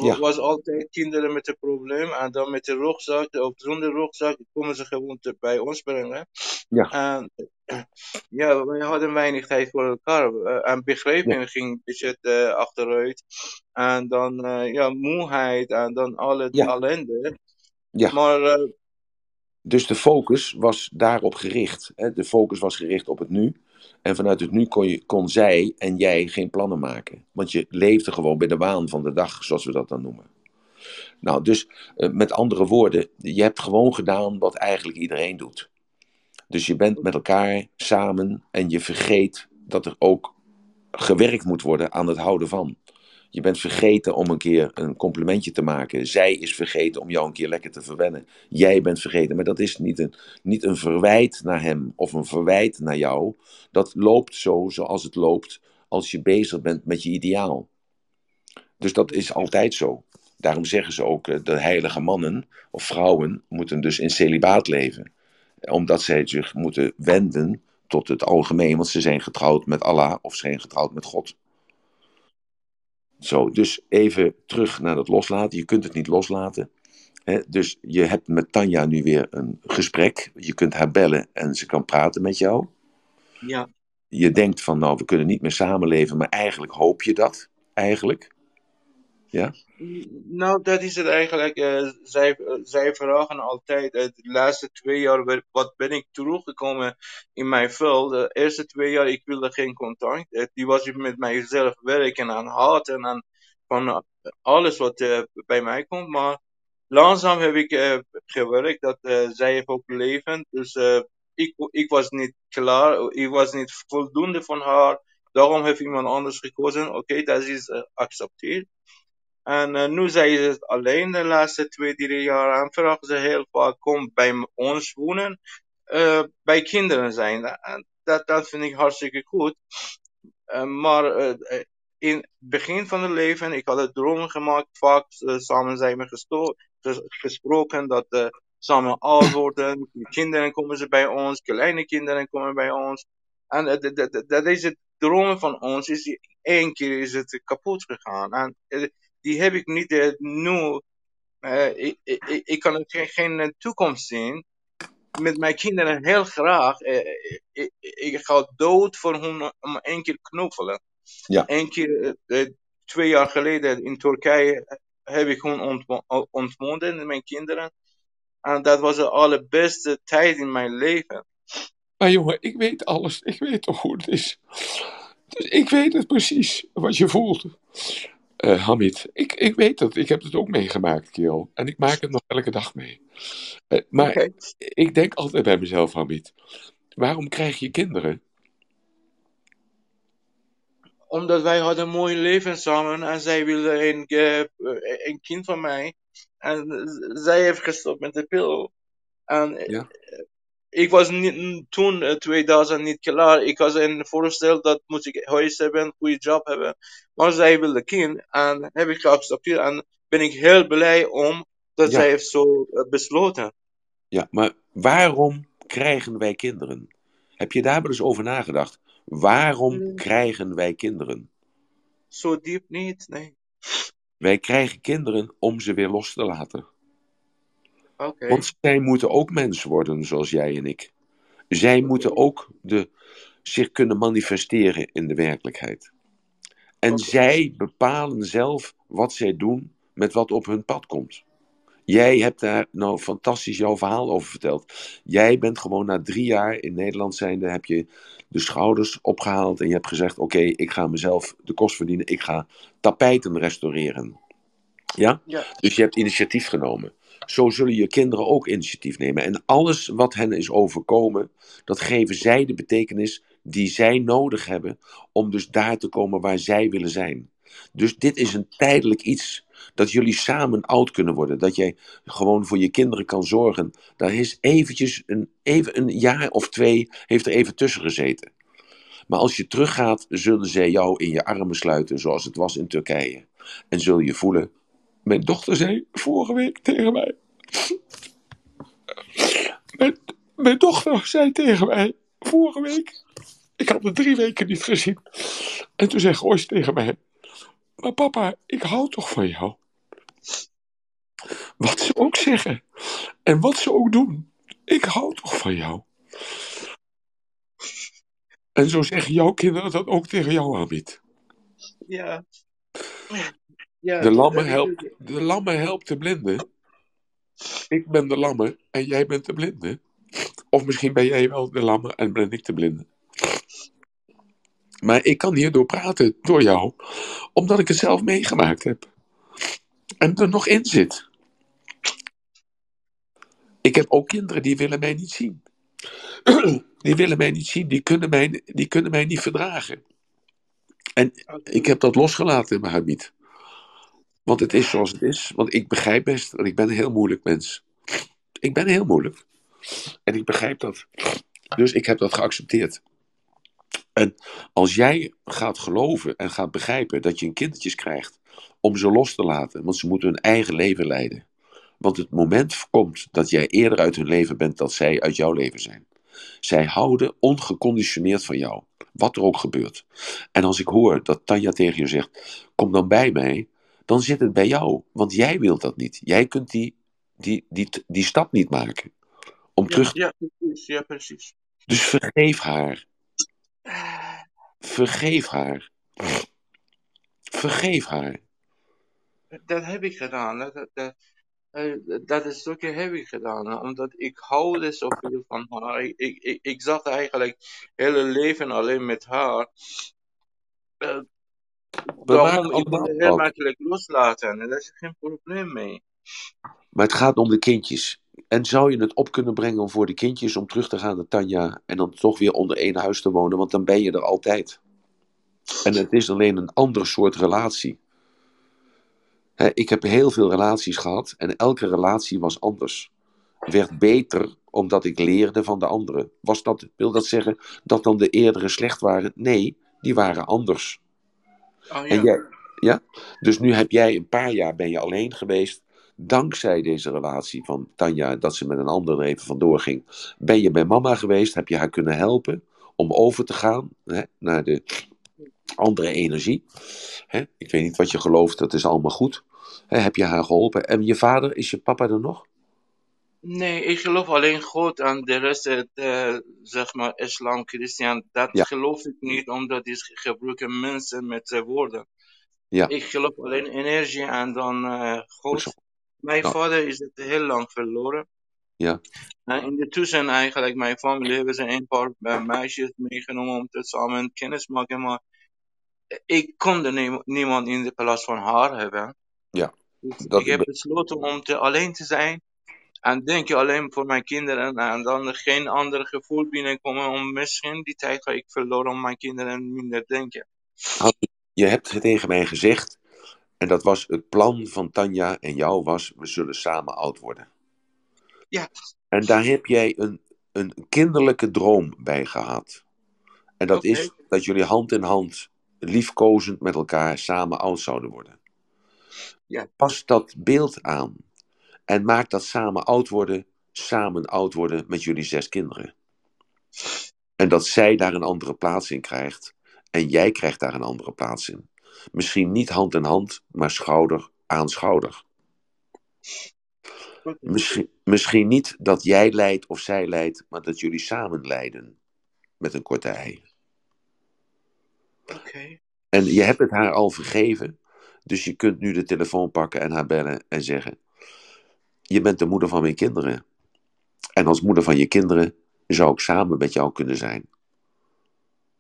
Ja. was altijd kinderen met een probleem. En dan met de rugzak of zonder rugzak komen ze gewoon te- bij ons brengen. Ja. En ja, we hadden weinig tijd voor elkaar. Eh, En begrijping ging een beetje eh, achteruit. En dan eh, ja, moeheid en dan alle Ja. ellende. Ja. Maar eh, Dus de focus was daarop gericht. Hè? De focus was gericht op het nu. En vanuit het nu kon, je, kon zij en jij geen plannen maken. Want je leefde gewoon bij de waan van de dag, zoals we dat dan noemen. Nou, dus eh, met andere woorden, je hebt gewoon gedaan wat eigenlijk iedereen doet. Dus je bent met elkaar samen en je vergeet dat er ook gewerkt moet worden aan het houden van. Je bent vergeten om een keer een complimentje te maken. Zij is vergeten om jou een keer lekker te verwennen. Jij bent vergeten, maar dat is niet een, niet een verwijt naar hem of een verwijt naar jou. Dat loopt zo zoals het loopt als je bezig bent met je ideaal. Dus dat is altijd zo. Daarom zeggen ze ook, eh, de heilige mannen of vrouwen moeten dus in celibaat leven. Omdat zij zich moeten wenden tot het algemeen, want ze zijn getrouwd met Allah of ze zijn getrouwd met God. Zo, dus even terug naar dat loslaten. Je kunt het niet loslaten. Hè? Dus je hebt met Tanja nu weer een gesprek. Je kunt haar bellen en ze kan praten met jou. ja, Je denkt van, nou, we kunnen niet meer samenleven, maar eigenlijk hoop je dat. Eigenlijk. Ja? Nou, dat is het eigenlijk. eh, zij, zij vragen altijd, eh, de laatste twee jaar, wa- wat ben ik teruggekomen in mijn veld. De eerste twee jaar, ik wilde geen contact. Eh, die was ik met mijzelf werken aan haten en van eh, alles wat bij mij komt. Maar langzaam heb ik gewerkt dat zij heeft ook leven. Dus ik, ik was niet klaar, ik was niet voldoende van haar. Daarom heeft iemand anders gekozen. Oké, dat is accepteerd. En uh, nu zijn ze alleen de laatste twee, drie jaar en vragen ze heel vaak, kom bij ons wonen, uh, bij kinderen zijn. En dat, dat vind ik hartstikke goed. Uh, maar in het begin van het leven, ik had het dromen gemaakt, vaak samen zijn we gesto- gesproken dat samen oud worden, kinderen komen ze bij ons, kleine kinderen komen bij ons. En dat is het dromen van ons, is één keer is het kapot gegaan. En die heb ik niet uh, nu. Uh, ik, ik, ik, kan geen, geen toekomst zien. Met mijn kinderen heel graag. Uh, ik, ik, ga dood voor hun om één keer knuffelen. Ja. Eén keer, twee jaar geleden in Turkije, heb ik hun ontmo ontmoet, mijn kinderen. En dat was de allerbeste tijd in mijn leven. Maar jongen, ik weet alles. Ik weet toch hoe het is. Dus ik weet het precies, wat je voelt. Uh, Hamid, ik, ik weet het. Ik heb het ook meegemaakt, kerel. En ik maak het nog elke dag mee. Uh, maar okay. ik denk altijd bij mezelf, Hamid. Waarom krijg je kinderen? Omdat wij hadden een mooi leven samen. En zij wilde een, uh, een kind van mij. En zij heeft gestopt met de pil. En ja. Ik was niet, toen, uh, 2000, niet klaar. Ik was in voorstel dat moet ik huis hebben, goede job hebben. Maar zij wilde kind en heb ik geaccepteerd. En ben ik heel blij om dat Ja. zij heeft zo uh, besloten. Ja, maar waarom krijgen wij kinderen? Heb je daar wel eens over nagedacht? Waarom Mm. krijgen wij kinderen? Zo diep niet, nee. Wij krijgen kinderen om ze weer los te laten. Want zij moeten ook mens worden, zoals jij en ik. Zij moeten ook de, zich kunnen manifesteren in de werkelijkheid. En zij bepalen zelf wat zij doen met wat op hun pad komt. Jij hebt daar nou fantastisch jouw verhaal over verteld. Jij bent gewoon na drie jaar in Nederland zijnde, heb je de schouders opgehaald en je hebt gezegd, oké, ik ga mezelf de kost verdienen, ik ga tapijten restaureren. Ja? Ja. Dus je hebt initiatief genomen. Zo zullen je kinderen ook initiatief nemen. En alles wat hen is overkomen, dat geven zij de betekenis die zij nodig hebben om dus daar te komen waar zij willen zijn. Dus dit is een tijdelijk iets. Dat jullie samen oud kunnen worden. Dat jij gewoon voor je kinderen kan zorgen. Daar is eventjes een, even een jaar of twee heeft er even tussen gezeten. Maar als je teruggaat, zullen zij jou in je armen sluiten zoals het was in Turkije. En zul je voelen. Mijn dochter zei vorige week tegen mij. Mijn, dochter zei tegen mij vorige week. Ik had haar drie weken niet gezien. En toen zei Goois tegen mij. Maar papa, ik hou toch van jou. Wat ze ook zeggen. En wat ze ook doen. Ik hou toch van jou. En zo zeggen jouw kinderen dat ook tegen jou, Abid. Ja. ja De lamme, helpt, de lamme helpt de blinde. Ik ben de lamme en jij bent de blinde. Of misschien ben jij wel de lamme en ben ik de blinde. Maar ik kan hierdoor praten door jou, omdat ik het zelf meegemaakt heb. En er nog in zit. Ik heb ook kinderen die willen mij niet zien. Die willen mij niet zien, die kunnen mij, die kunnen mij niet verdragen. En ik heb dat losgelaten in mijn Habit. Want het is zoals het is. Want ik begrijp best dat ik ben een heel moeilijk mens. Ik ben heel moeilijk. En ik begrijp dat. Dus ik heb dat geaccepteerd. En als jij gaat geloven en gaat begrijpen dat je een kindertjes krijgt om ze los te laten, want ze moeten hun eigen leven leiden. Want het moment komt dat jij eerder uit hun leven bent dan zij uit jouw leven zijn. Zij houden ongeconditioneerd van jou, wat er ook gebeurt. En als ik hoor dat Tanja tegen je zegt: Kom dan bij mij, dan zit het bij jou, want jij wilt dat niet. Jij kunt die, die, die, die stap niet maken om Ja, terug. ja, precies. Ja, precies. Dus vergeef haar. Vergeef haar. Vergeef haar. Dat heb ik gedaan. Dat, dat, dat, eh, dat is stukje heb ik gedaan. Omdat ik houde zoveel van haar. Ik, ik, ik, ik zat eigenlijk hele leven alleen met haar. Kon allemaal het heel makkelijk loslaten. En daar is geen probleem mee. Maar het gaat om de kindjes. En zou je het op kunnen brengen om voor de kindjes om terug te gaan naar Tanja en dan toch weer onder één huis te wonen, want dan ben je er altijd. En het is alleen een ander soort relatie. Ik heb heel veel relaties gehad en elke relatie was anders. Werd beter omdat ik leerde van de andere. Was dat, wil dat zeggen dat dan de eerdere slecht waren? Nee, die waren anders. Oh En ja. jij, ja? Dus nu heb jij een paar jaar ben je alleen geweest. Dankzij deze relatie van Tanja, dat ze met een ander er even vandoor ging, ben je bij mama geweest. Heb je haar kunnen helpen om over te gaan hè, naar de andere energie. Hè? Ik weet niet wat je gelooft, dat is allemaal goed. Hè, heb je haar geholpen? En je vader, is je papa er nog? Nee, ik geloof alleen God en de rest, eh, zeg maar, islam, christian, dat Ja. geloof ik niet, omdat die gebruiken mensen met eh, woorden. Ja. Ik geloof alleen energie en dan eh, God. Zo. Mijn Nou. vader is het heel lang verloren. Ja. En in de tussen eigenlijk, mijn familie hebben ze een paar eh, meisjes meegenomen om te samen kennis te maken, maar ik kon er nie- niemand in de plaats van haar hebben. Ja, Dus dat ik heb besloten om te, alleen te zijn. En denk je alleen voor mijn kinderen en dan er geen ander gevoel binnenkomen om misschien die tijd ga ik verloren om mijn kinderen minder denken. Je hebt tegen mij gezegd, en dat was het plan van Tanja en jou was, we zullen samen oud worden. Ja. En daar heb jij een, een kinderlijke droom bij gehad. En dat is dat jullie hand in hand, liefkozend met elkaar, samen oud zouden worden. Ja. Pas dat beeld aan. En maak dat samen oud worden, samen oud worden met jullie zes kinderen. En dat zij daar een andere plaats in krijgt. En jij krijgt daar een andere plaats in. Misschien niet hand in hand, maar schouder aan schouder. Misschien, misschien niet dat jij leidt of zij leidt, maar dat jullie samen leiden. Met een korte ei. Oké. En je hebt het haar al vergeven. Dus je kunt nu de telefoon pakken en haar bellen en zeggen: Je bent de moeder van mijn kinderen. En als moeder van je kinderen zou ik samen met jou kunnen zijn.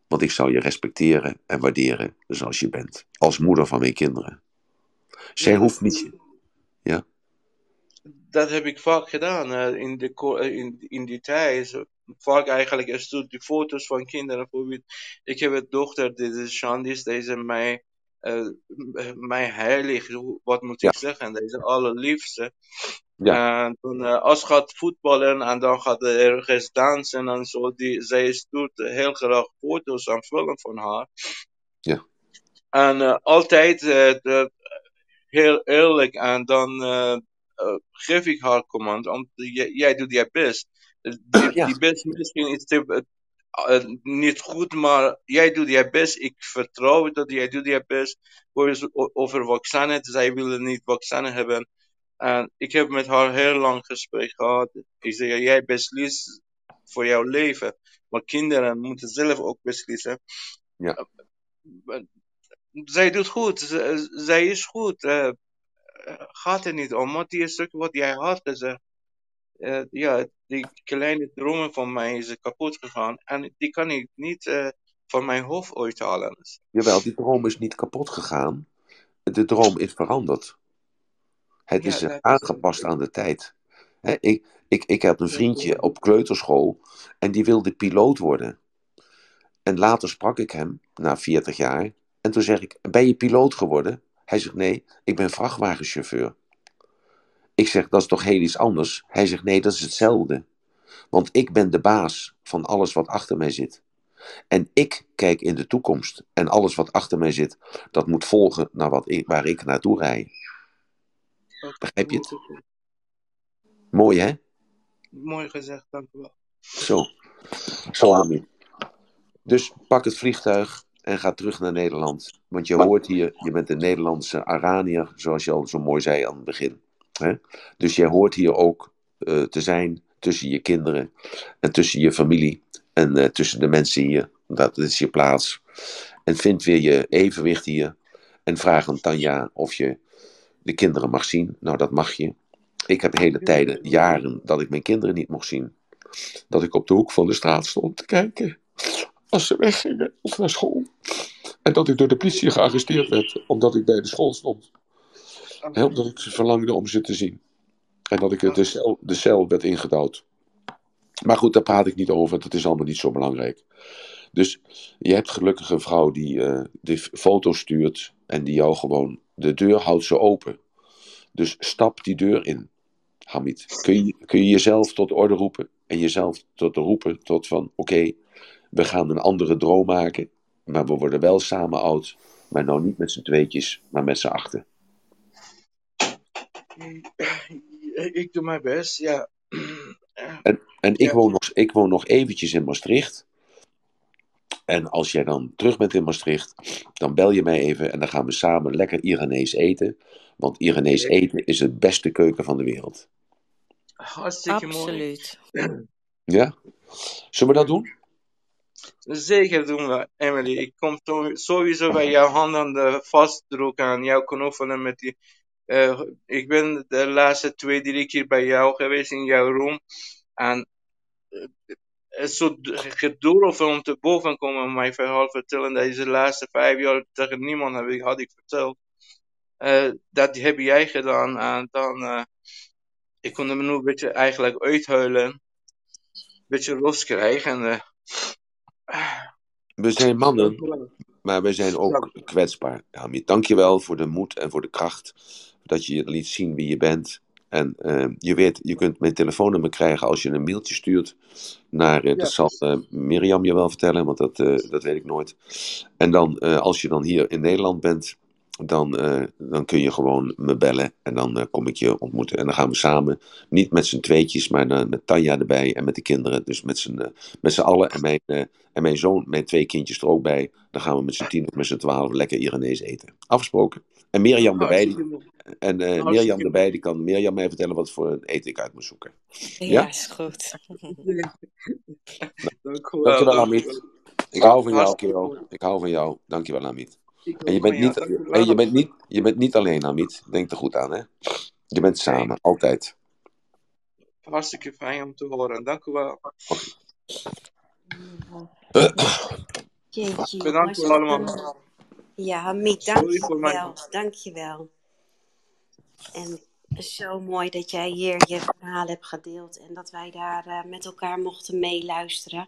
Want ik zou je respecteren en waarderen zoals je bent. Als moeder van mijn kinderen. Zij Ja, hoeft niet. Ja, Dat heb ik vaak gedaan eh, in, de, eh, in, in die tijd. Vaak eigenlijk, er stoot die foto's van kinderen. Bijvoorbeeld, ik heb een dochter, dit is Shandis, deze mij, eh, mij heilig, hoe- wat moet ik zeggen, deze allerliefste. ja, En toen, eh, als gaat voetballen en dan gaat er ergens dansen en zo, die, zij stuurt heel graag foto's en films van haar. ja, En eh, altijd eh, de- heel eerlijk en dan eh, eh, geef ik haar command, want jij, jij doet je best. Die, ja, die best misschien is te, eh, eh, niet goed, maar jij doet je best. Ik vertrouw dat jij doet je best. Voor- Over vaccinen, zij willen niet vaccinen hebben. En ik heb met haar heel lang gesprek gehad. Ik zeg, jij beslist voor jouw leven. Maar kinderen moeten zelf ook beslissen. Ja. Zij doet goed. Zij is goed. Eh, gaat er niet om. Maar die stuk wat jij had gezegd. Eh, ja, die kleine dromen van mij is kapot gegaan. En die kan ik niet eh, van mijn hoofd uithalen. Jawel, die droom is niet kapot gegaan. De droom is veranderd. Het Ja, is aangepast aan de tijd. Hè, ik, ik, ik heb een vriendje op kleuterschool en die wilde piloot worden. En later sprak ik hem, na 40 jaar, en toen zeg ik, ben je piloot geworden? Hij zegt, nee, ik ben vrachtwagenchauffeur. Ik zeg, dat is toch heel iets anders? Hij zegt, nee, dat is hetzelfde. Want ik ben de baas van alles wat achter mij zit. En ik kijk in de toekomst. En alles wat achter mij zit, dat moet volgen naar wat ik, waar ik naartoe rijd. Begrijp je het? Mooi, hè? Mooi gezegd, dank u wel. Zo. Zo, Ami. Dus pak het vliegtuig en ga terug naar Nederland. Want je hoort hier, je bent een Nederlandse Aranier, zoals je al zo mooi zei aan het begin. Dus jij hoort hier ook eh, te zijn tussen je kinderen en tussen je familie en eh, tussen de mensen hier. Dat is je plaats. En vind weer je evenwicht hier. En vraag aan Tanja of je de kinderen mag zien. Nou, dat mag je. Ik heb hele tijden, jaren, dat ik mijn kinderen niet mocht zien. Dat ik op de hoek van de straat stond te kijken als ze weggingen of naar school. En dat ik door de politie gearresteerd werd omdat ik bij de school stond. Hè, omdat ik verlangde om ze te zien. En dat ik de cel, de cel werd ingedouwd. Maar goed, daar praat ik niet over. Dat is allemaal niet zo belangrijk. Dus je hebt gelukkig een vrouw die eh de foto's stuurt en die jou gewoon de deur houdt ze open. Dus stap die deur in, Hamid. Kun je, kun je jezelf tot orde roepen en jezelf tot roepen tot van oké, we gaan een andere droom maken, maar we worden wel samen oud, maar nou niet met z'n tweetjes, maar met z'n achten. Ik doe mijn best, ja. En, en ik, Ja. woon nog, ik woon nog eventjes in Maastricht. En als jij dan terug bent in Maastricht, dan bel je mij even en dan gaan we samen lekker Iranees eten. Want Iranees eten is de beste keuken van de wereld. Hartstikke mooi. Absoluut. Ja? Zullen we dat doen? Zeker doen we, Emily. Ik kom sowieso bij jouw handen de vastdrukken aan jouw knoffelen met die. Eh, ik ben de laatste twee, drie keer bij jou geweest in jouw room. En eh, het is zo gedurfd om te boven komen en mijn verhaal vertellen. Dat is de laatste vijf jaar tegen niemand heb ik, had ik verteld. Eh, dat heb jij gedaan. En dan, ik kon me nu een beetje eigenlijk uithuilen. Een beetje loskrijgen. En, We zijn mannen, dank wel. maar we zijn ook kwetsbaar. Hamid, dankjewel voor de moed en voor de kracht. Dat je liet zien wie je bent. En eh, je weet, je kunt mijn telefoonnummer krijgen als je een mailtje stuurt naar, Ja. dat zal eh, Mirjam je wel vertellen, want dat, eh, dat weet ik nooit. En dan, als je dan hier in Nederland bent, dan, dan kun je gewoon me bellen en dan kom ik je ontmoeten. En dan gaan we samen, niet met z'n tweetjes, maar dan met Tanja erbij en met de kinderen. Dus met z'n met z'n allen en mijn, en mijn zoon, mijn twee kindjes er ook bij. Dan gaan we met z'n tien of met z'n twaalf lekker Iranees eten. Afgesproken. En Mirjam erbij, die, Hartstikke mooi. En eh, Hartstikke Mirjam erbij, die kan Mirjam mij vertellen wat voor een eten ik uit moet zoeken. Ja, Ja? is goed. Dank u wel. Dankjewel, wel. Ik hou van jou, mooi. Ik hou van jou. Dankjewel, Hamid. Ik En je bent niet, en je wel. bent niet, je bent niet alleen, Hamid. Denk er goed aan, hè? Je bent samen, altijd. Hartstikke fijn om te horen. Dank u wel. Jeetje, Bedankt voor allemaal. Ja, Hamid, dank Sorry je voor mijn- wel. Dank je wel. En zo mooi dat jij hier je verhaal hebt gedeeld en dat wij daar eh, met elkaar mochten meeluisteren.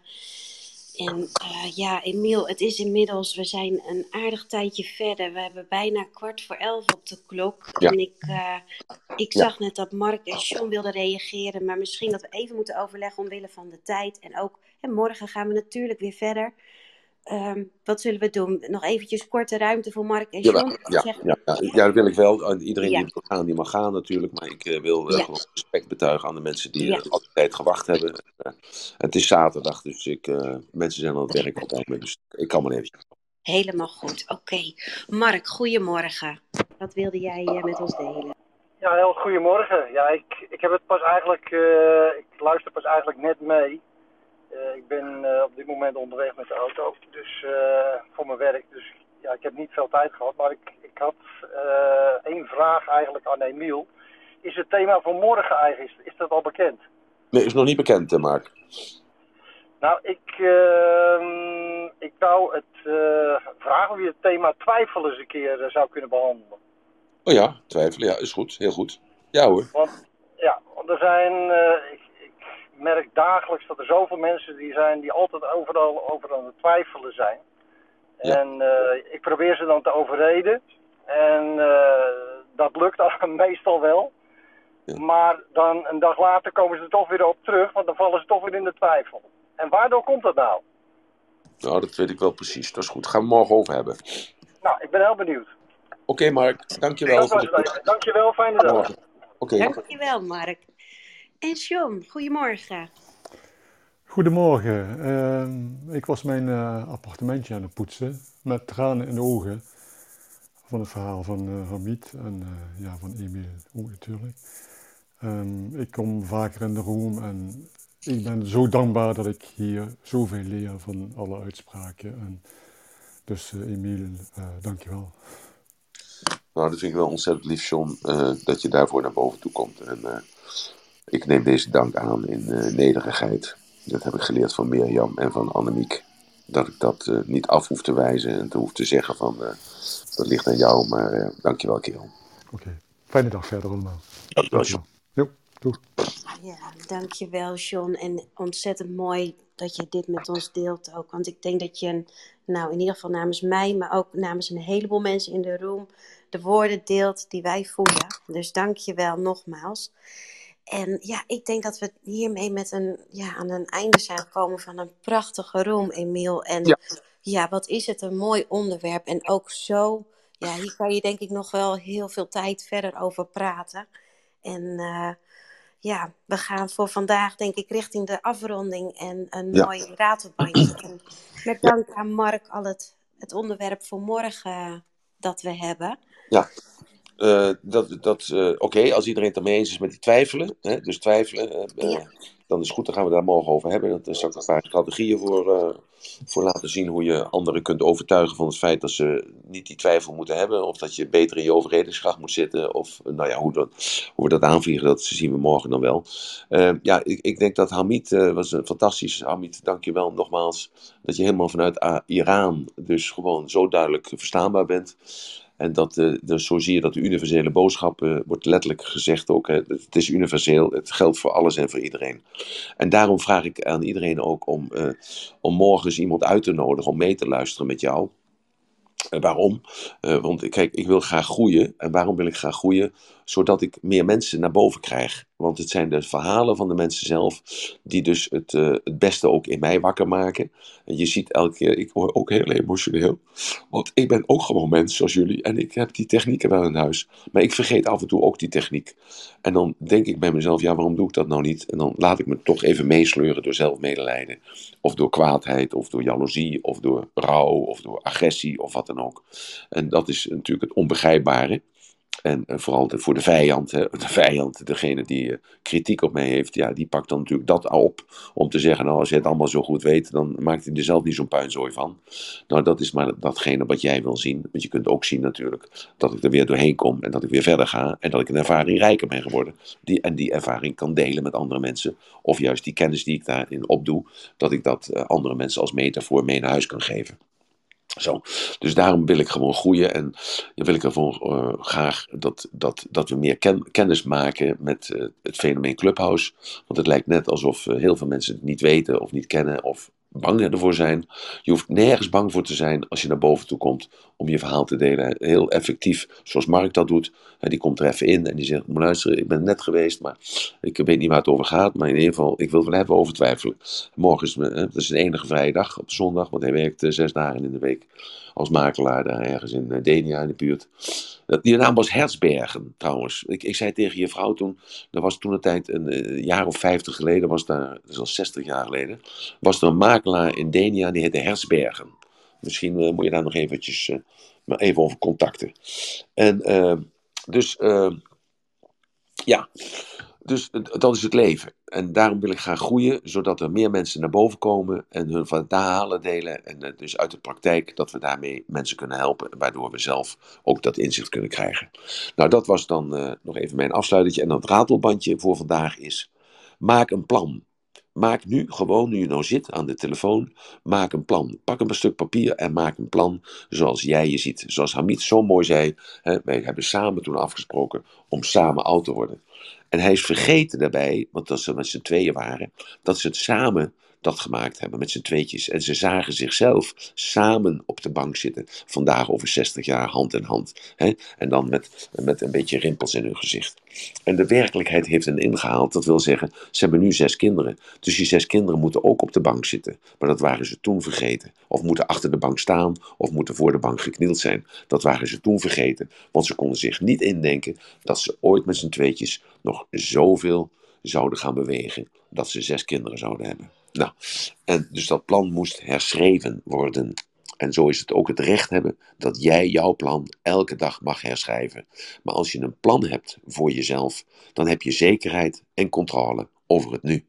En eh, ja, Emiel, het is inmiddels, we zijn een aardig tijdje verder. We hebben bijna kwart voor elf op de klok. Ja. En ik, eh, ik Ja. zag net dat Mark en John wilden reageren, maar misschien dat we even moeten overleggen omwille van de tijd. En ook, hè, morgen gaan we natuurlijk weer verder. Ehm, wat zullen we doen? Nog eventjes korte ruimte voor Mark en Jawel, John? ja, ja, ja, ja, dat wil ik wel. En Iedereen Ja. die wil gaan, die mag gaan natuurlijk. Maar ik eh, wil eh, Ja. gewoon respect betuigen aan de mensen die Ja. eh, altijd gewacht hebben. Eh, het is zaterdag, dus ik, eh, mensen zijn aan het werk moment. Dus ik kan maar even. Helemaal goed. Oké. Mark, goedemorgen. Wat wilde jij eh, met ons delen? Ja, heel goedemorgen. Ja, ik, ik heb het pas eigenlijk, uh, ik luister pas eigenlijk net mee. Uh, ik ben uh, op dit moment onderweg met de auto, dus voor mijn werk. Dus ja, ik heb niet veel tijd gehad, maar ik, ik had één vraag eigenlijk aan Emiel. Is het thema van morgen eigenlijk, is, is dat al bekend? Nee, is nog niet bekend, Mark. Nou, ik, ehm, ik wou het vragen of je het thema twijfel eens een keer zou kunnen behandelen. Oh ja, twijfelen, ja, is goed. Heel goed. Ja hoor. Want, ja, want er zijn, uh, ik, merk dagelijks dat er zoveel mensen die zijn die altijd overal over aan het twijfelen zijn. Ja. En uh, ik probeer ze dan te overreden. En uh, dat lukt meestal wel. Ja. Maar dan een dag later komen ze er toch weer op terug, want dan vallen ze toch weer in de twijfel. En waardoor komt dat nou? Nou, dat weet ik wel precies. Dat is goed. Gaan we morgen over hebben. Nou, ik ben heel benieuwd. Oké, okay, Mark. Dankjewel. Dank je dankjewel, fijne dag. Oké. Okay. Dankjewel, Mark. En John, goedemorgen. Goedemorgen. Uh, ik was mijn uh, appartementje aan het poetsen met tranen in de ogen van het verhaal van uh, Hamid en uh, ja, van Emil ook natuurlijk. Um, ik kom vaker in de room en ik ben zo dankbaar dat ik hier zoveel leer van alle uitspraken. En dus Emil, dankjewel. Nou, dat vind ik wel ontzettend lief, John, uh, dat je daarvoor naar boven toe komt. En uh, ik neem deze dank aan in uh, nederigheid. Dat heb ik geleerd van Mirjam en van Annemiek. Dat ik dat niet af hoef te wijzen en te hoef te zeggen van dat ligt aan jou, maar dankjewel, kerel. Oké, okay. fijne dag verder allemaal. Dankjewel, John. Jo, doei. Ja, dankjewel, John. En ontzettend mooi dat je dit met ons deelt ook. Want ik denk dat je, nou in ieder geval namens mij, maar ook namens een heleboel mensen in de room, de woorden deelt die wij voelen. Dus dank je wel nogmaals. En ja, ik denk dat we hiermee met een, ja, aan een einde zijn gekomen van een prachtige room, Emiel. En ja. ja, wat is het een mooi onderwerp. En ook zo, ja, hier kan je denk ik nog wel heel veel tijd verder over praten. En uh, ja, we gaan voor vandaag denk ik richting de afronding en een ja. mooi ratelbandje. En met dank aan Mark al het, het onderwerp voor morgen dat we hebben. Ja, uh, dat, dat, uh, oké, okay, als iedereen het ermee eens is met die twijfelen, hè, dus twijfelen, uh, ja. dan is het goed, dan gaan we daar morgen over hebben. Dat zal ik een paar strategieën voor, voor laten zien hoe je anderen kunt overtuigen van het feit dat ze niet die twijfel moeten hebben, of dat je beter in je overredingskracht moet zitten, of nou ja, hoe, dat, hoe we dat aanvliegen, dat zien we morgen dan wel. ja, ik, ik, denk dat Hamid was een fantastisch, Hamid, dank je wel nogmaals, dat je helemaal vanuit Iran dus gewoon zo duidelijk verstaanbaar bent. En dat, dus zo zie je dat de universele boodschap uh, wordt letterlijk gezegd ook. Het is universeel, het geldt voor alles en voor iedereen. En daarom vraag ik aan iedereen ook om, uh, om morgens iemand uit te nodigen om mee te luisteren met jou. waarom? want kijk, ik wil graag groeien. En waarom wil ik graag groeien? Zodat ik meer mensen naar boven krijg. Want het zijn de verhalen van de mensen zelf die dus het, uh, het beste ook in mij wakker maken. En je ziet elke keer, ik word ook heel emotioneel. Want ik ben ook gewoon mens zoals jullie. En ik heb die technieken wel in huis. Maar ik vergeet af en toe ook die techniek. En dan denk ik bij mezelf, ja waarom doe ik dat nou niet? En dan laat ik me toch even meesleuren door zelfmedelijden. Of door kwaadheid, of door jaloezie, of door rouw, of door agressie, of wat dan ook. En dat is natuurlijk het onbegrijpbare. En uh, vooral voor de vijand, hè, de vijand, degene die uh, kritiek op mij heeft, ja, die pakt dan natuurlijk dat op om te zeggen, nou als je het allemaal zo goed weet, dan maakt hij er zelf niet zo'n puinzooi van. Nou, dat is maar datgene wat jij wil zien. Want je kunt ook zien natuurlijk dat ik er weer doorheen kom en dat ik weer verder ga en dat ik een ervaring rijker ben geworden. Die, en die ervaring kan delen met andere mensen. Of juist die kennis die ik daarin opdoe, dat ik dat uh, andere mensen als metafoor mee naar huis kan geven. Zo. Dus daarom wil ik gewoon groeien en wil ik ervoor uh, graag dat, dat, dat we meer ken, kennis maken met uh, het fenomeen Clubhouse. Want het lijkt net alsof uh, heel veel mensen het niet weten of niet kennen of bang ervoor zijn. Je hoeft nergens bang voor te zijn als je naar boven toe komt om je verhaal te delen. Heel effectief, zoals Mark dat doet. Die komt er even in en die zegt: Moet luisteren, ik ben net geweest, maar ik weet niet waar het over gaat. Maar in ieder geval, ik wil het wel even over twijfelen. Morgen is het is de enige vrije dag op zondag, want hij werkt zes dagen in de week als makelaar daar ergens in eh, Denia in de buurt. Die naam was Herzbergen trouwens. Ik, ik zei tegen je vrouw toen, dat was toen een tijd, een, een jaar of vijftig geleden, was daar, dat is al zestig jaar geleden, was er een makelaar in Denia die heette Herzbergen. Misschien uh, moet je daar nog eventjes, uh, even over contacten. En uh, dus Ja, dus eh, dat is het leven. En daarom wil ik gaan groeien, zodat er meer mensen naar boven komen en hun verhalen delen. En eh, dus uit de praktijk dat we daarmee mensen kunnen helpen, waardoor we zelf ook dat inzicht kunnen krijgen. Nou, dat was dan nog even mijn afsluitertje. En dat ratelbandje voor vandaag is: maak een plan. Maak nu gewoon, nu je nou zit aan de telefoon, maak een plan. Pak een stuk papier en maak een plan zoals jij je ziet. Zoals Hamid zo mooi zei, hè, wij hebben samen toen afgesproken om samen oud te worden. En hij is vergeten daarbij, want als ze met z'n tweeën waren, dat ze het samen dat gemaakt hebben met z'n tweetjes. En ze zagen zichzelf samen op de bank zitten, vandaag over 60 jaar, hand in hand. Hè? En dan met, met een beetje rimpels in hun gezicht. En de werkelijkheid heeft hen ingehaald. Dat wil zeggen, ze hebben nu zes kinderen. Dus die zes kinderen moeten ook op de bank zitten. Maar dat waren ze toen vergeten. Of moeten achter de bank staan, of moeten voor de bank geknield zijn. Dat waren ze toen vergeten. Want ze konden zich niet indenken dat ze ooit met z'n tweetjes nog zoveel zouden gaan bewegen. Dat ze zes kinderen zouden hebben. Nou, en dus dat plan moest herschreven worden. En zo is het ook het recht hebben dat jij jouw plan elke dag mag herschrijven. Maar als je een plan hebt voor jezelf, dan heb je zekerheid en controle over het nu.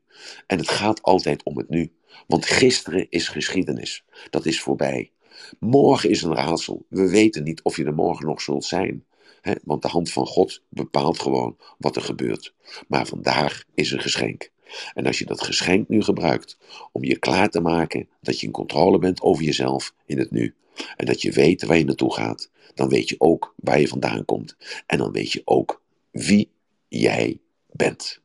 En het gaat altijd om het nu. Want gisteren is geschiedenis. Dat is voorbij. Morgen is een raadsel. We weten niet of je er morgen nog zult zijn. Want de hand van God bepaalt gewoon wat er gebeurt. Maar vandaag is een geschenk. En als je dat geschenk nu gebruikt om je klaar te maken dat je in controle bent over jezelf in het nu. En dat je weet waar je naartoe gaat, dan weet je ook waar je vandaan komt. En dan weet je ook wie jij bent.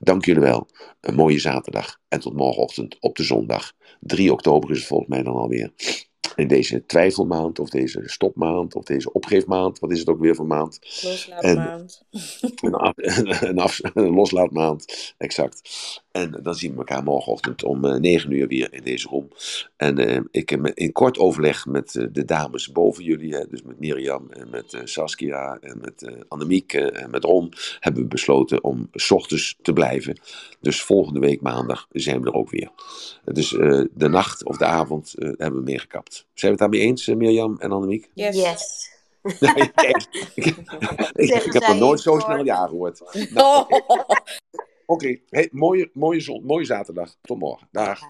Dank jullie wel. Een mooie zaterdag. En tot morgenochtend op de zondag. 3 oktober is het volgens mij dan alweer in deze twijfelmaand, of deze stopmaand, of deze opgeefmaand. Wat is het ook weer voor maand? Loslaatmaand. Een, af, een, af, een loslaatmaand, exact. En dan zien we elkaar morgenochtend om uh, 9 uur weer in deze room. En uh, ik heb in kort overleg met uh, de dames boven jullie, hè, dus met Mirjam en met Saskia en met Annemiek en met Ron, hebben we besloten om s ochtends te blijven. Dus volgende week maandag zijn we er ook weer. Dus de nacht of de avond hebben we meer gekapt. Zijn we het daarmee eens, Mirjam en Annemiek? Yes. yes. Ik, ik, ik, heb nog nooit zo snel ja gehoord. Nou, Oké, okay. hey, mooie, mooie, zon, mooie zaterdag. Tot morgen. Dag.